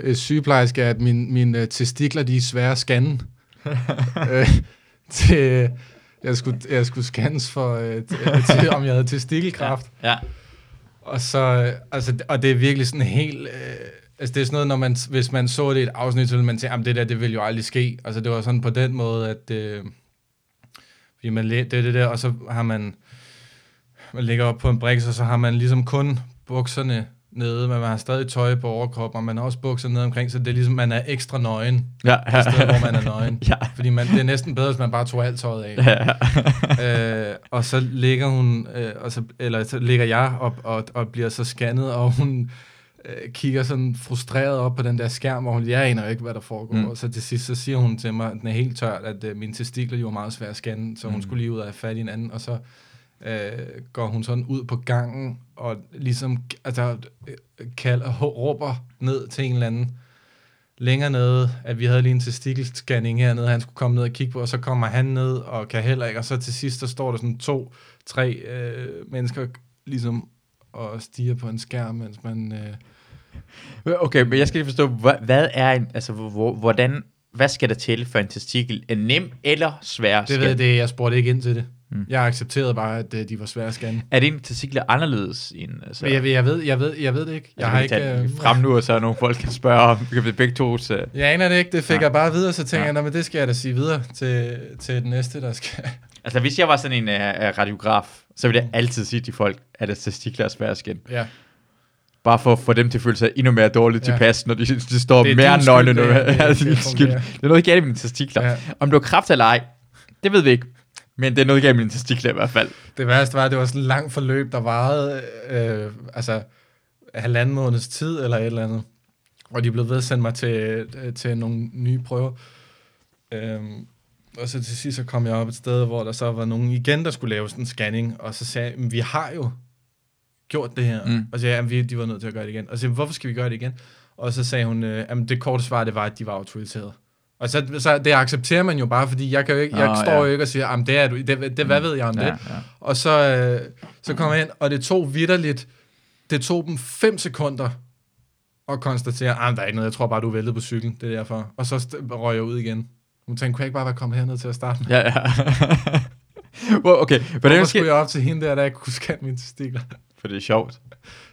Speaker 2: uh, sygeplejerske, at min, mine uh, testikler, de er svære at scanne. uh, [LAUGHS] til, jeg, skulle, jeg skulle scannes for, uh, til, til, om jeg havde testikelkræft.
Speaker 1: Ja.
Speaker 2: Og så, øh, altså, og det er virkelig sådan helt, øh, altså det er sådan noget, når man, hvis man så det i et afsnit, så ville man tænke, jamen det der, det vil jo aldrig ske. Altså det var sådan på den måde, at, øh, fordi man, det er det der, og så har man, man ligger op på en briks, og så har man ligesom kun bukserne nede, men man har stadig tøj på overkroppen, og man har også bukser nede omkring, så det er ligesom, man er ekstra nøgen,
Speaker 1: Ja.
Speaker 2: i stedet hvor man er nøgen. [LAUGHS]
Speaker 1: Ja.
Speaker 2: Fordi man, det er næsten bedre, hvis man bare tog alt tøjet af [LAUGHS] øh, og så ligger hun, øh, og så, eller så ligger jeg op og, og bliver så scannet, og hun øh, kigger sådan frustreret op på den der skærm, hvor hun, jeg aner ikke, hvad der foregår.
Speaker 1: Mm.
Speaker 2: Og så til sidst, så siger hun til mig, den er helt tørt, at øh, mine testikler jo er meget svære at scanne, så hun
Speaker 1: Mm.
Speaker 2: skulle lige ud og have fat i en anden, og så øh, går hun sådan ud på gangen, og ligesom altså, øh, kalder, råber ned til en eller anden, længere nede, at vi havde lige en testikelscanning hernede, han skulle komme ned og kigge på, og så kommer han ned og kan heller ikke, og så til sidst, der står der sådan to, tre øh, mennesker ligesom og stiger på en skærm, mens man... Øh,
Speaker 1: Okay, men jeg skal lige forstå, hvad, hvad er en, altså, hvor, hvordan, hvad skal der til for en testikel? En nem eller svær
Speaker 2: det ved jeg, det, jeg spurgte ikke ind til det.
Speaker 1: Mm.
Speaker 2: Mm. Jeg accepterede bare, at øh, de var svære at scanne.
Speaker 1: Er dine testikler anderledes end... Altså,
Speaker 2: Så, jeg, ved- jeg, ved, jeg, ved, jeg ved det ikke. Jeg
Speaker 1: altså,
Speaker 2: har ikke... Øh,
Speaker 1: frem nu, og så er nogle folk kan spørge om, vi kan begge to... Så,
Speaker 2: jeg aner det ikke, det fik
Speaker 1: Nej.
Speaker 2: jeg bare videre, så tænker
Speaker 1: Ja.
Speaker 2: jeg, "Nå, men det skal jeg da sige videre til, til den næste, der skal... [LAUGHS]
Speaker 1: altså, hvis jeg var sådan en uh, radiograf, så ville jeg altid sige til folk, at deres testikler er svære at scanne.
Speaker 2: Ja,
Speaker 1: Bare for at få dem til at føle sig endnu mere dårligt
Speaker 2: Ja.
Speaker 1: tilpas, når de, de står
Speaker 2: Det er
Speaker 1: mere nøgne.
Speaker 2: det-
Speaker 1: nu.
Speaker 2: det- [LAUGHS] det- det
Speaker 1: det er skyld. Det er noget galt med mine testikler.
Speaker 2: ja.
Speaker 1: Om du har kræft eller ej, det ved vi ikke. Men det er noget galt med mine testikler i hvert fald.
Speaker 2: Det værste var, at det var sådan et langt forløb, der varede øh, altså halvanden måneds tid eller et eller andet. Og de blev ved at sende mig til, øh, til nogle nye prøver. Øhm, og så til sidst så kom jeg op et sted, hvor der så var nogen igen, der skulle lave sådan en scanning. Og så sagde jeg, "Men vi har jo gjort det her.
Speaker 1: Mm.
Speaker 2: Mm. Og så "Jamen, vi, de var nødt til at gøre det igen. Og så hvorfor skal vi gøre det igen? Og så sagde hun, øh, jamen det korte svar, det var, at de var autoriseret. Og så, så det accepterer man jo bare, fordi jeg, kan jo ikke, jeg
Speaker 1: Nå,
Speaker 2: står
Speaker 1: ja.
Speaker 2: jo ikke og siger, jamen det er du, det, det, hvad ved jeg om det?
Speaker 1: Ja, ja.
Speaker 2: Og så, øh, så kom jeg ind, og det tog vidderligt, det tog dem 5 sekunder at konstatere, at der er ikke noget, jeg tror bare, du er væltet på cyklen, det er derfor. Og så røg jeg ud igen. Hun tænkte, kunne jeg ikke bare være kommet herned til at starte med?
Speaker 1: Ja, ja. [LAUGHS] Well, okay, hvordan
Speaker 2: Hvorfor skulle jeg op til hende der, der ikke kunne scanne mine testikler?
Speaker 1: For det er sjovt.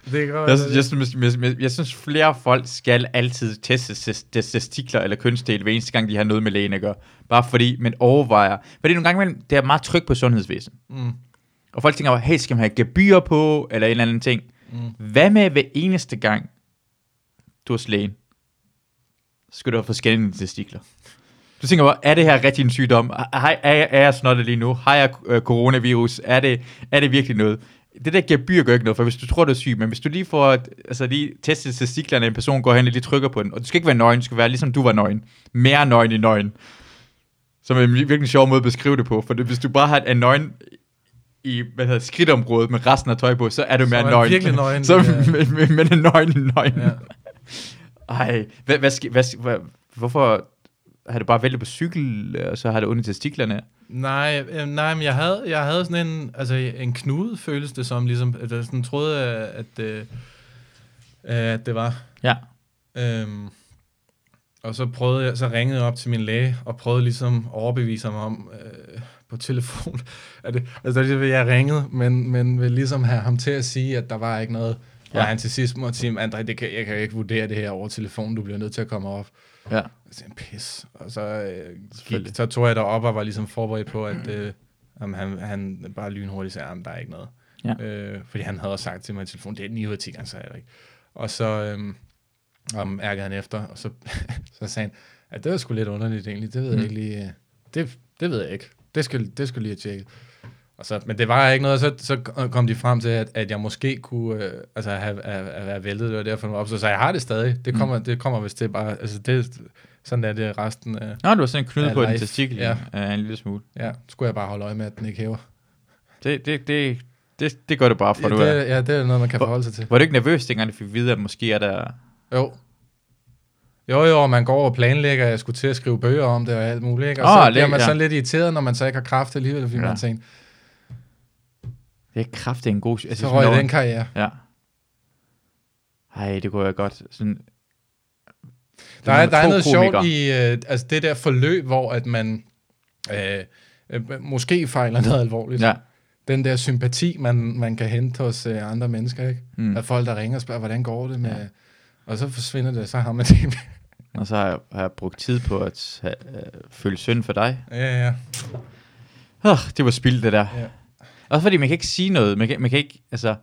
Speaker 2: Det kan godt
Speaker 1: Jeg, jeg, synes, jeg, jeg, jeg synes, flere folk skal altid teste tes- tes- testikler eller kønsdel, hver eneste gang, de har noget med lægen at gøre. Bare fordi man overvejer. Fordi nogle gange imellem, det er meget tryk på sundhedsvæsen.
Speaker 2: Mm,
Speaker 1: Og folk tænker, hey, skal man have gebyr på, eller en eller anden ting.
Speaker 2: mm.
Speaker 1: Hvad med hver eneste gang, du er hos lægen, så skal du have forskellige testikler. Du tænker bare, er det her rigtig en sygdom? Er, jeg- er jeg snottet lige nu? Har jeg øh, coronavirus? Er det, er det virkelig noget? Det der gebyr gør ikke noget, for hvis du tror, du er syg, men hvis du lige får altså lige testet testiklerne en person, går hen og lige trykker på den, og du skal ikke være nøgen, du skal være ligesom du var nøgen. Mere nøgen i nøgen. Som er en virkelig sjov måde at beskrive det på, for det, hvis du bare har en nøgen i hvad hedder, det, skridtområdet med resten af tøj på, så er du
Speaker 2: Så
Speaker 1: mere
Speaker 2: er man
Speaker 1: nøgen.
Speaker 2: virkelig nøgen,
Speaker 1: så,
Speaker 2: er- [LAUGHS]
Speaker 1: men, men, men nøgen i nøgen.
Speaker 2: Ja.
Speaker 1: Ej, hvad, hvad, hvad, hvad, hvorfor... har du bare væltet på cykel, og så har det ondt i testiklerne?
Speaker 2: Nej, øh, nej, men jeg havde, jeg havde sådan en, altså en knude, føles det som, ligesom, at jeg sådan troede, at, øh, at det var.
Speaker 1: Ja.
Speaker 2: Øhm, og så prøvede jeg, så ringede jeg op til min læge, og prøvede ligesom at overbevise mig om, øh, på telefon, [LAUGHS] at det, altså det, jeg ringede, men, men vil ligesom have ham til at sige, at der var ikke noget, ja. og han til sidst måtte sige, André, det kan, jeg kan ikke vurdere det her over telefonen, du bliver nødt til at komme op.
Speaker 1: Ja.
Speaker 2: Jeg sagde, pis. Og så, øh, gik, så tog jeg derop og var ligesom forberedt på, at øh, jamen, han, han bare lynhurtigt sagde, at der er ikke noget.
Speaker 1: Ja.
Speaker 2: Øh, fordi han havde også sagt til mig i telefonen, det er 9 ud af 10 gange, sagde jeg det ikke. Og så øh, om ærgede han efter, og så, [LAUGHS] så sagde han, at det var sgu lidt underligt egentlig, det ved jeg
Speaker 1: Mm.
Speaker 2: ikke lige, øh, det, det ved jeg ikke. Det skal, det skal lige have tjekket. Og så, men det var ikke noget, så, så kom de frem til, at, at jeg måske kunne øh, altså have, have, have været væltet, det var derfor, den var op. Så, så jeg har det stadig. Det kommer, mm. det kommer hvis det bare, altså det, sådan er det resten af,
Speaker 1: Nå, du har sådan
Speaker 2: Ja,
Speaker 1: på din
Speaker 2: live.
Speaker 1: testikel,
Speaker 2: Ja.
Speaker 1: ja. en lille smule.
Speaker 2: ja, skulle jeg bare holde øje med, at den ikke hæver.
Speaker 1: Det, det, det, det, det gør det bare for,
Speaker 2: Ja,
Speaker 1: er.
Speaker 2: er- ja, det er noget, man kan
Speaker 1: Hvor-
Speaker 2: forholde sig til.
Speaker 1: Var du ikke nervøs, dengang du fik at vide, at måske er der...
Speaker 2: Jo. Jo, jo, og man går og planlægger, at jeg skulle til at skrive bøger om det og alt muligt, ikke? Og
Speaker 1: Åh,
Speaker 2: så bliver man
Speaker 1: ja.
Speaker 2: sådan lidt irriteret, når man så ikke har kraft alligevel, fordi
Speaker 1: ja.
Speaker 2: man tænker,
Speaker 1: Det er kraftigt en god... Altså,
Speaker 2: så røg jeg den karriere.
Speaker 1: Ja. Ej, det kunne jeg godt. Sådan,
Speaker 2: Der er, der er noget
Speaker 1: komikere.
Speaker 2: sjovt i øh, altså det der forløb, hvor at man øh, øh, måske fejler noget alvorligt.
Speaker 1: Ja.
Speaker 2: Den der sympati, man, man kan hente hos øh, andre mennesker, ikke?
Speaker 1: Mm.
Speaker 2: At folk, der ringer og spørger, hvordan går det med...
Speaker 1: Ja.
Speaker 2: Og så forsvinder det, så har man det. [LAUGHS]
Speaker 1: Og så har jeg, har jeg brugt tid på at øh, føle synd for dig.
Speaker 2: ja, ja.
Speaker 1: Oh, det var spildt, det der.
Speaker 2: ja.
Speaker 1: Også fordi man kan ikke sige noget. Man kan, man kan ikke, altså...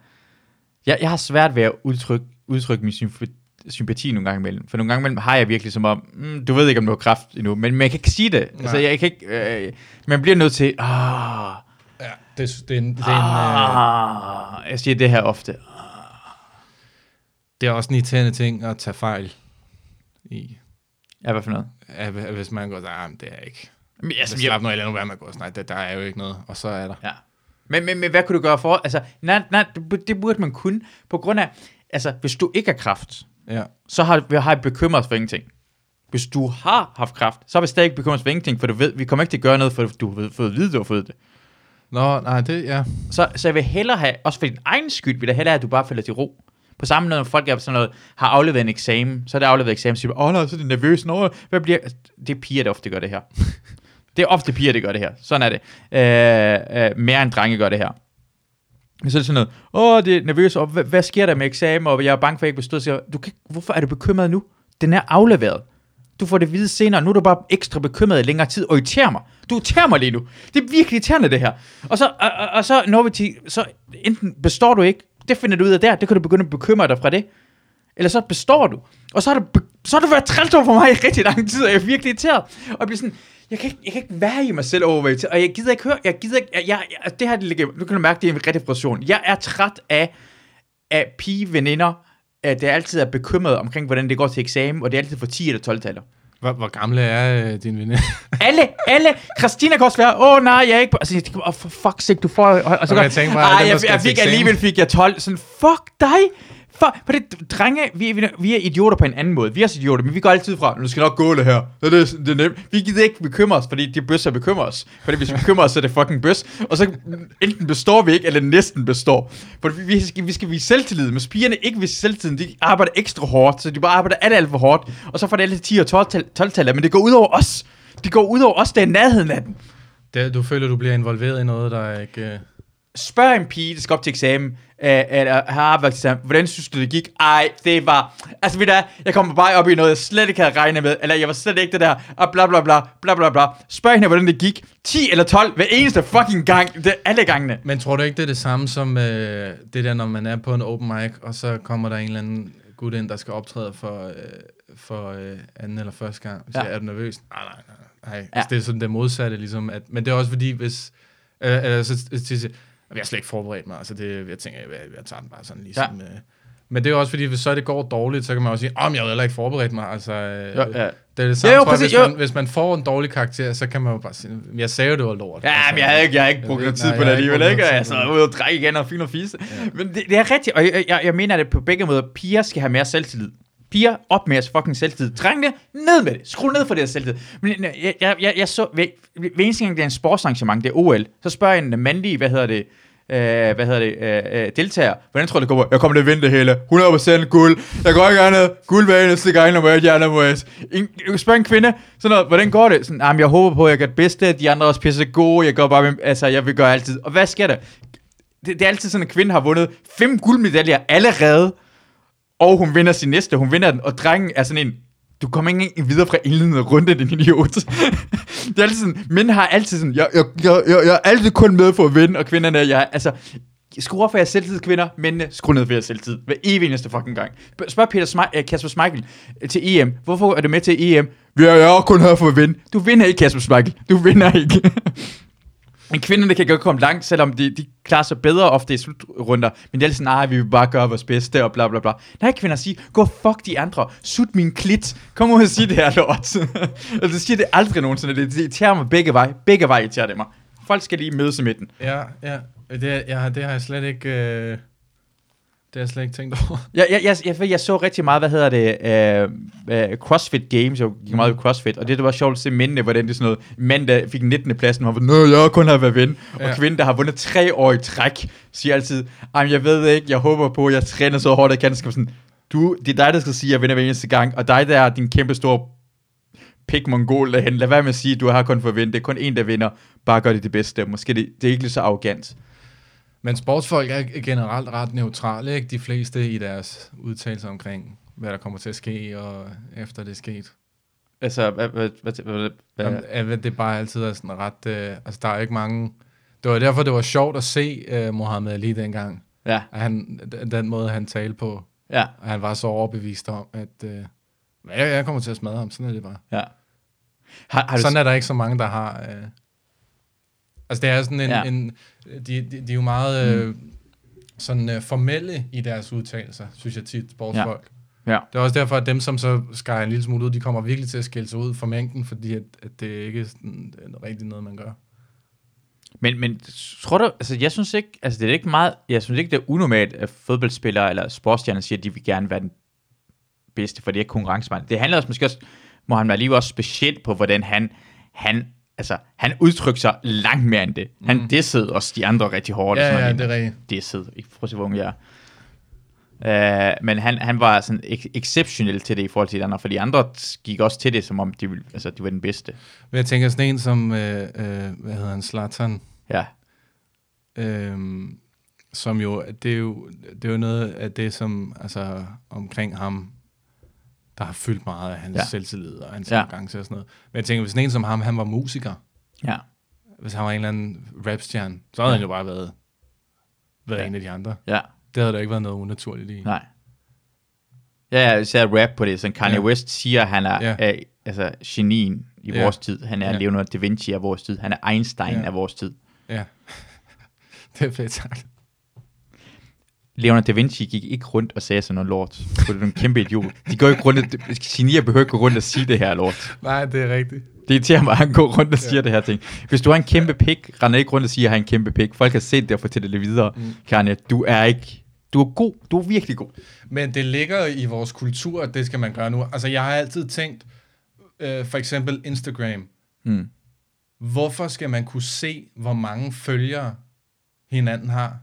Speaker 1: Jeg, jeg har svært ved at udtrykke, udtrykke min symp- sympati nogle gange imellem. For nogle gange imellem har jeg virkelig som om, mm, du ved ikke, om du har kraft endnu, men man kan ikke sige det. Altså,
Speaker 2: Nej.
Speaker 1: jeg kan ikke, øh, man bliver nødt til, ah,
Speaker 2: ja det, det, er en, det, er en, øh,
Speaker 1: ah, jeg siger det her ofte.
Speaker 2: det er også en irriterende ting at tage fejl i.
Speaker 1: Ja, hvad for noget?
Speaker 2: At hvis man går, ah, men det er ikke.
Speaker 1: Men,
Speaker 2: Altså,
Speaker 1: altså,
Speaker 2: slap nu eller nu være med at gå, nej, der, der er jo ikke noget. Og så er der.
Speaker 1: Ja. Men, men, men hvad kunne du gøre for? Altså, nej, nej, det, det burde man kunne. På grund af, altså, hvis du ikke har kraft,
Speaker 2: Ja.
Speaker 1: så har, vi har jeg bekymret for ingenting. Hvis du har haft kraft, så har vi stadig ikke bekymret os for ingenting, for du ved, vi kommer ikke til at gøre noget, for du har fået at vide, du har fået det.
Speaker 2: Nå, nej, det, ja.
Speaker 1: Så, så jeg vil hellere have, også for din egen skyld, vil jeg hellere have, at du bare falder til ro. På samme måde, når folk er sådan noget, har afleveret en eksamen, så er det afleveret eksamen, så siger åh nej, så er det nervøs, nå, hvad bliver... Det er piger, der ofte gør det her det er ofte piger, der gør det her. Sådan er det. Øh, øh, mere end drenge gør det her. Så er det sådan noget, åh, det er nervøs, og hvad, hvad sker der med eksamen, og jeg er bange for, at jeg ikke bestod. Så du kan, hvorfor er du bekymret nu? Den er afleveret. Du får det at vide senere. Nu er du bare ekstra bekymret i længere tid, og irriterer mig. Du irriterer mig lige nu. Det er virkelig irriterende, det her. Og så, og, og, og så når vi til, så enten består du ikke, det finder du ud af der, det kan du begynde at bekymre dig fra det. Eller så består du. Og så har du, be- så har du været træls over for mig i rigtig lang tid, og jeg er virkelig irriteret. Og jeg bliver sådan, jeg kan, ikke, jeg kan ikke være i mig selv over, jeg er irriteret. og jeg gider ikke høre, jeg gider ikke, jeg, jeg, jeg, det her, det ligger, nu kan du mærke, det er en rigtig frustration. Jeg er træt af, af pige-veninder, at det altid er bekymret omkring, hvordan det går til eksamen, og det er altid for 10 eller 12 taler.
Speaker 2: Hvor, hvor gamle er øh, din veninde? [LAUGHS]
Speaker 1: Alle, alle. Christina kan også være, åh oh, nej, jeg er ikke. Altså, jeg tænker, oh, for fuck's sake, du får... Og, og så går,
Speaker 2: jeg tænker bare,
Speaker 1: "Ej,
Speaker 2: dem, der
Speaker 1: jeg, jeg
Speaker 2: til
Speaker 1: fik
Speaker 2: eksamen."
Speaker 1: alligevel fik jeg 12. Sådan, fuck dig. For, for det, drenge, vi, vi, vi er idioter på en anden måde. Vi er også idioter, men vi går altid fra, nu skal nok gå det her. Det det, det er nemt. Vi gider ikke bekymre os, fordi det er bøs, der bekymrer os. Fordi hvis vi bekymrer os, så er det fucking bøs. Og så enten består vi ikke, eller næsten består. For vi, vi, skal, vi skal vise selvtillid. Men spigerne ikke vise selvtillid. De arbejder ekstra hårdt, så de bare arbejder alt, alt for hårdt. Og så får det alle 10 og 12 12 men det går ud over os. Det går ud over os, der er nærheden af dem.
Speaker 2: Det, du føler, du bliver involveret i noget, der er ikke... Øh,
Speaker 1: Spørg en pige, der skal op til eksamen, øh, eller har arbejdet hvordan synes du, det gik? Ej, det var... Altså, ved du jeg kommer bare op i noget, jeg slet ikke havde regnet med, eller jeg var slet ikke det der, og bla bla bla, bla bla bla. Spørg hende, hvordan det gik. 10 eller 12 hver eneste fucking gang. Det alle gangene.
Speaker 2: Men tror du ikke, det er det samme som øh, det der, når man er på en open mic, og så kommer der en eller anden gut ind, der skal optræde for, øh, for øh, anden eller første gang. Så
Speaker 1: Ja.
Speaker 2: er du nervøs? Nej, nej, nej. nej.
Speaker 1: Ja.
Speaker 2: Ja. Det er sådan det modsatte, ligesom. At, men det er også fordi, hvis... Øh, øh, så, så, så, jeg har slet ikke forberedt mig. Altså det, jeg tænker, jeg, jeg tager den bare sådan ligesom... Ja. Øh, men det er også fordi, hvis så det går dårligt, så kan man også sige, om jeg har heller ikke forberedt mig. Altså, øh,
Speaker 1: Jo, ja.
Speaker 2: Det er det samme,
Speaker 1: Jo,
Speaker 2: jo,
Speaker 1: præcis,
Speaker 2: hvis,
Speaker 1: jo.
Speaker 2: man, hvis man får en dårlig karakter, så kan man jo bare sige, jeg sagde jo, det var lort.
Speaker 1: Ja,
Speaker 2: altså,
Speaker 1: men jeg havde ikke, jeg havde ikke brugt noget
Speaker 2: ved-
Speaker 1: tid på det alligevel, ikke? Og jeg sad ude og drikke igen og fik noget fise. Men det, det, er rigtigt, og jeg, jeg, jeg mener det på begge måder. Piger skal have mere selvtillid. Piger, op med jeres fucking selvtid. Drengene, ned med det. Skru ned for deres selvtid. Men øh, jeg, jeg, jeg, jeg så, ved, ved eneste gang, det er en sportsarrangement, det er OL, så spørger jeg en øh, mandlig, hvad hedder det, øh, hvad hedder det, øh, øh, deltager, hvordan tror du, det går? Jeg kommer til at vinde det hele. 100% guld. Jeg går ikke andet. Guld hver eneste gang, når jeg er West. En, spørg en kvinde, sådan noget, hvordan går det? Sådan, jamen, jeg håber på, at jeg gør det bedste. De andre er også pisse gode. Jeg går bare med, altså, jeg vil gøre altid. Og hvad sker der? Det, det er altid sådan, at kvinde har vundet fem guldmedaljer allerede og hun vinder sin næste, hun vinder den, og drengen er sådan en, du kommer ikke videre fra indledende runde, din idiot. [LAUGHS] det er altid sådan, mænd har altid sådan, jeg, jeg, jeg, jeg, jeg er altid kun med for at vinde, og kvinderne, jeg, altså, skru op for jeres selvtid, kvinder, mændene, skru ned for jeres selvtid, hver evig eneste fucking gang. Spørg Peter Smi- eh, Kasper Schmeichel eh, til EM, hvorfor er du med til EM? Vi er jo kun her for at vinde. Du vinder ikke, Kasper Schmeichel. Du vinder ikke. [LAUGHS] Men kvinderne kan godt komme langt, selvom de, de klarer sig bedre ofte i slutrunder. Men det er sådan, nej, vi vil bare gøre vores bedste, og bla bla bla. Nej, kvinder siger, gå fuck de andre. Sut min klit. Kom ud og sig det her lort. og det siger det aldrig nogensinde. Det, det irriterer mig begge veje. Begge veje irriterer det mig. Folk skal lige mødes i midten.
Speaker 2: Ja, ja. Det, ja, det har jeg slet ikke... Øh det har jeg slet ikke tænkt over.
Speaker 1: Jeg, jeg, jeg, jeg, jeg så rigtig meget, hvad hedder det, uh, uh, CrossFit Games, jeg gik meget i CrossFit, og det, det var sjovt at se mændene, hvordan det er sådan noget, mænd, der fik 19. pladsen, og var, Nå, jeg kun har været ven, ja. og kvinden, der har vundet tre år i træk, siger altid, jeg ved ikke, jeg håber på, jeg træner så hårdt, jeg kan, skal sådan, du, det er dig, der skal sige, at jeg vinder hver eneste gang, og dig, der er din kæmpe store pik mongol derhen, lad være med at sige, at du har kun for vinde, det er kun en, der vinder, bare gør det det bedste, måske det, det er ikke lige så arrogant.
Speaker 2: Men sportsfolk er generelt ret neutrale, ikke? De fleste i deres udtalelser omkring, hvad der kommer til at ske, og efter det er sket.
Speaker 1: Altså, hvad, hvad, hvad, hvad, hvad?
Speaker 2: Jamen, det er bare altid er sådan ret... Øh, altså, der er ikke mange... Det var derfor, det var sjovt at se øh, Mohammed Ali dengang.
Speaker 1: Ja.
Speaker 2: At han, den måde, han talte på.
Speaker 1: Ja.
Speaker 2: Og han var så overbevist om, at øh, jeg, jeg kommer til at smadre ham. Sådan er det bare.
Speaker 1: Ja.
Speaker 2: Har, har sådan du... er der ikke så mange, der har... Øh, Altså det er sådan en, ja. en de, de, de er jo meget mm. øh, sådan uh, formelle i deres udtalelser, synes jeg tit, sportsfolk.
Speaker 1: Ja. Ja.
Speaker 2: Det er også derfor, at dem, som så skærer en lille smule ud, de kommer virkelig til at skille sig ud for mængden, fordi at, at det ikke er sådan, rigtig noget, man gør.
Speaker 1: Men, men tror du, altså jeg synes ikke, altså det er ikke meget, jeg synes ikke, det er unormalt, at fodboldspillere eller sportsstjerner siger, at de vil gerne være den bedste, for det er konkurrencemand. Det handler også måske også, Mohamed Ali også specielt på, hvordan han, han altså, han udtrykker sig langt mere end det. Han mm. dissede også de andre rigtig hårdt.
Speaker 2: Ja, ja, det er rigtigt.
Speaker 1: Dissede, ikke prøv at se, hvor jeg er. Uh, men han, han var sådan ek- exceptionel til det i forhold til de andre, for de andre gik også til det, som om de, ville, altså, de var den bedste.
Speaker 2: Men jeg tænker sådan en som, øh, øh, hvad hedder han, Zlatan.
Speaker 1: Ja.
Speaker 2: Øhm, som jo, det er jo, det er jo noget af det, som altså, omkring ham der har fyldt meget af hans ja. selvtillid og hans ja. til og sådan noget. Men jeg tænker, hvis en som ham, han var musiker,
Speaker 1: ja.
Speaker 2: hvis han var en eller anden rapstjerne, så havde ja. han jo bare været, været ja. en af de andre.
Speaker 1: Ja.
Speaker 2: Det havde der ikke været noget unaturligt i.
Speaker 1: Nej. Ja, jeg ser rap på det, så Kanye ja. West siger, at han er, ja. er altså genien i ja. vores tid. Han er ja. Leonardo da Vinci af vores tid. Han er Einstein ja. af vores tid.
Speaker 2: Ja, [LAUGHS] det er fedt sagt.
Speaker 1: Leonardo da Vinci gik ikke rundt og sagde sådan noget lort. Det er en kæmpe idiot. De går ikke rundt, genier behøver ikke gå rundt og sige det her lort.
Speaker 2: Nej, det er rigtigt.
Speaker 1: Det irriterer mig, at han går rundt og siger ja. det her ting. Hvis du har en kæmpe pik, render ikke rundt og siger, at jeg har en kæmpe pik. Folk har set det og fortæller det videre. Mm. Kanye, du er ikke... Du er god. Du er virkelig god.
Speaker 2: Men det ligger i vores kultur, at det skal man gøre nu. Altså, jeg har altid tænkt, øh, for eksempel Instagram.
Speaker 1: Mm.
Speaker 2: Hvorfor skal man kunne se, hvor mange følgere hinanden har?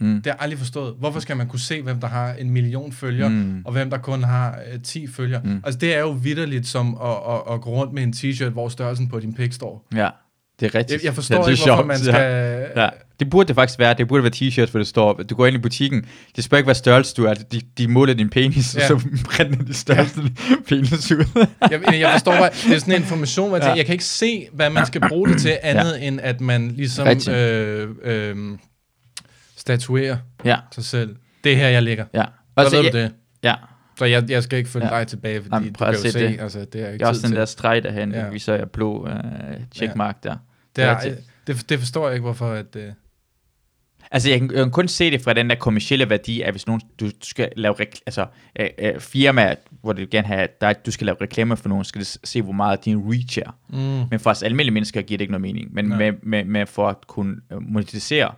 Speaker 2: Mm. Det har jeg aldrig forstået. Hvorfor skal man kunne se, hvem der har en million følgere, mm. og hvem der kun har uh, 10 følgere? Mm. Altså, det er jo vidderligt som at, at, at gå rundt med en t-shirt, hvor størrelsen på din pik står.
Speaker 1: Ja, det er rigtigt.
Speaker 2: Jeg, jeg forstår ja, ikke, hvorfor sjovt. man skal...
Speaker 1: Ja. ja. Det burde det faktisk være. Det burde være t-shirts, hvor det står, du går ind i butikken, det spørger ikke, hvad størrelse du er. De, de måler din penis, ja. og så [LAUGHS] brænder de største ja. [LAUGHS] penis ud.
Speaker 2: jeg, jeg forstår bare, det er sådan en information, hvor jeg, tænker, ja. jeg kan ikke se, hvad man skal bruge det til, andet ja. end at man ligesom... Øh, øh, statuere
Speaker 1: ja.
Speaker 2: sig selv. Det er her, jeg ligger.
Speaker 1: Ja.
Speaker 2: Og så ved du det.
Speaker 1: Ja.
Speaker 2: Så jeg, jeg skal ikke følge ja. dig tilbage, fordi Jamen, du kan jo se,
Speaker 1: det.
Speaker 2: altså, det er ikke
Speaker 1: Jeg har også den der streg derhen, ja. viser jeg blå uh, checkmark der.
Speaker 2: Det, er, det, det forstår jeg ikke, hvorfor at... Uh...
Speaker 1: Altså, jeg kan, jeg kan kun se det fra den der kommercielle værdi, at hvis nogen, du skal lave altså, uh, uh, firma, hvor du gerne have, der, du skal lave reklamer for nogen, skal se, hvor meget din reach er.
Speaker 2: Mm.
Speaker 1: Men for os almindelige mennesker giver det ikke noget mening. Men med, med, med, for at kunne monetisere,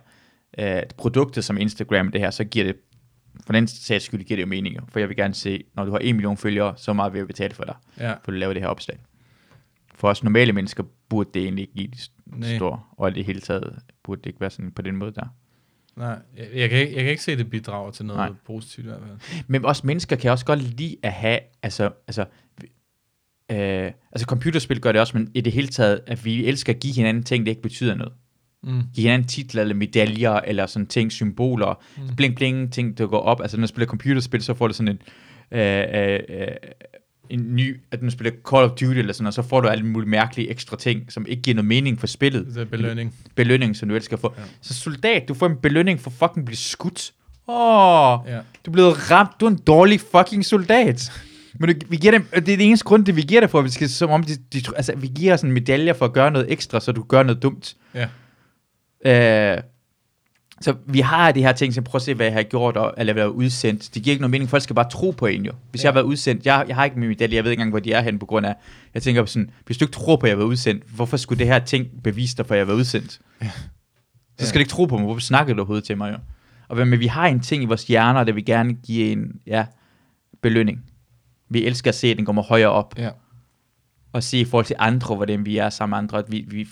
Speaker 1: øh, produktet som Instagram det her, så giver det for den sags skyld giver det jo mening, for jeg vil gerne se, når du har 1 million følgere, så meget vil jeg betale for dig,
Speaker 2: Ja.
Speaker 1: for at lave det her opslag. For os normale mennesker burde det egentlig ikke give de
Speaker 2: Nej.
Speaker 1: store, og i det hele taget burde det ikke være sådan på den måde der.
Speaker 2: Nej, jeg, jeg, kan ikke, jeg kan ikke se, at det bidrager til noget
Speaker 1: Nej.
Speaker 2: Positivt i hvert fald.
Speaker 1: Men også mennesker kan også godt lide at have, altså, altså, øh, altså computerspil gør det også, men i det hele taget, at vi elsker at give hinanden ting, der ikke betyder noget.
Speaker 2: Mm.
Speaker 1: Give hinanden titler eller medaljer, eller sådan ting, symboler,
Speaker 2: Mm.
Speaker 1: bling bling ting, der går op. Altså når du spiller computerspil, så får du sådan en, øh, øh, øh, en ny, at du spiller Call of Duty eller sådan noget, så får du alle mulige mærkelige ekstra ting, som ikke giver noget mening for spillet.
Speaker 2: Det er belønning.
Speaker 1: Belønning, som du elsker at få.
Speaker 2: Ja.
Speaker 1: Så soldat, du får en belønning for fucking blive skudt. Åh, oh,
Speaker 2: Ja.
Speaker 1: du er blevet ramt. Du er en dårlig fucking soldat. Men du, vi giver dem, det er det eneste grund, det vi giver dig for, at vi skal, som om de, de, altså, vi giver sådan medaljer for at gøre noget ekstra, så du gør noget dumt.
Speaker 2: Ja.
Speaker 1: Øh, så vi har de her ting, som prøv at se, hvad jeg har gjort, og, eller været udsendt. Det giver ikke nogen mening, folk skal bare tro på en jo. Hvis
Speaker 2: Ja.
Speaker 1: ja. jeg har været udsendt, jeg, jeg har ikke min medalje, jeg ved ikke engang, hvor de er henne på grund af, jeg tænker sådan, hvis du ikke tror på, at jeg har været udsendt, hvorfor skulle det her ting bevise dig for, at jeg har været udsendt?
Speaker 2: Ja.
Speaker 1: Så skal du ikke tro på mig, hvorfor snakker du overhovedet til mig jo? Og hvad- men vi har en ting i vores hjerner, der vi gerne give en ja, belønning. Vi elsker at se, at den kommer højere op
Speaker 2: Ja.
Speaker 1: Og se i forhold til andre, hvordan vi er sammen andre, at vi, vi,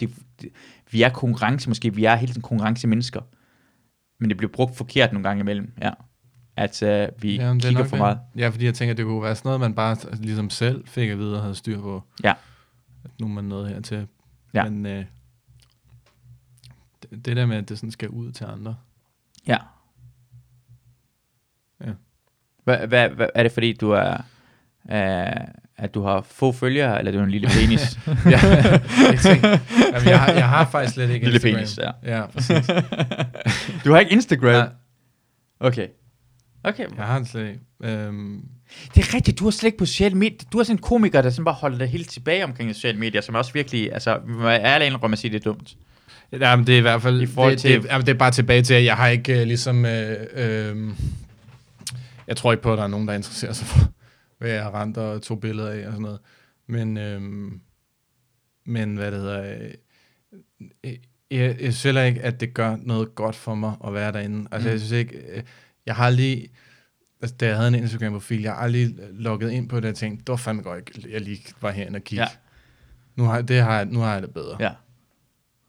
Speaker 1: det, vi er konkurrence, måske vi er helt en konkurrencemennesker, men det bliver brugt forkert nogle gange imellem, ja. At uh, vi
Speaker 2: Jamen, er
Speaker 1: kigger for
Speaker 2: det.
Speaker 1: meget.
Speaker 2: Ja, fordi jeg tænker, det kunne være sådan noget, man bare ligesom selv fik at vide og havde styr på.
Speaker 1: Ja.
Speaker 2: At nu er man nået hertil.
Speaker 1: Ja.
Speaker 2: Men øh, det, det der med, at det sådan skal ud til andre.
Speaker 1: Ja.
Speaker 2: Ja.
Speaker 1: Hvad, hvad, hvad, er det fordi, du er, uh, at du har få følgere, eller er du en lille [LAUGHS] penis?
Speaker 2: ja, jeg, tænker, jamen, jeg, har, jeg har faktisk slet ikke
Speaker 1: Lille
Speaker 2: Instagram.
Speaker 1: penis, ja.
Speaker 2: Ja, præcis.
Speaker 1: du har ikke Instagram?
Speaker 2: Ja,
Speaker 1: Okay. Okay.
Speaker 2: jeg har det slet ikke. Øhm,
Speaker 1: Det er rigtigt, du har slet ikke på sociale medier. Du er sådan en komiker, der sådan bare holder dig helt tilbage omkring sociale medier, som er også virkelig, altså, vi må ærligt indrømme at sige, det er dumt.
Speaker 2: Ja, men det er i hvert fald,
Speaker 1: I
Speaker 2: det,
Speaker 1: til-
Speaker 2: det, jamen, det er bare tilbage til, at jeg har ikke øh, ligesom, øh, øh, jeg tror ikke på, at der er nogen, der interesserer sig for, hvad jeg rent og tog billeder af og sådan noget. Men, øh, men hvad det hedder, øh, jeg, jeg synes heller ikke, at det gør noget godt for mig at være derinde. Altså,
Speaker 1: Mm.
Speaker 2: jeg synes ikke, øh, jeg har lige, altså, da jeg havde en Instagram-profil, jeg har aldrig logget ind på det og tænkt, det var fandme godt, jeg lige var herinde og kigge.
Speaker 1: Ja.
Speaker 2: Nu har, det har, jeg- nu har jeg det bedre.
Speaker 1: Ja.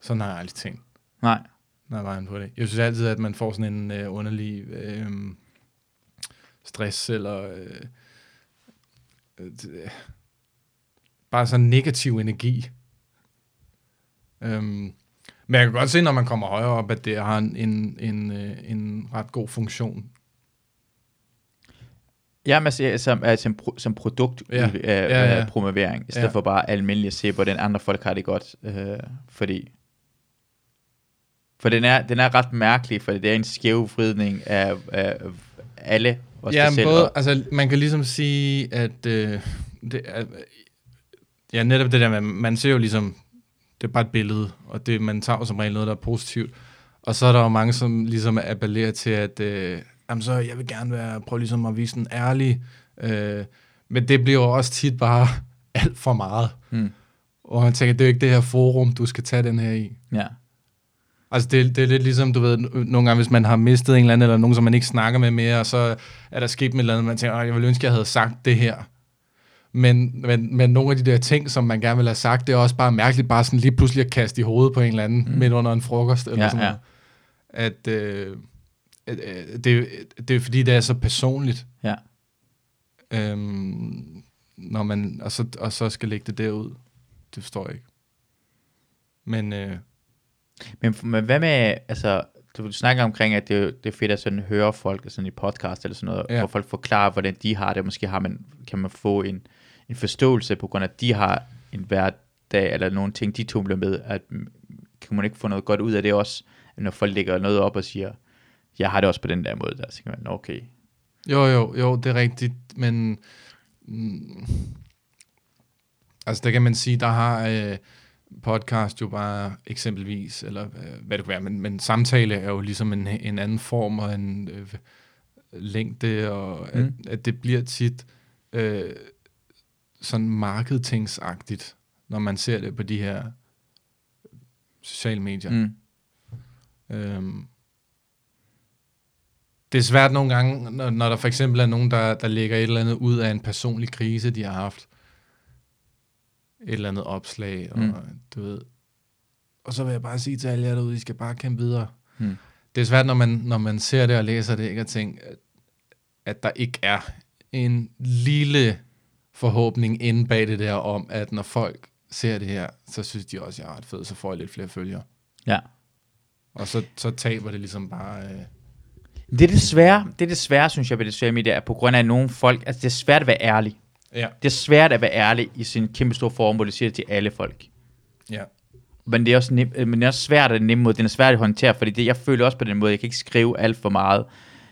Speaker 2: Sådan har jeg aldrig tænkt
Speaker 1: Nej.
Speaker 2: når jeg var inde på det. Jeg synes altid, at man får sådan en øh, underlig øh, stress, eller øh, øh, bare sådan negativ energi. Øhm, men jeg kan godt se, når man kommer højere op, at det har en, en, en, øh, en ret god funktion.
Speaker 1: Ja, men altså, som, altså, som, pro, som produkt
Speaker 2: Ja.
Speaker 1: ja.
Speaker 2: Ja,
Speaker 1: Øh,
Speaker 2: ja.
Speaker 1: promovering, i stedet
Speaker 2: Ja.
Speaker 1: for bare almindeligt at se, hvordan andre folk har det godt. Øh, fordi for den er, den er ret mærkelig, for det er en skæv vridning af, af alle os
Speaker 2: ja,
Speaker 1: selv.
Speaker 2: både,
Speaker 1: og-
Speaker 2: altså, man kan ligesom sige, at øh, det er, ja, netop det der med, man ser jo ligesom, det er bare et billede, og det, man tager jo som regel noget, der er positivt. Og så er der jo mange, som ligesom appellerer til, at øh, jamen så, jeg vil gerne være, prøve ligesom at vise en ærlig, øh, men det bliver jo også tit bare [LAUGHS] alt for meget.
Speaker 1: Mm.
Speaker 2: Og man tænker, det er jo ikke det her forum, du skal tage den her i.
Speaker 1: Ja.
Speaker 2: Altså det, det er lidt ligesom, du ved, nogle gange, hvis man har mistet en eller anden, eller nogen, som man ikke snakker med mere, og så er der sket med et eller andet, man tænker, "Åh, jeg ville ønske, jeg havde sagt det her. Men, men, men nogle af de der ting, som man gerne vil have sagt, det er også bare mærkeligt, bare sådan lige pludselig at kaste i hovedet på en eller anden, mm. midt under en frokost, eller
Speaker 1: Ja,
Speaker 2: sådan
Speaker 1: ja.
Speaker 2: noget. At, øh, at øh, det, det er fordi, det er så personligt,
Speaker 1: Ja.
Speaker 2: øhm, når man, og, så, og så skal lægge det derud. Det forstår jeg ikke. Men øh,
Speaker 1: Men, men hvad med, altså, du, snakker omkring, at det, det er fedt at sådan høre folk sådan i podcast eller sådan noget,
Speaker 2: Ja.
Speaker 1: hvor folk forklarer, hvordan de har det. Måske har man, kan man få en, en forståelse på grund af, at de har en hverdag, eller nogle ting, de tumler med, at kan man ikke få noget godt ud af det også, når folk lægger noget op og siger, jeg har det også på den der måde, der så tænker man, "Nå, okay.
Speaker 2: Jo, jo, jo, det er rigtigt, men mm, altså der kan man sige, der har øh, podcast jo bare eksempelvis, eller øh, hvad det kunne være, men, men samtale er jo ligesom en, en anden form og en øh, længde, og at,
Speaker 1: Mm.
Speaker 2: at det bliver tit øh, sådan marketingsagtigt, når man ser det på de her sociale medier.
Speaker 1: Mm.
Speaker 2: Øhm, Det er svært nogle gange, når, når der for eksempel er nogen, der, der lægger et eller andet ud af en personlig krise, de har haft. Et eller andet opslag, og
Speaker 1: Mm.
Speaker 2: du ved. Og så vil jeg bare sige til alle jer derude, I skal bare kæmpe videre.
Speaker 1: Mm.
Speaker 2: Det er svært, når man, når man ser det og læser det, ikke at tænke, at, at der ikke er en lille forhåbning inde bag det der om, at når folk ser det her, så synes de også, at jeg er ret fed, så får jeg lidt flere følgere.
Speaker 1: Ja.
Speaker 2: Og så, så taber det ligesom bare... Øh,
Speaker 1: Det er det svære, det er det svære, synes jeg, ved det sociale medier, er på grund af at nogle folk, altså det er svært at være ærlig.
Speaker 2: Ja,
Speaker 1: Det er svært at være ærlig i sin kæmpe store form, hvor du siger det til alle folk.
Speaker 2: ja.
Speaker 1: Men det er også, nem, øh, men det er også svært at nemme måde. Den er svært at håndtere, fordi det, jeg føler også på den måde, jeg kan ikke skrive alt for meget.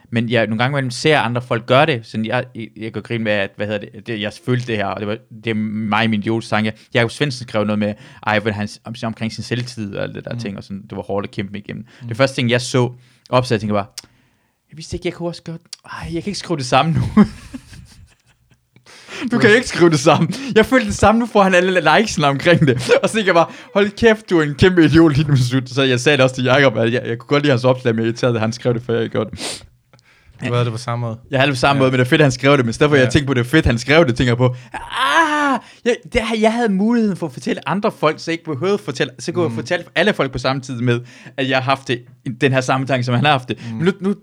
Speaker 1: Men jeg, nogle gange, man ser andre folk gøre det, så jeg, jeg, jeg kan grine med, at, hvad hedder det, det jeg følte det her, og det, var, det er mig, min idiotiske tanke. Jakob Svendsen skrev noget med, ej, hvad han, om, omkring sin selvtid og alt det der mm. ting, og sådan, det var hårdt at kæmpe igennem. Mm. Det første ting, jeg så opsat, jeg tænkte bare, jeg vidste ikke, jeg kunne også godt, ej, jeg kan ikke skrive det samme nu. [LAUGHS] Du kan ikke skrive det samme. Jeg følte det samme, nu får han alle likesene omkring det. Og så tænkte jeg bare, hold kæft, du er en kæmpe idiot lige nu. Så jeg sagde det også til Jacob, at jeg, jeg kunne godt lide hans opslag, men jeg irriterede, at han skrev det, før jeg gjorde det.
Speaker 2: Du havde det på samme måde.
Speaker 1: Jeg havde det på samme
Speaker 2: Ja.
Speaker 1: måde, men det er fedt, han skrev det. Men derfor ja.
Speaker 2: Ja.
Speaker 1: jeg tænkte på, det er fedt, han skrev det, tænker jeg på, ah, jeg, det, jeg havde muligheden for at fortælle andre folk, så jeg ikke behøvede at fortælle, så kunne jeg fortælle alle folk på samme tid med, at jeg har haft det, den her samme tanke, som han har haft det. Mm. Men nu, nu,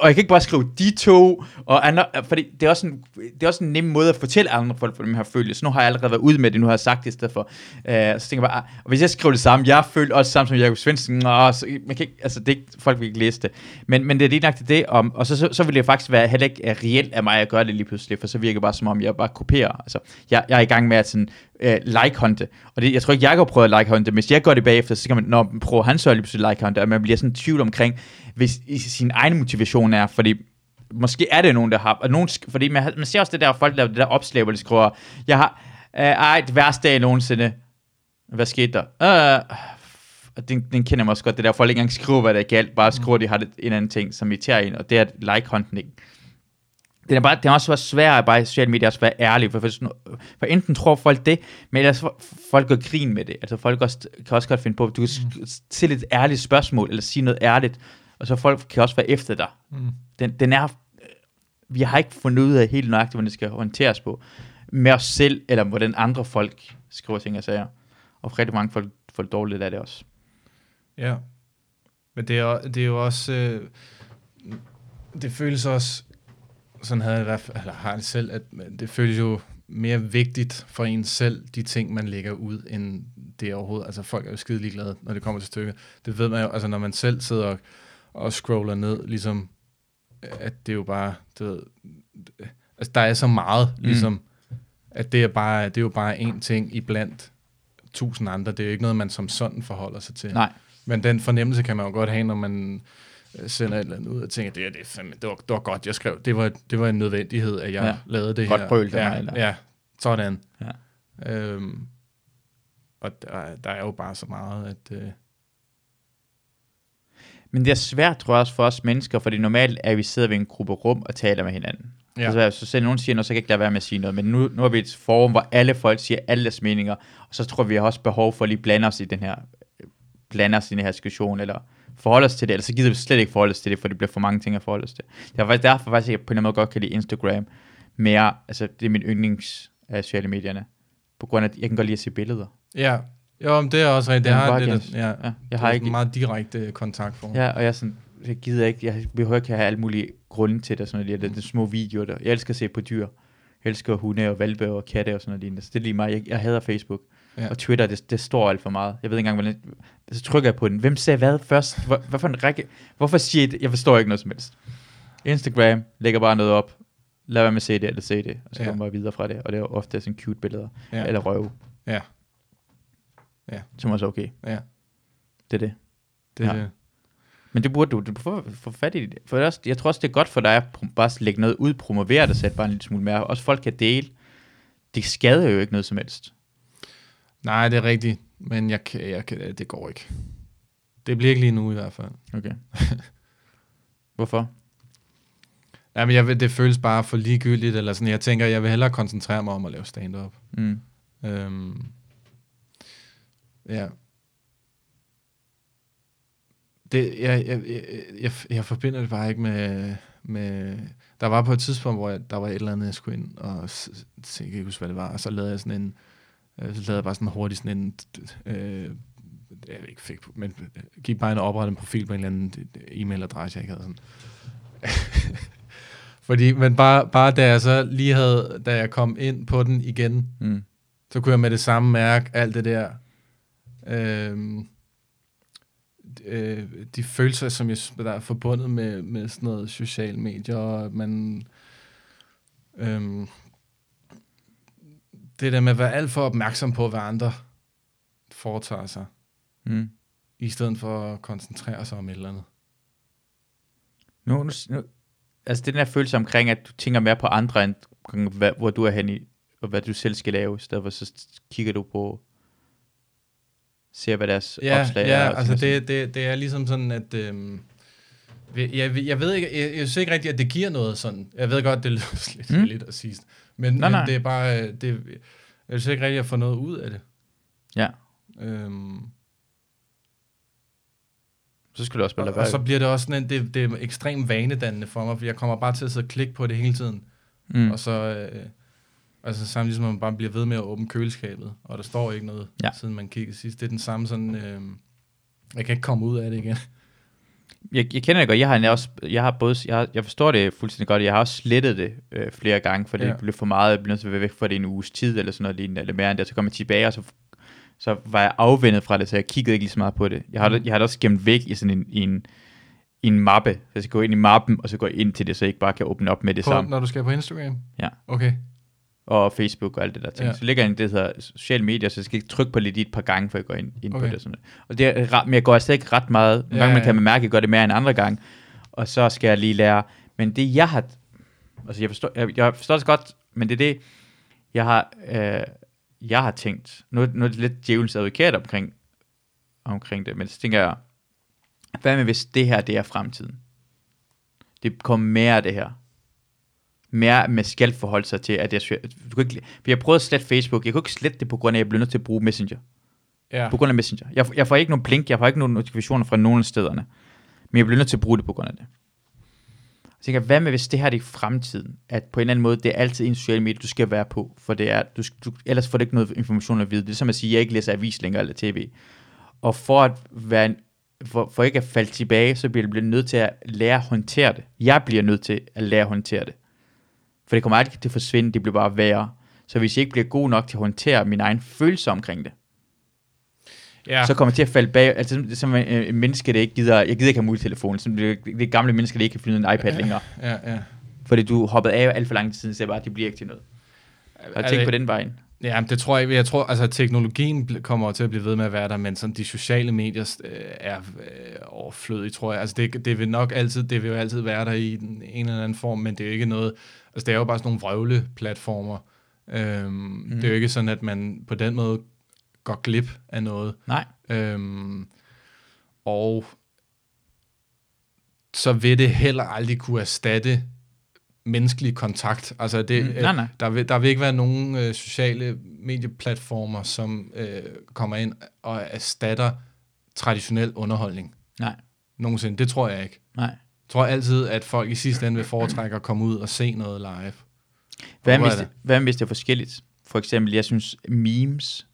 Speaker 1: og jeg kan ikke bare skrive de to, og andre, fordi det er, også en, det er også en nem måde at fortælle andre folk, for dem har følelse. Så nu har jeg allerede været ude med det, nu har jeg sagt det i stedet for. Uh, så tænker jeg bare, ah, og hvis jeg skriver det samme, jeg følte også samme som Jacob Svendsen, og så, man kan ikke, altså det ikke, folk vil ikke læse det. Men, men det er lige nok det, om, og så, så, så vil det faktisk være heller ikke reelt af mig at gøre det lige pludselig, for så virker det bare som om, jeg bare kopierer. Altså, jeg, jeg er i gang med at sådan, uh, like-hunte, og det, jeg tror ikke, Jacob prøver at like-hunte, men hvis jeg gør det bagefter, så kan man, når prøver han så lige pludselig like-hunte, og man bliver sådan i tvivl omkring, hvis i sin egen motivation er, fordi måske er det nogen, der har, og nogen, fordi man, har- man ser også det der, folk laver det der opslag, hvor de skriver, jeg har, øh, ej, det værste dag nogensinde, hvad skete der? Øh, og den, den kender man også godt, det der, folk ikke engang skriver, hvad der er galt, bare skriver, de har det, en anden ting, som irriterer en, og det er like-hunting. Det er, bare, det er også så svært at bare i sociale medier også være ærlig, for, for, for enten tror folk det, men ellers folk gør grin med det. Altså folk også, kan også godt finde på, du kan mm. stille et ærligt spørgsmål, eller sige noget ærligt, og så folk kan også være efter dig.
Speaker 2: Mm.
Speaker 1: Den, den er, vi har ikke fundet ud af helt nøjagtigt, hvordan det skal håndteres på, med os selv, eller hvordan andre folk skriver ting og sager. Og rigtig mange folk får det dårligt af det også.
Speaker 2: Ja. Men det er, det er jo også... Øh, det føles også... Sådan havde jeg i hvert fald, eller har det selv, at det føles jo mere vigtigt for en selv, de ting, man lægger ud, end det overhovedet. Altså folk er jo skide ligeglade, når det kommer til stykket. Det ved man jo, altså når man selv sidder og, og scroller ned, ligesom, at det er jo bare, du ved, altså der er så meget,
Speaker 1: Mm.
Speaker 2: ligesom, at det er, bare, det er jo bare én ting i blandt tusind andre. Det er jo ikke noget, man som sådan forholder sig til.
Speaker 1: Nej,
Speaker 2: Men den fornemmelse kan man jo godt have, når man sender et eller andet ud og tænker, det, er, det, fandme, det, var, det var godt, jeg skrev. Det var, det var en nødvendighed, at jeg
Speaker 1: Ja.
Speaker 2: lavede det
Speaker 1: Godt
Speaker 2: her.
Speaker 1: af
Speaker 2: ja,
Speaker 1: mig, eller?
Speaker 2: Ja, sådan.
Speaker 1: Ja.
Speaker 2: Øhm, og der, der er jo bare så meget, at... Øh,
Speaker 1: Men det er svært, tror jeg også, for os mennesker, fordi normalt er vi sidder ved en gruppe rum og taler med hinanden.
Speaker 2: Ja.
Speaker 1: Ja. Så, så selv nogen siger noget, så kan jeg ikke lade være med at sige noget. Men nu, nu er vi et forum, hvor alle folk siger alle deres meninger, og så tror vi, vi har også behov for at lige blande os i den her, blande os i den her diskussion, eller forholde os til det, eller så gider vi slet ikke forholde os til det, for det bliver for mange ting at forholde os til. Det er faktisk derfor, faktisk, jeg på en eller anden måde godt kan lide Instagram mere, altså det er min yndlings af sociale medierne, på grund af, at jeg kan godt lide at se billeder.
Speaker 2: ja, jo, men det er også rigtigt. Det har lidt,
Speaker 1: gerne-
Speaker 2: ja,
Speaker 1: Ja, jeg
Speaker 2: det
Speaker 1: har ikke,
Speaker 2: meget direkte øh, kontaktform.
Speaker 1: Ja, og jeg sådan, jeg gider ikke, jeg behøver ikke have alle mulige grunde til det, sådan noget, det, det små videoer der. Jeg elsker at se på dyr. Jeg elsker hunde og valpe og katte og sådan noget lignende. Så det er lige mig. Jeg, jeg hader Facebook.
Speaker 2: Ja.
Speaker 1: Ja. Og Twitter, det, det står alt for meget. Jeg ved ikke engang, hvordan... Så trykker jeg på den. Hvem sagde hvad først? Hvor, hvad for en række? Hvorfor siger I det? Jeg forstår ikke noget som helst. Instagram lægger bare noget op. Lad være med at se det, eller se det. Og så
Speaker 2: Ja.
Speaker 1: kommer jeg videre fra det. Og det er ofte sådan cute billeder.
Speaker 2: Ja.
Speaker 1: Ja. Eller røve.
Speaker 2: Ja.
Speaker 1: Som også er okay.
Speaker 2: ja.
Speaker 1: Det er det.
Speaker 2: Det,
Speaker 1: Ja.
Speaker 2: ja.
Speaker 1: Men det burde du, du få fat i det. For det også, jeg tror også, det er godt for dig at bare lægge noget ud, promovere det selv bare en lille smule mere. Også folk kan dele. Det skader jo ikke noget som helst.
Speaker 2: Nej, det er rigtigt, men jeg kan, jeg kan, det går ikke. Det bliver ikke lige nu i hvert fald.
Speaker 1: Okay. [LAUGHS] Hvorfor?
Speaker 2: Ja, men jeg vil, det føles bare for ligegyldigt, eller sådan. Jeg tænker, jeg vil hellere koncentrere mig om at lave stand-up.
Speaker 1: Mm.
Speaker 2: Øhm, ja. Det, jeg, jeg, jeg, jeg, jeg forbinder det bare ikke med, med... Der var på et tidspunkt, hvor jeg, der var et eller andet, jeg skulle ind og se, jeg kan ikke huske, hvad det var, og så lavede jeg sådan en... Øh, så lavede jeg bare sådan hurtigt sådan en... Øh, jeg ved ikke fik, men øh, gik bare ind og oprettede en profil på en eller anden e-mailadresse, jeg ikke havde sådan. [LAUGHS] Fordi, men bare, bare da jeg så lige havde, da jeg kom ind på den igen,
Speaker 1: Mm.
Speaker 2: så kunne jeg med det samme mærke alt det der, øhm, øh, de følelser, som jeg der er forbundet med, med sådan noget sociale medier, og man, øhm, det der med at være alt for opmærksom på, hvad andre foretager sig,
Speaker 1: Mm.
Speaker 2: i stedet for at koncentrere sig om et eller andet.
Speaker 1: Nu, nu, nu, altså det den her følelse omkring, at du tænker mere på andre, end hvad, hvor du er henne i, og hvad du selv skal lave, i stedet for så kigger du på, ser hvad deres
Speaker 2: Ja,
Speaker 1: opslag
Speaker 2: ja
Speaker 1: er. og
Speaker 2: altså det, det, det er ligesom sådan, at... Øhm, jeg, jeg, ved ikke, jeg, jeg synes ikke rigtigt, at det giver noget sådan. Jeg ved godt, det lyder [LAUGHS] lidt,
Speaker 1: Mm.
Speaker 2: lidt at sige. Men,
Speaker 1: Nej,
Speaker 2: men
Speaker 1: nej.
Speaker 2: det er bare... øh, Det, jeg synes ikke rigtigt, at jeg får noget ud af det.
Speaker 1: Ja,
Speaker 2: Øhm,
Speaker 1: så skal du også bare
Speaker 2: og,
Speaker 1: lade
Speaker 2: og så
Speaker 1: være.
Speaker 2: bliver det også sådan, en, det, det er ekstremt vanedannende for mig, for jeg kommer bare til at sidde og klikke på det hele tiden.
Speaker 1: Mm.
Speaker 2: Og så... Øh, altså samtidig som man bare bliver ved med at åbne køleskabet, og der står ikke noget,
Speaker 1: Ja.
Speaker 2: siden man kiggede sidst. Det er den samme sådan... Øh, jeg kan ikke komme ud af det igen.
Speaker 1: Jeg, jeg kender det godt. Jeg har også, jeg har både, jeg, har, jeg forstår det fuldstændig godt. Jeg har også slettet det øh, flere gange, for det
Speaker 2: Ja.
Speaker 1: blev for meget. Jeg blev nødt til at være væk fra det en uges tid, eller sådan noget lignende, eller mere end det. Så kom jeg tilbage, og så, så var jeg afvendet fra det, så jeg kiggede ikke lige så meget på det. Jeg har, det- jeg har det også gemt væk i sådan en, en, i en mappe. Så jeg skal gå ind i mappen, og så gå ind til det, så jeg ikke bare kan åbne op med det
Speaker 2: På,
Speaker 1: samme.
Speaker 2: når du skal på Instagram?
Speaker 1: Ja.
Speaker 2: Okay.
Speaker 1: Og Facebook og alt det der ting.
Speaker 2: Ja.
Speaker 1: Så ligger jeg i det, der hedder sociale medier, så jeg skal ikke trykke på lidt i et par gange, for jeg går ind, ind okay. på det. Sådan noget. og det er men jeg går altså ikke ret meget. Nogle
Speaker 2: Ja,
Speaker 1: gange man kan man mærke, at jeg gør det mere end andre gange. Og så skal jeg lige lære. Men det jeg har... Altså jeg forstår, jeg, jeg forstår det godt, men det er det, jeg har, øh, jeg har tænkt. Nu, nu er det lidt djævelens advokat omkring, omkring det, men så tænker jeg, hvad med hvis det her, det er fremtiden? Det kommer mere af det her. Mere med skal forholde sig til, at jeg, du kan ikke, for jeg prøvede at slette Facebook, jeg kunne ikke slette det på grund af, at jeg blev nødt til at bruge Messenger.
Speaker 2: Ja.
Speaker 1: På grund af Messenger. Jeg, jeg får ikke nogen blink, jeg får ikke nogen notifikationer fra nogen af stederne. Men jeg bliver nødt til at bruge det på grund af det. Jeg tænker, hvad med hvis det her det er i fremtiden? At på en eller anden måde, det er altid en social medie, du skal være på. For det er, du, du, ellers får du ikke noget information at vide. Det er som at sige, at jeg ikke læser avis længere eller tv. Og for at være en, for, for ikke at falde tilbage, så bliver jeg nødt til at lære at håndtere det. Jeg bliver nødt til at lære at håndtere det. For det kommer aldrig til at forsvinde, det bliver bare værre. Så hvis jeg ikke bliver god nok til at håndtere mine egne følelser omkring det,
Speaker 2: ja.
Speaker 1: så kommer jeg til at falde bag, altså som- som en, en menneske, der ikke gider, jeg gider ikke have mobiltelefon, som det, det gamle mennesker, der ikke kan finde en iPad længere,
Speaker 2: ja, ja.
Speaker 1: fordi du hoppede af alt for lang tid siden, så jeg bare, det bliver ikke til noget. Har du tænkt på den vejen?
Speaker 2: Ja, det tror jeg, jeg tror, altså teknologien kommer til at blive ved med at være der, men sådan de sociale medier øh, er øh, overflødige, tror jeg. Altså det, det vil nok altid, det vil jo altid være der i en eller anden form, men det er jo ikke noget, altså det er jo bare sådan nogle vrøvle-platformer. Øhm, mm. Det er jo ikke sådan, at man på den måde går glip af noget.
Speaker 1: Nej.
Speaker 2: Øhm, og så vil det heller aldrig kunne erstatte menneskelig kontakt. Altså det,
Speaker 1: Mm,
Speaker 2: øh,
Speaker 1: nej, nej.
Speaker 2: Der, vil, der vil ikke være nogen øh, sociale medieplatformer, som øh, kommer ind og erstatter traditionel underholdning.
Speaker 1: Nej.
Speaker 2: Nogensinde. Det tror jeg ikke.
Speaker 1: Nej.
Speaker 2: Tror altid, at folk i sidste ende vil foretrække at komme ud og se noget live.
Speaker 1: Hvad hvis,
Speaker 2: er
Speaker 1: det,
Speaker 2: det?
Speaker 1: hvad hvis det er forskelligt? For eksempel, jeg synes memes,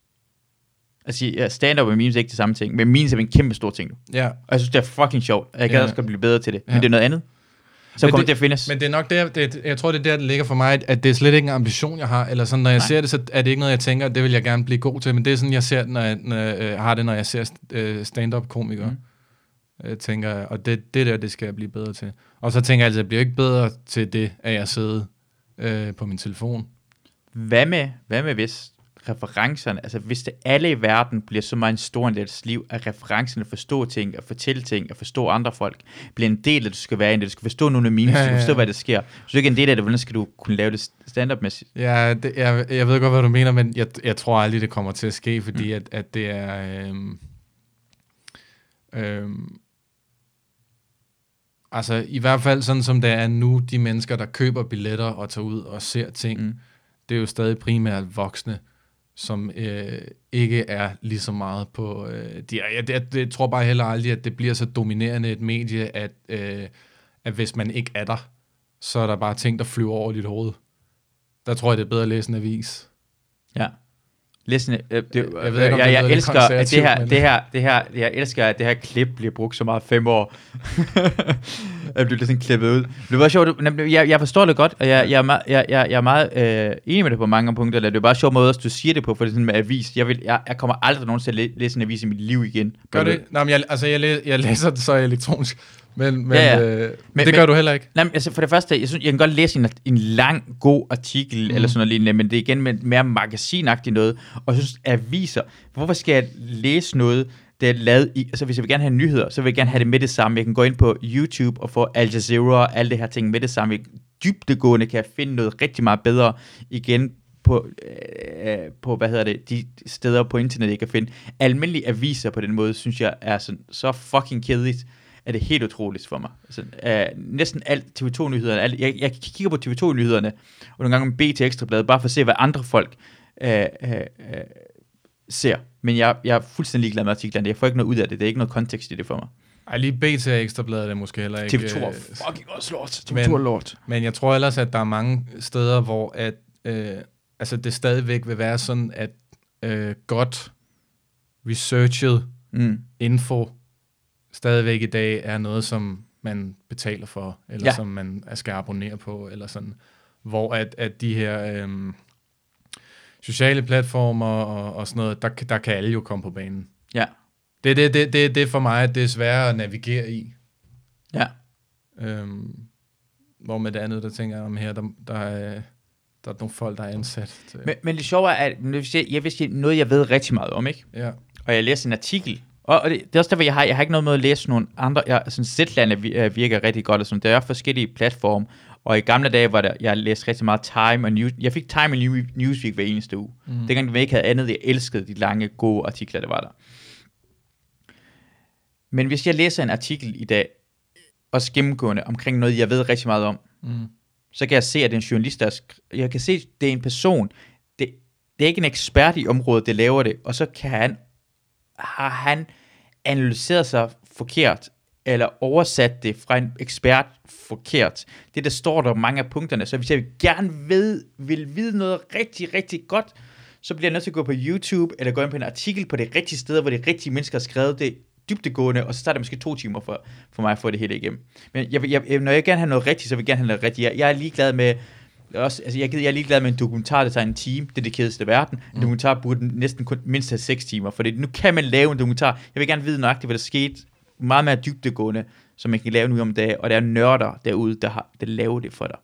Speaker 1: altså ja, stand-up og memes er ikke det samme ting, men memes er en kæmpe stor ting nu.
Speaker 2: Ja,
Speaker 1: Og jeg synes, det er fucking sjovt, og jeg kan
Speaker 2: Ja.
Speaker 1: også godt blive bedre til det, men
Speaker 2: Ja.
Speaker 1: det er noget andet. Så
Speaker 2: Men
Speaker 1: kommer
Speaker 2: det-
Speaker 1: det, at findes.
Speaker 2: Men det er nok der, det, jeg tror, det er der, det ligger for mig, at det er slet ikke en ambition, jeg har. Eller sådan, når jeg
Speaker 1: Nej.
Speaker 2: ser det, så er det ikke noget, jeg tænker, det vil jeg gerne blive god til. Men det er sådan, jeg ser, når jeg, når jeg øh, har det, når jeg ser øh, stand-up-komikere.
Speaker 1: Mm.
Speaker 2: Jeg tænker, og det, det der, det skal jeg blive bedre til. Og så tænker jeg altid, jeg bliver ikke bedre til det, at jeg sidder øh, på min telefon.
Speaker 1: Hvad med, hvad med hvis referencerne, altså hvis det alle i verden bliver så meget en stor del af deres liv, at referencerne forstå ting, at fortælle ting, at forstå andre folk, bliver en del af, at du skal være en del, du skal forstå nogle af memes,
Speaker 2: Ja,
Speaker 1: ja, du skal
Speaker 2: ja,
Speaker 1: forstå,
Speaker 2: ja.
Speaker 1: hvad der sker. Hvis du ikke er en del af det, hvordan skal du kunne lave det stand-up-mæssigt?
Speaker 2: Ja, det, jeg, jeg ved godt, hvad du mener, men jeg, jeg tror aldrig, det kommer til at ske, fordi mm. at, at det er... Øhm, øhm, altså, i hvert fald sådan som det er nu, de mennesker, der køber billetter og tager ud og ser ting, mm. Det er jo stadig primært voksne, som øh, ikke er lige så meget på... Øh, de, jeg, jeg, jeg, jeg tror bare heller aldrig, at det bliver så dominerende et medie, at, øh, at hvis man ikke er der, så er der bare ting, der flyver over dit hoved. Der tror jeg, det er bedre at læse en avis.
Speaker 1: Ja. Listen, øh, det, jeg,
Speaker 2: jeg ved ikke, om
Speaker 1: jeg, jeg, elsker at det her,
Speaker 2: men-
Speaker 1: det her, det her, jeg elsker at det her klip bliver brugt så meget fem år. at blive sådan klippet ud. Det var sjovt, jeg, jeg forstår det godt, og jeg, jeg, er meget, jeg, jeg, jeg er meget øh, enig med det på mange punkter. Det er bare sjov måde, at du siger det på, for det er sådan med avis. Jeg, vil, jeg, jeg kommer aldrig nogensinde til at læ- læse en avis i mit liv igen.
Speaker 2: Gør det? Nej, men jeg, altså, jeg, læ- jeg læser det så elektronisk, men, men,
Speaker 1: Ja,
Speaker 2: ja. Øh,
Speaker 1: Men-
Speaker 2: men, det
Speaker 1: men-
Speaker 2: gør du heller ikke.
Speaker 1: Nej, altså for det første, jeg, synes, jeg kan godt læse en, en lang, god artikel, mm. eller sådan noget lignende, men det er igen med mere magasinagtigt noget, og jeg synes, aviser, hvorfor skal jeg læse noget, der er lavet i, altså hvis jeg vil gerne have nyheder, så vil jeg gerne have det med det samme. Jeg kan gå ind på YouTube og få Al Jazeera og alle det her ting med det samme. Dybdegående kan jeg finde noget rigtig meget bedre igen på, øh, på hvad hedder det, de steder på internet, jeg kan finde. Almindelige aviser på den måde, synes jeg er sådan, så fucking kedeligt, er det helt utroligt for mig. Altså, øh, næsten alt TV2-nyhederne, alt, jeg, jeg kigger på TV2-nyhederne, og nogle gange med BT Ekstrabladet, bare for at se, hvad andre folk øh, øh, ser. Men jeg, jeg er fuldstændig ligeglad med artiklerne. Jeg får ikke noget ud af det. Det er ikke noget kontekst i det for mig.
Speaker 2: Ej, lige BT og Ekstrabladet er måske heller ikke.
Speaker 1: TV2 er
Speaker 2: øh,
Speaker 1: fucking også lort. TV2
Speaker 2: men-
Speaker 1: er lort.
Speaker 2: Men jeg tror ellers, at der er mange steder, hvor at, øh, altså det stadigvæk vil være sådan, at øh, godt researchet
Speaker 1: Mm.
Speaker 2: info stadigvæk i dag er noget, som man betaler for, eller
Speaker 1: Ja.
Speaker 2: som man skal abonnere på, eller sådan. Hvor at, at de her øhm, sociale platformer og, og sådan noget, der, der kan alle jo komme på banen.
Speaker 1: Ja.
Speaker 2: Det er det, det, det, det for mig, at det er sværere at navigere i.
Speaker 1: Ja.
Speaker 2: Øhm, hvor med det andet, der tænker jeg om her, der, der, er, der er nogle folk, der er ansat. Til,
Speaker 1: Men, men det sjove er, at jeg vil sige noget, jeg ved rigtig meget om, ikke?
Speaker 2: ja.
Speaker 1: og jeg læste en artikel, og, og det, det er også derfor, jeg har, jeg har ikke noget med at læse nogle andre, jeg, sådan Zetland vi- virker rigtig godt, og sådan, der er forskellige platforme, og i gamle dage var der, jeg læste rigtig meget Time og News, jeg fik Time og New- Newsweek hver eneste uge, mm. dengang vi ikke havde andet, jeg elskede de lange, gode artikler, der var der. Men hvis jeg læser en artikel i dag, også gennemgående omkring noget, jeg ved rigtig meget om,
Speaker 2: Mm.
Speaker 1: så kan jeg se, at det er en journalist, der er jeg kan se, at det er en person, det, det er ikke en ekspert i området, der laver det, og så kan han, har han analyseret sig forkert, eller oversat det fra en ekspert forkert. Det der står der mange af punkterne, så hvis jeg gerne ved, vil vide noget rigtig, rigtig godt, så bliver jeg nødt til at gå på YouTube, eller gå ind på en artikel på det rigtige sted, hvor det rigtige mennesker har skrevet det dybdegående, og så tager det måske to timer for, for mig at få det hele igennem. Men jeg, jeg, når jeg gerne have noget rigtigt, så vil jeg gerne have noget rigtigt. Jeg, jeg er ligeglad med, også, altså jeg, jeg er ligeglad med en dokumentar, der tager en time, det er det kedeligste i verden. En dokumentar burde næsten kun mindst have 6 timer, for nu kan man lave en dokumentar. Jeg vil gerne vide nøjagtigt, hvad der skete, meget mere dybdegående, som man kan lave nu om dagen, og der er nørder derude, der, har, der laver det for dig.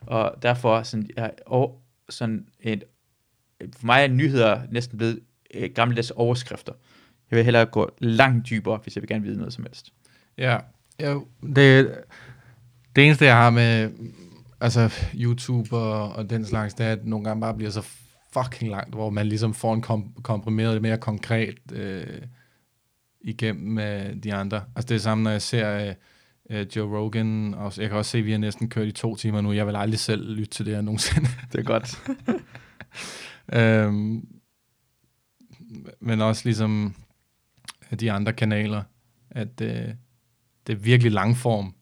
Speaker 1: Og derfor sådan, jeg, og, sådan et, for mig er nyheder næsten blevet øh, gammeldags overskrifter. Jeg vil hellere gå langt dybere, hvis jeg vil gerne vide noget som helst.
Speaker 2: Ja, jo, det, det eneste, jeg har med altså, YouTube og, og den slags, det er, at nogle gange bare bliver så fucking langt, hvor man ligesom får en kom, komprimeret, mere konkret øh, igennem øh, de andre. Altså det er samme, når jeg ser øh, øh, Joe Rogan, og jeg kan også se, at vi har næsten kørt i to timer nu. Jeg vil aldrig selv lytte til det her nogensinde.
Speaker 1: Det er godt. [LAUGHS]
Speaker 2: øhm, men også ligesom de andre kanaler, at øh, det er virkelig langform.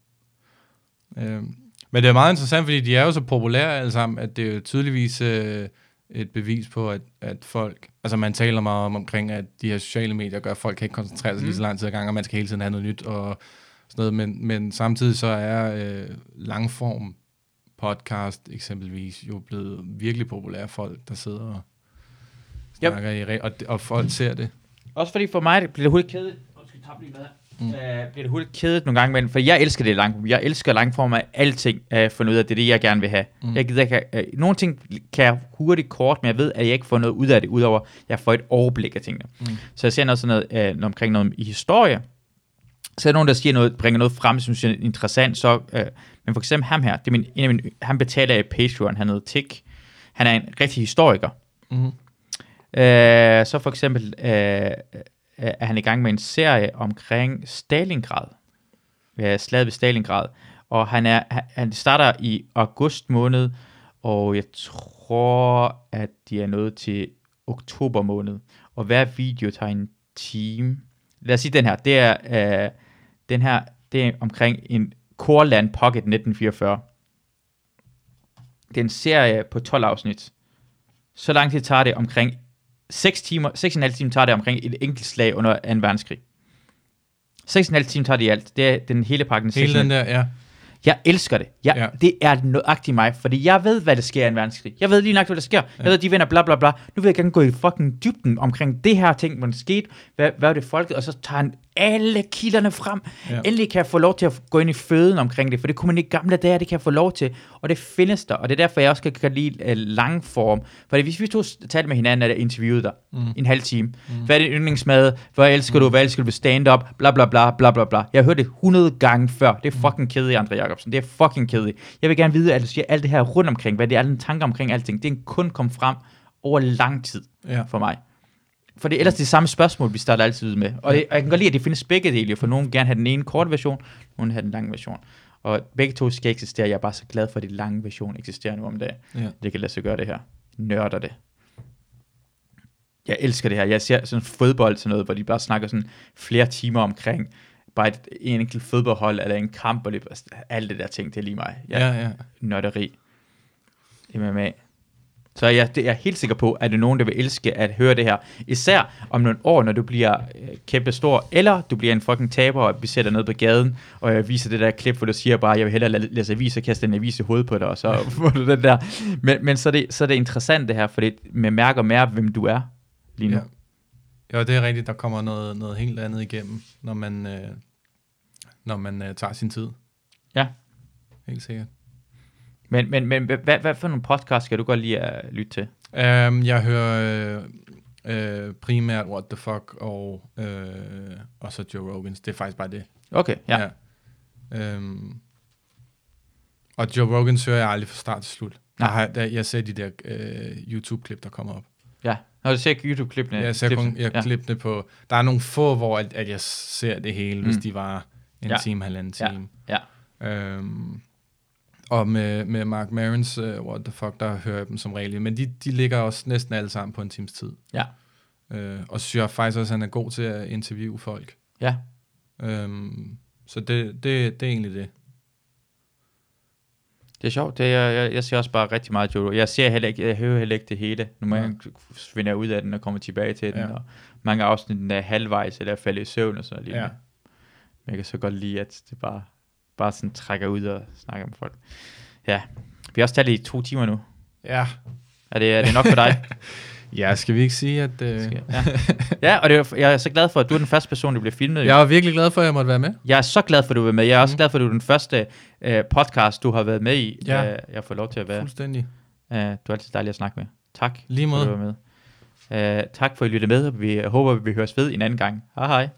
Speaker 2: Øhm, men det er meget interessant, fordi de er jo så populære alle sammen, at det er jo tydeligvis øh, et bevis på, at, at folk, altså man taler meget om omkring, at de her sociale medier gør, at folk kan ikke koncentrere sig mm. lige så lang tid ad gang, og man skal hele tiden have noget nyt og sådan noget, men, men samtidig så er øh, langform podcast eksempelvis jo blevet virkelig populære folk, der sidder og
Speaker 1: Yep.
Speaker 2: snakker i re- og, og folk ser det.
Speaker 1: Også fordi for mig det bliver hurtigt kedeligt. Undskyld, tager lige med her. Mm. Uh, bliver det hurtigt kedeligt nogle gange, men for jeg elsker det langform. Jeg elsker langform af alting, uh, for noget af det, er det jeg gerne vil have. Mm. Jeg gider ikke, uh, nogle ting kan jeg hurtigt kort, men jeg ved, at jeg ikke får noget ud af det, udover at jeg får et overblik af tingene. Mm. Så jeg ser noget sådan noget uh, omkring noget i historie, så er der nogen, der siger noget, bringer noget frem, som synes er interessant, så, øh, men for eksempel ham her, det er min, en af mine, han betaler af Patreon, han hedder Tick, han er en rigtig historiker,
Speaker 2: Mm-hmm.
Speaker 1: Øh, så for eksempel øh, øh, Øh, er han i gang med en serie omkring Stalingrad. Ja, slaget ved Stalingrad. Og han, er, han- han starter i august måned, og jeg tror, at de er nået til oktober måned. Og hver video tager en time. Lad os sige den her. Det er, øh, den her, det er omkring en Corland Pocket 1944. det er en serie på 12 afsnit. Så lang tid tager det omkring 6 timer, 6,5 timer tager det omkring et enkelt slag under 2. verdenskrig. 6,5 timer tager det i alt. Det er den hele pakken.
Speaker 2: Hele
Speaker 1: 6,5.
Speaker 2: den der, ja.
Speaker 1: Jeg elsker det. Jeg,
Speaker 2: Ja.
Speaker 1: ja. Det er nøjagtigt mig, fordi jeg ved, hvad der sker i en verdenskrig. Jeg ved lige nok, hvad der sker. Jeg ved, de vinder bla bla bla. Nu vil jeg gerne gå i fucking dybden omkring det her ting, hvordan det skete, hvad, hvad var det folket, og så tager han alle kilderne frem.
Speaker 2: Ja.
Speaker 1: Endelig kan jeg få lov til at gå ind i føden omkring det, for det kunne man ikke i gamle dage, det kan jeg få lov til, og det findes der, og det er derfor, jeg også kan, kan lide uh, lang form. For hvis vi to talte med hinanden, er det interviewet der, mm. en halv time. Mm. Hvad er det yndlingsmad? Hvad elsker du? Hvad elsker du stand-up? Bla bla bla, bla bla bla. Jeg har hørt det 100 gange før. Det er fucking kedeligt, Andre Jacobsen. Det er fucking kedeligt. Jeg vil gerne vide, at du siger alt det her rundt omkring, hvad det er, den tanker omkring alting. Det er kun kom frem over lang tid
Speaker 2: Ja.
Speaker 1: for mig. For det er ellers det samme spørgsmål, vi starter altid ud med. Og, det, og jeg kan godt lide, at det findes begge dele, for nogen gerne have den ene korte version, nogen have den lange version. Og begge to skal eksistere. Jeg er bare så glad for, at den lange version eksisterer nu om dagen.
Speaker 2: Ja.
Speaker 1: Det kan lade sig gøre det her. Nørder det. Jeg elsker det her. Jeg ser sådan fodbold sådan noget, hvor de bare snakker sådan flere timer omkring bare et, en enkelt fodboldhold, eller en kamp, og det, alt det der ting, det er lige mig. Jeg,
Speaker 2: Ja, ja.
Speaker 1: nørderi. MMA. Så jeg, det, jeg er helt sikker på, at det er nogen, der vil elske at høre det her. Især om nogle år, når du bliver øh, kæmpe stor, eller du bliver en fucking taber, og vi sætter ned på gaden, og jeg viser det der klip, hvor du siger bare, jeg vil hellere la- læse avis og kaste en avis i hovedet på dig, og så [LAUGHS] får du den der. Men, men så, er det, så er det interessant det her, for det man mærker mere, hvem du er lige nu.
Speaker 2: Ja. Jo, det er rigtigt. Der kommer noget, noget helt andet igennem, når man, øh, når man øh, tager sin tid.
Speaker 1: Ja.
Speaker 2: Helt sikkert.
Speaker 1: Men, men, men hvad, hvad for nogle podcasts skal du godt lide at lytte til?
Speaker 2: Um, jeg hører øh, øh, primært What the Fuck og, øh, og så Joe Rogans. Det er faktisk bare det.
Speaker 1: Okay, ja. ja.
Speaker 2: ja. Um, og Joe Rogans hører jeg aldrig fra start til slut.
Speaker 1: Nej.
Speaker 2: Jeg, har, der, jeg ser de der øh, YouTube-klip, der kommer op.
Speaker 1: ja. Når du ser YouTube-klippene.
Speaker 2: Jeg ser kun jeg
Speaker 1: ja.
Speaker 2: klippene på... Der er nogle få, hvor at, at jeg ser det hele, hvis
Speaker 1: Mm.
Speaker 2: de var en
Speaker 1: Ja.
Speaker 2: time, halvanden
Speaker 1: Ja.
Speaker 2: time.
Speaker 1: Ja.
Speaker 2: Øhm, og med, med Mark Marons uh, What the Fuck, der hører jeg dem som regel. Men de, de ligger også næsten alle sammen på en times tid.
Speaker 1: Ja.
Speaker 2: Øh, og så synes jeg faktisk også, at han er god til at interviewe folk.
Speaker 1: Ja.
Speaker 2: Øhm, så det, det, det er egentlig det.
Speaker 1: Det er sjovt. Det er, jeg, jeg, ser også bare rigtig meget Joe. Jeg ser heller ikke, jeg hører heller ikke det hele. Nu
Speaker 2: Ja.
Speaker 1: ja. jeg ud af den og kommer tilbage til den.
Speaker 2: Ja.
Speaker 1: Og mange afsnit er halvvejs, eller er faldet i søvn og sådan noget. Ja. Men jeg kan så godt lide, at det bare, bare sådan trækker ud og snakker med folk. Ja. Vi har også talt i to timer nu.
Speaker 2: Ja.
Speaker 1: Er det, er det nok for dig? [LAUGHS]
Speaker 2: Ja, skal vi ikke sige, at... Øh,
Speaker 1: Skal- ja. ja, og det er, jeg er så glad for, at du er den første person, der bliver filmet.
Speaker 2: jeg er virkelig glad for, at jeg måtte være med.
Speaker 1: Jeg er så glad for, at du er med. Jeg er også
Speaker 2: Mhm.
Speaker 1: glad for, at du er den første øh, podcast, du har været med i.
Speaker 2: Ja.
Speaker 1: Øh, jeg får lov til at være.
Speaker 2: Fuldstændig.
Speaker 1: Øh, du er altid dejlig at snakke med. Tak.
Speaker 2: Lige
Speaker 1: for,
Speaker 2: måde.
Speaker 1: at du var med. Øh, tak for at I lyttede med. Vi håber, vi høres ved en anden gang. Hej hej.